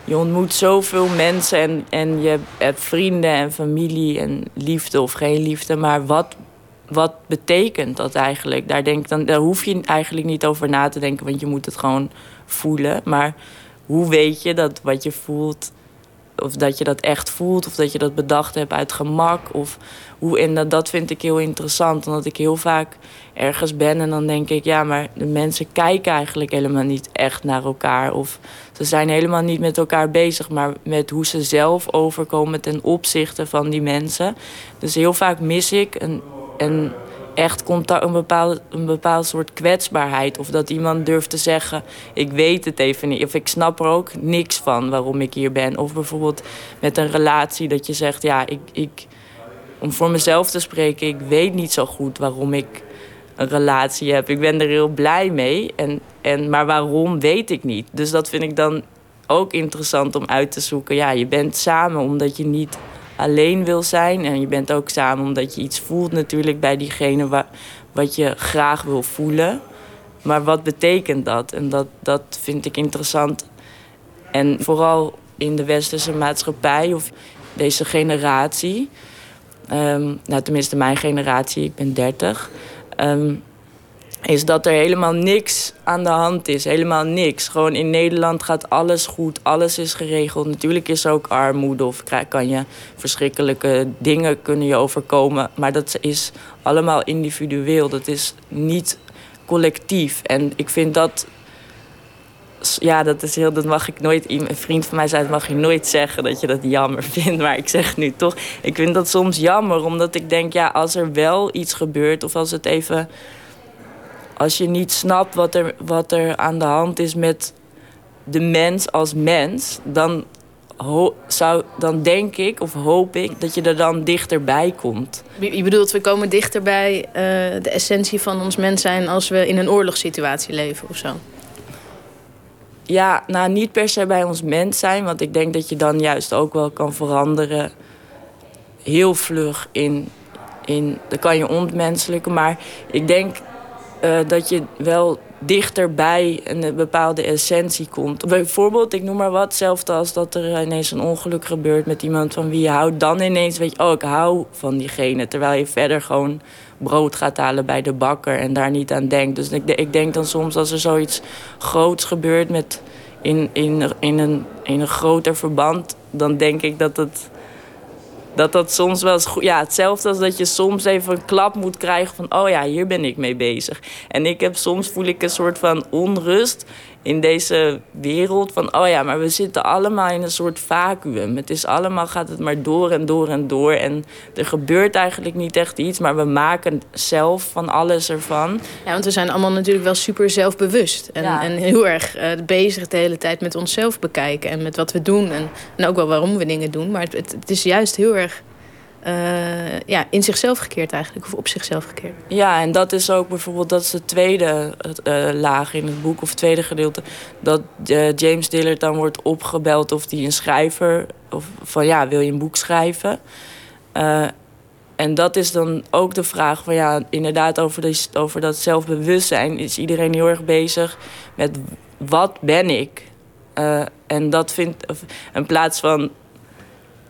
Je ontmoet zoveel mensen en, en je hebt vrienden en familie en liefde of geen liefde. Maar wat, wat betekent dat eigenlijk? Daar, denk, dan, daar hoef je eigenlijk niet over na te denken, want je moet het gewoon voelen. Maar hoe weet je dat wat je voelt of dat je dat echt voelt, of dat je dat bedacht hebt uit gemak. Of hoe, en dat, dat vind ik heel interessant, omdat ik heel vaak ergens ben en dan denk ik, ja, maar de mensen kijken eigenlijk helemaal niet echt naar elkaar. Of ze zijn helemaal niet met elkaar bezig, maar met hoe ze zelf overkomen ten opzichte van die mensen. Dus heel vaak mis ik een, een echt contact, een, bepaald, een bepaald soort kwetsbaarheid. Of dat iemand durft te zeggen, ik weet het even niet. Of ik snap er ook niks van waarom ik hier ben. Of bijvoorbeeld met een relatie dat je zegt, ja, ik, ik, om voor mezelf te spreken, ik weet niet zo goed waarom ik een relatie heb. Ik ben er heel blij mee. En, en, maar waarom weet ik niet. Dus dat vind ik dan ook interessant om uit te zoeken. Ja, je bent samen omdat je niet alleen wil zijn. En je bent ook samen omdat je iets voelt natuurlijk bij diegene wa wat je graag wil voelen. Maar wat betekent dat? En dat, dat vind ik interessant. En vooral in de westerse maatschappij of deze generatie. Um, nou, tenminste mijn generatie, ik ben 30. Um, is dat er helemaal niks aan de hand is. Helemaal niks. Gewoon in Nederland gaat alles goed, alles is geregeld. Natuurlijk is er ook armoede of kan je verschrikkelijke dingen kunnen je overkomen. Maar dat is allemaal individueel. Dat is niet collectief. En ik vind dat. Ja, dat is heel. Dat mag ik nooit. Een vriend van mij zei: dat mag je nooit zeggen dat je dat jammer vindt. Maar ik zeg nu toch. Ik vind dat soms jammer, omdat ik denk: ja, als er wel iets gebeurt of als het even als je niet snapt wat er, wat er aan de hand is met de mens als mens, dan, zou, dan denk ik of hoop ik dat je er dan dichterbij komt. Je bedoelt, we komen dichterbij uh, de essentie van ons mens zijn als we in een oorlogssituatie leven of zo? Ja, nou niet per se bij ons mens zijn, want ik denk dat je dan juist ook wel kan veranderen. Heel vlug in, in dan kan je ontmenselijken. Maar ik denk uh, dat je wel dichter bij een bepaalde essentie komt. Bijvoorbeeld, ik noem maar wat, hetzelfde als dat er ineens een ongeluk gebeurt met iemand van wie je houdt. Dan ineens weet je, oh, ik hou van diegene. Terwijl je verder gewoon brood gaat halen bij de bakker en daar niet aan denkt. Dus ik, ik denk dan soms als er zoiets groots gebeurt met in, in, in, een, in een groter verband, dan denk ik dat het dat dat soms wel eens goed... Ja, hetzelfde als dat je soms even een klap moet krijgen van... oh ja, hier ben ik mee bezig. En ik heb soms voel ik een soort van onrust in deze wereld van, oh ja, maar we zitten allemaal in een soort vacuüm. Het is allemaal, gaat het maar door en door en door. En er gebeurt eigenlijk niet echt iets, maar we maken zelf van alles ervan. Ja, want we zijn allemaal natuurlijk wel super zelfbewust. En, en heel erg uh, bezig de hele tijd met onszelf bekijken en met wat we doen. En, en ook wel waarom we dingen doen. Maar het, het is juist heel erg uh, ja, in zichzelf gekeerd eigenlijk, of op zichzelf gekeerd. Ja, en dat is ook bijvoorbeeld, dat is de tweede uh, laag in het boek, of het tweede gedeelte, dat uh, James Dillard dan wordt opgebeld of die een schrijver, of van ja, wil je een boek schrijven? en dat is dan ook de vraag van ja, inderdaad over, over dat zelfbewustzijn is iedereen heel erg bezig met wat ben ik? en dat vindt, in plaats van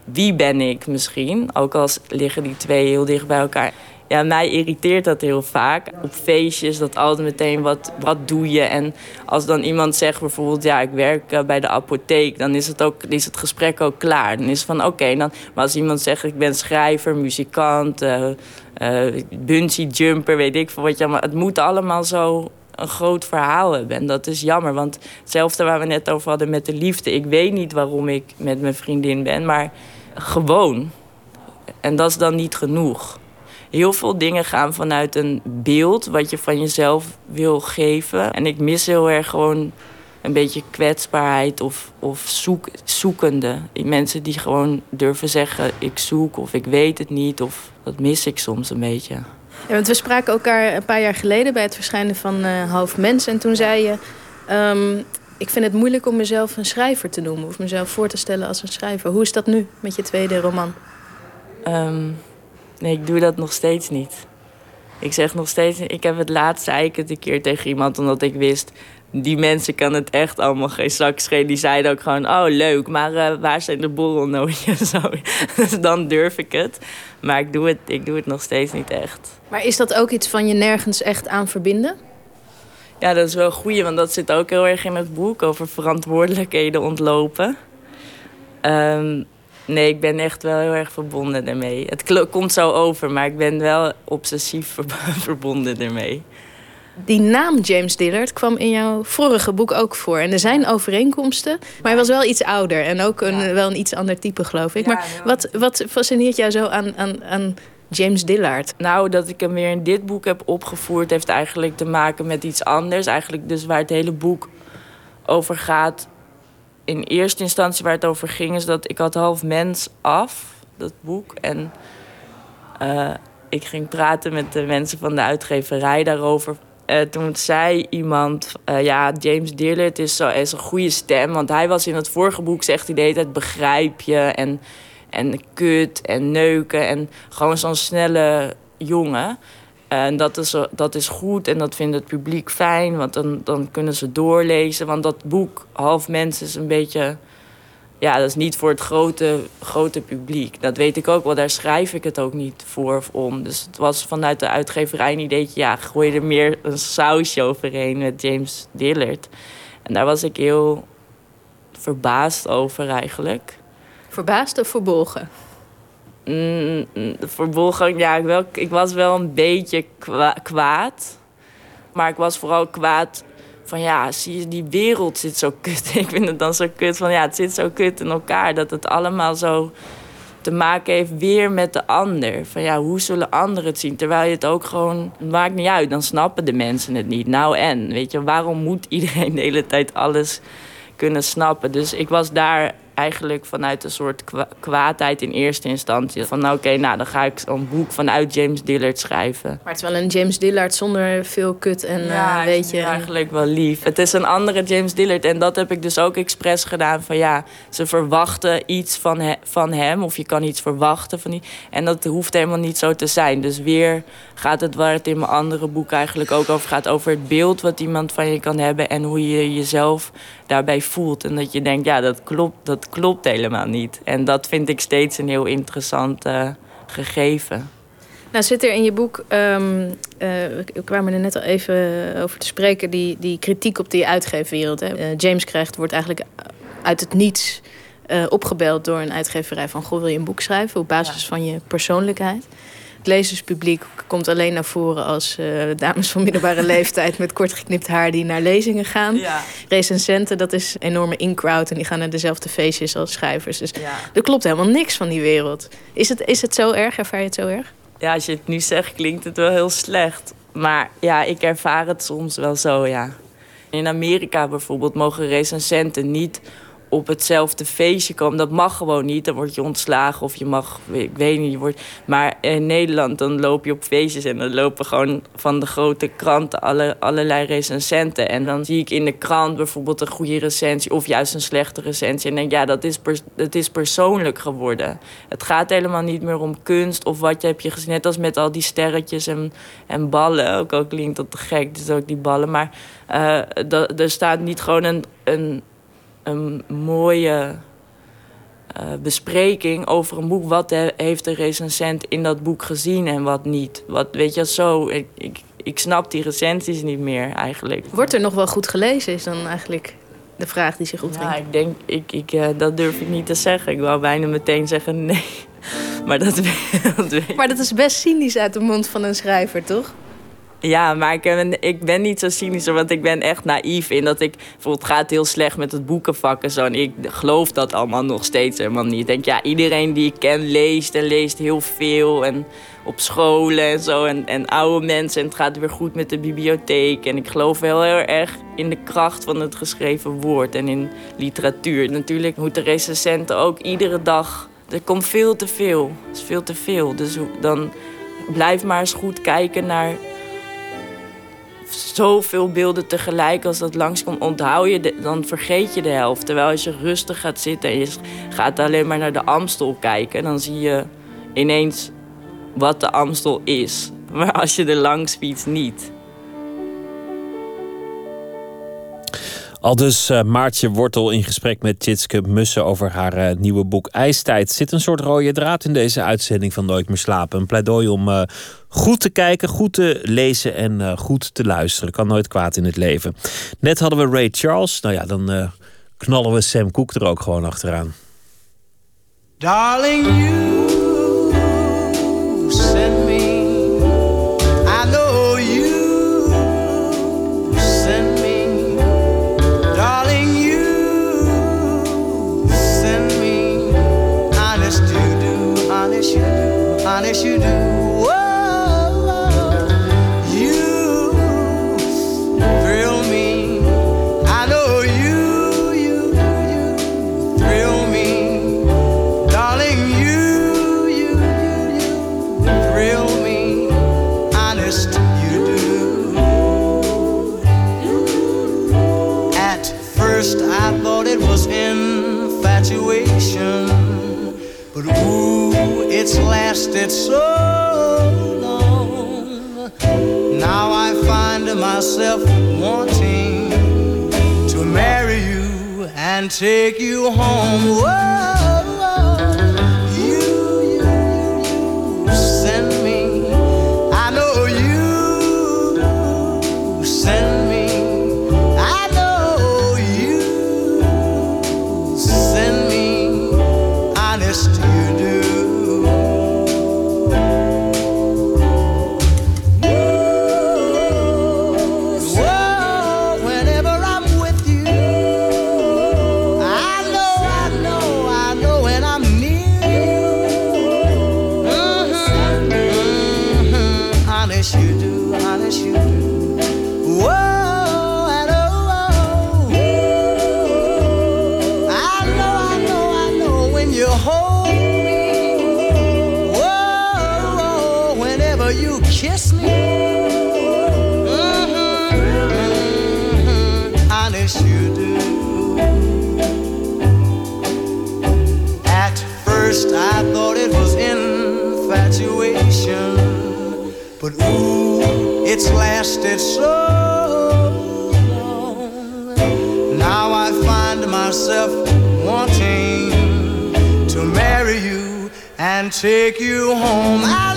wie ben ik misschien? Ook al liggen die twee heel dicht bij elkaar. Ja, mij irriteert dat heel vaak. Op feestjes, dat altijd meteen wat, wat doe je. En als dan iemand zegt bijvoorbeeld, ja, ik werk eh, bij de apotheek, dan is het, ook, is het gesprek ook klaar. Dan is het van, oké, dan. maar als iemand zegt, ik ben schrijver, muzikant, uh, bungee jumper, weet ik veel wat je Het moet allemaal zo een groot verhaal hebben. En dat is jammer, want hetzelfde waar we net over hadden met de liefde. Ik weet niet waarom ik met mijn vriendin ben, maar gewoon. En dat is dan niet genoeg. Heel veel dingen gaan vanuit een beeld wat je van jezelf wil geven. En ik mis heel erg gewoon een beetje kwetsbaarheid of, of zoek, zoekende. Mensen die gewoon durven zeggen: ik zoek of ik weet het niet. Of dat mis ik soms een beetje. Want we spraken elkaar een paar jaar geleden bij het verschijnen van uh, Half Mens. En toen zei je: um, Ik vind het moeilijk om mezelf een schrijver te noemen. Of mezelf voor te stellen als een schrijver. Hoe is dat nu met je tweede roman? Um, nee, ik doe dat nog steeds niet. Ik zeg nog steeds, ik heb het laatst het een keer tegen iemand omdat ik wist, die mensen kan het echt allemaal geen zak schelen. Die zeiden ook gewoon, oh leuk, maar uh, waar zijn de borrelnootjes? dus dan durf ik het. Maar ik doe, het, ik doe het nog steeds niet echt. Maar is dat ook iets van je nergens echt aan verbinden? Ja, dat is wel goed, want dat zit ook heel erg in het boek over verantwoordelijkheden ontlopen. Um, nee, ik ben echt wel heel erg verbonden ermee. Het komt zo over, maar ik ben wel obsessief verbonden ermee. Die naam James Dillard kwam in jouw vorige boek ook voor. En er zijn overeenkomsten, maar hij was wel iets ouder. En ook een, wel een iets ander type, geloof ik. maar wat, wat fascineert jou zo aan, aan, aan James Dillard? Nou, dat ik hem weer in dit boek heb opgevoerd, heeft eigenlijk te maken met iets anders. Eigenlijk dus waar het hele boek over gaat. In eerste instantie waar het over ging, is dat ik had half mens af, dat boek. En eh, ik ging praten met de mensen van de uitgeverij daarover. Eh, toen zei iemand, eh, ja, James Dillard is, zo, is een goede stem. Want hij was in het vorige boek, zegt hij de hele tijd, begrijp je. En, en kut en neuken. En gewoon zo'n snelle jongen. En dat is, dat is goed en dat vindt het publiek fijn. Want dan, dan kunnen ze doorlezen. Want dat boek, Half Mens, is een beetje... Ja, dat is niet voor het grote, grote publiek. Dat weet ik ook wel. Daar schrijf ik het ook niet voor of om. Dus het was vanuit de uitgeverij een ideetje... ja, gooi er meer een sausje overheen met James Dillard. En daar was ik heel verbaasd over eigenlijk. Verbaasd of verbolgen? Mm, mm, verbolgen, ja, ik, wel, ik was wel een beetje kwa- kwaad. Maar ik was vooral kwaad van ja, zie je, die wereld zit zo kut. Ik vind het dan zo kut van ja, het zit zo kut in elkaar. Dat het allemaal zo te maken heeft weer met de ander. Van ja, hoe zullen anderen het zien? Terwijl je het ook gewoon, het maakt niet uit, dan snappen de mensen het niet. Nou en, weet je, waarom moet iedereen de hele tijd alles kunnen snappen? Dus ik was daar eigenlijk vanuit een soort kwa- kwaadheid in eerste instantie. Van nou, oké, nou dan ga ik zo'n boek vanuit James Dillard schrijven. Maar het is wel een James Dillard zonder veel kut en Ja, eh, weet je... eigenlijk wel lief. Het is een andere James Dillard. En dat heb ik dus ook expres gedaan. Van ja, ze verwachten iets van, he- van hem. Of je kan iets verwachten van die. En dat hoeft helemaal niet zo te zijn. Dus weer gaat het waar het in mijn andere boek eigenlijk ook over gaat. Over het beeld wat iemand van je kan hebben. En hoe je jezelf daarbij voelt. En dat je denkt, ja, dat klopt, dat klopt helemaal niet. En dat vind ik steeds een heel interessant eh, gegeven. Nou zit er in je boek, ehm eh, we kwamen er net al even over te spreken, die, die kritiek op die uitgeefwereld. Hè. Eh, James krijgt, wordt eigenlijk uit het niets opgebeld door een uitgeverij van... Goh, wil je een boek schrijven op basis van je persoonlijkheid? Het lezerspubliek komt alleen naar voren als eh, dames van middelbare leeftijd... met kort geknipt haar die naar lezingen gaan. Ja. Recensenten, dat is een enorme in-crowd... en die gaan naar dezelfde feestjes als schrijvers. Dus er klopt helemaal niks van die wereld. Is het, is het zo erg? Ervaar je het zo erg? Ja, als je het nu zegt, klinkt het wel heel slecht. Maar ja, ik ervaar het soms wel zo, ja. In Amerika bijvoorbeeld mogen recensenten niet op hetzelfde feestje komen. Dat mag gewoon niet. Dan word je ontslagen of je mag, ik weet niet. Je wordt... Maar in Nederland dan loop je op feestjes en dan lopen gewoon van de grote kranten alle, allerlei recensenten. En dan zie ik in de krant bijvoorbeeld een goede recensie of juist een slechte recensie. En denk ja, dat is, dat is persoonlijk geworden. Het gaat helemaal niet meer om kunst of wat je heb je gezien. Net als met al die sterretjes en, en ballen. Ook al klinkt dat te gek, dus ook die ballen. Maar dat, er staat niet gewoon een, een, een mooie eh, bespreking over een boek. Wat he- heeft de recensent in dat boek gezien en wat niet? Wat, weet je, zo. Ik, ik, ik snap die recensies niet meer eigenlijk. Wordt er nog wel goed gelezen, is dan eigenlijk de vraag die zich opdringt. Ja, ik denk, ik, ik, eh, dat durf ik niet te zeggen. Ik wou bijna meteen zeggen nee. Maar dat, dat weet. Maar dat is best cynisch uit de mond van een schrijver, toch? Ja, maar ik ben, ik ben niet zo cynisch, want ik ben echt naïef in dat ik... Bijvoorbeeld het gaat heel slecht met het boekenvak en zo. En ik geloof dat allemaal nog steeds helemaal niet. Ik denk, ja, iedereen die ik ken leest en leest heel veel. En op scholen en zo. En, en oude mensen. En het gaat weer goed met de bibliotheek. En ik geloof wel heel erg in de kracht van het geschreven woord en in literatuur. Natuurlijk moeten recensenten ook iedere dag... Er komt veel te veel. Het is veel te veel. Dus dan blijf maar eens goed kijken naar zoveel beelden tegelijk als dat langskomt, onthoud je, de- dan vergeet je de helft. Terwijl als je rustig gaat zitten en je gaat alleen maar naar de Amstel kijken, dan zie je ineens wat de Amstel is. Maar als je er langs fietst, niet. Al dus eh, Maartje Wortel in gesprek met Tjitske Mussen over haar eh, nieuwe boek IJstijd. Zit een soort rode draad in deze uitzending van Nooit meer slapen. Een pleidooi om eh, goed te kijken, goed te lezen en goed te luisteren. Kan nooit kwaad in het leven. Net hadden we Ray Charles. Nou ja, dan knallen we Sam Cooke er ook gewoon achteraan. Darling, you lasted so long. Now I find myself wanting to marry you and take you home. Whoa, it's lasted so long. Now I find myself wanting to marry you and take you home. I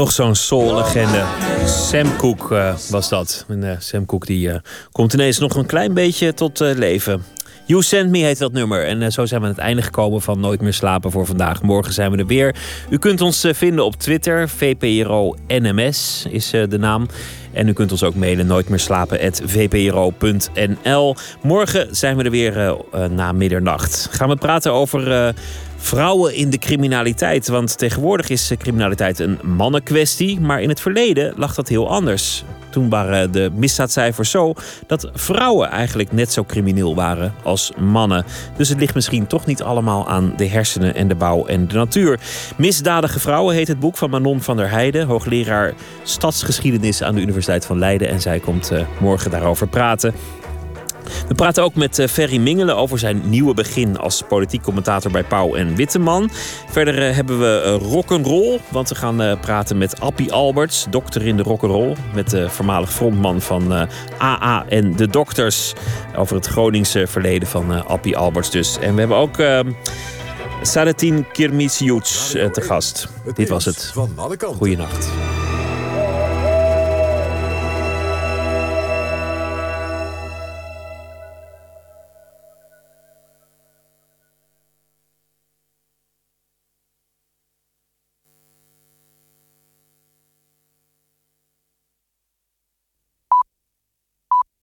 Nog zo'n soul-legende. Sam Cooke eh, was dat. En, eh, Sam Cooke die, eh, komt ineens nog een klein beetje tot leven. You Send Me heet dat nummer. En zo zijn we aan het einde gekomen van Nooit meer slapen voor vandaag. Morgen zijn we er weer. U kunt ons vinden op Twitter. VPRO NMS is de naam. En u kunt ons ook mailen nooitmeerslapen.vpro.nl. Morgen zijn we er weer na middernacht. Gaan we praten over vrouwen in de criminaliteit. Want tegenwoordig is eh, criminaliteit een mannenkwestie. Maar in het verleden lag dat heel anders. Toen waren de misdaadcijfers zo dat vrouwen eigenlijk net zo crimineel waren als mannen. Dus het ligt misschien toch niet allemaal aan de hersenen en de bouw en de natuur. Misdadige vrouwen heet het boek van Manon van der Heijden, hoogleraar stadsgeschiedenis aan de Universiteit van Leiden. En zij komt eh, morgen daarover praten. We praten ook met eh, Ferry Mingelen over zijn nieuwe begin als politiek commentator bij Pauw en Witteman. Verder eh, hebben we uh, rock'n'roll, want we gaan eh, praten met Appie Alberts, dokter in de rock'n'roll. Met de voormalig frontman van eh, AA en de Dokters. Over het Groningse verleden van eh, Appie Alberts dus. En we hebben ook uh, Sadatin Kirmisiuts te gast. Dit was het. Van alle kanten. Goeienacht.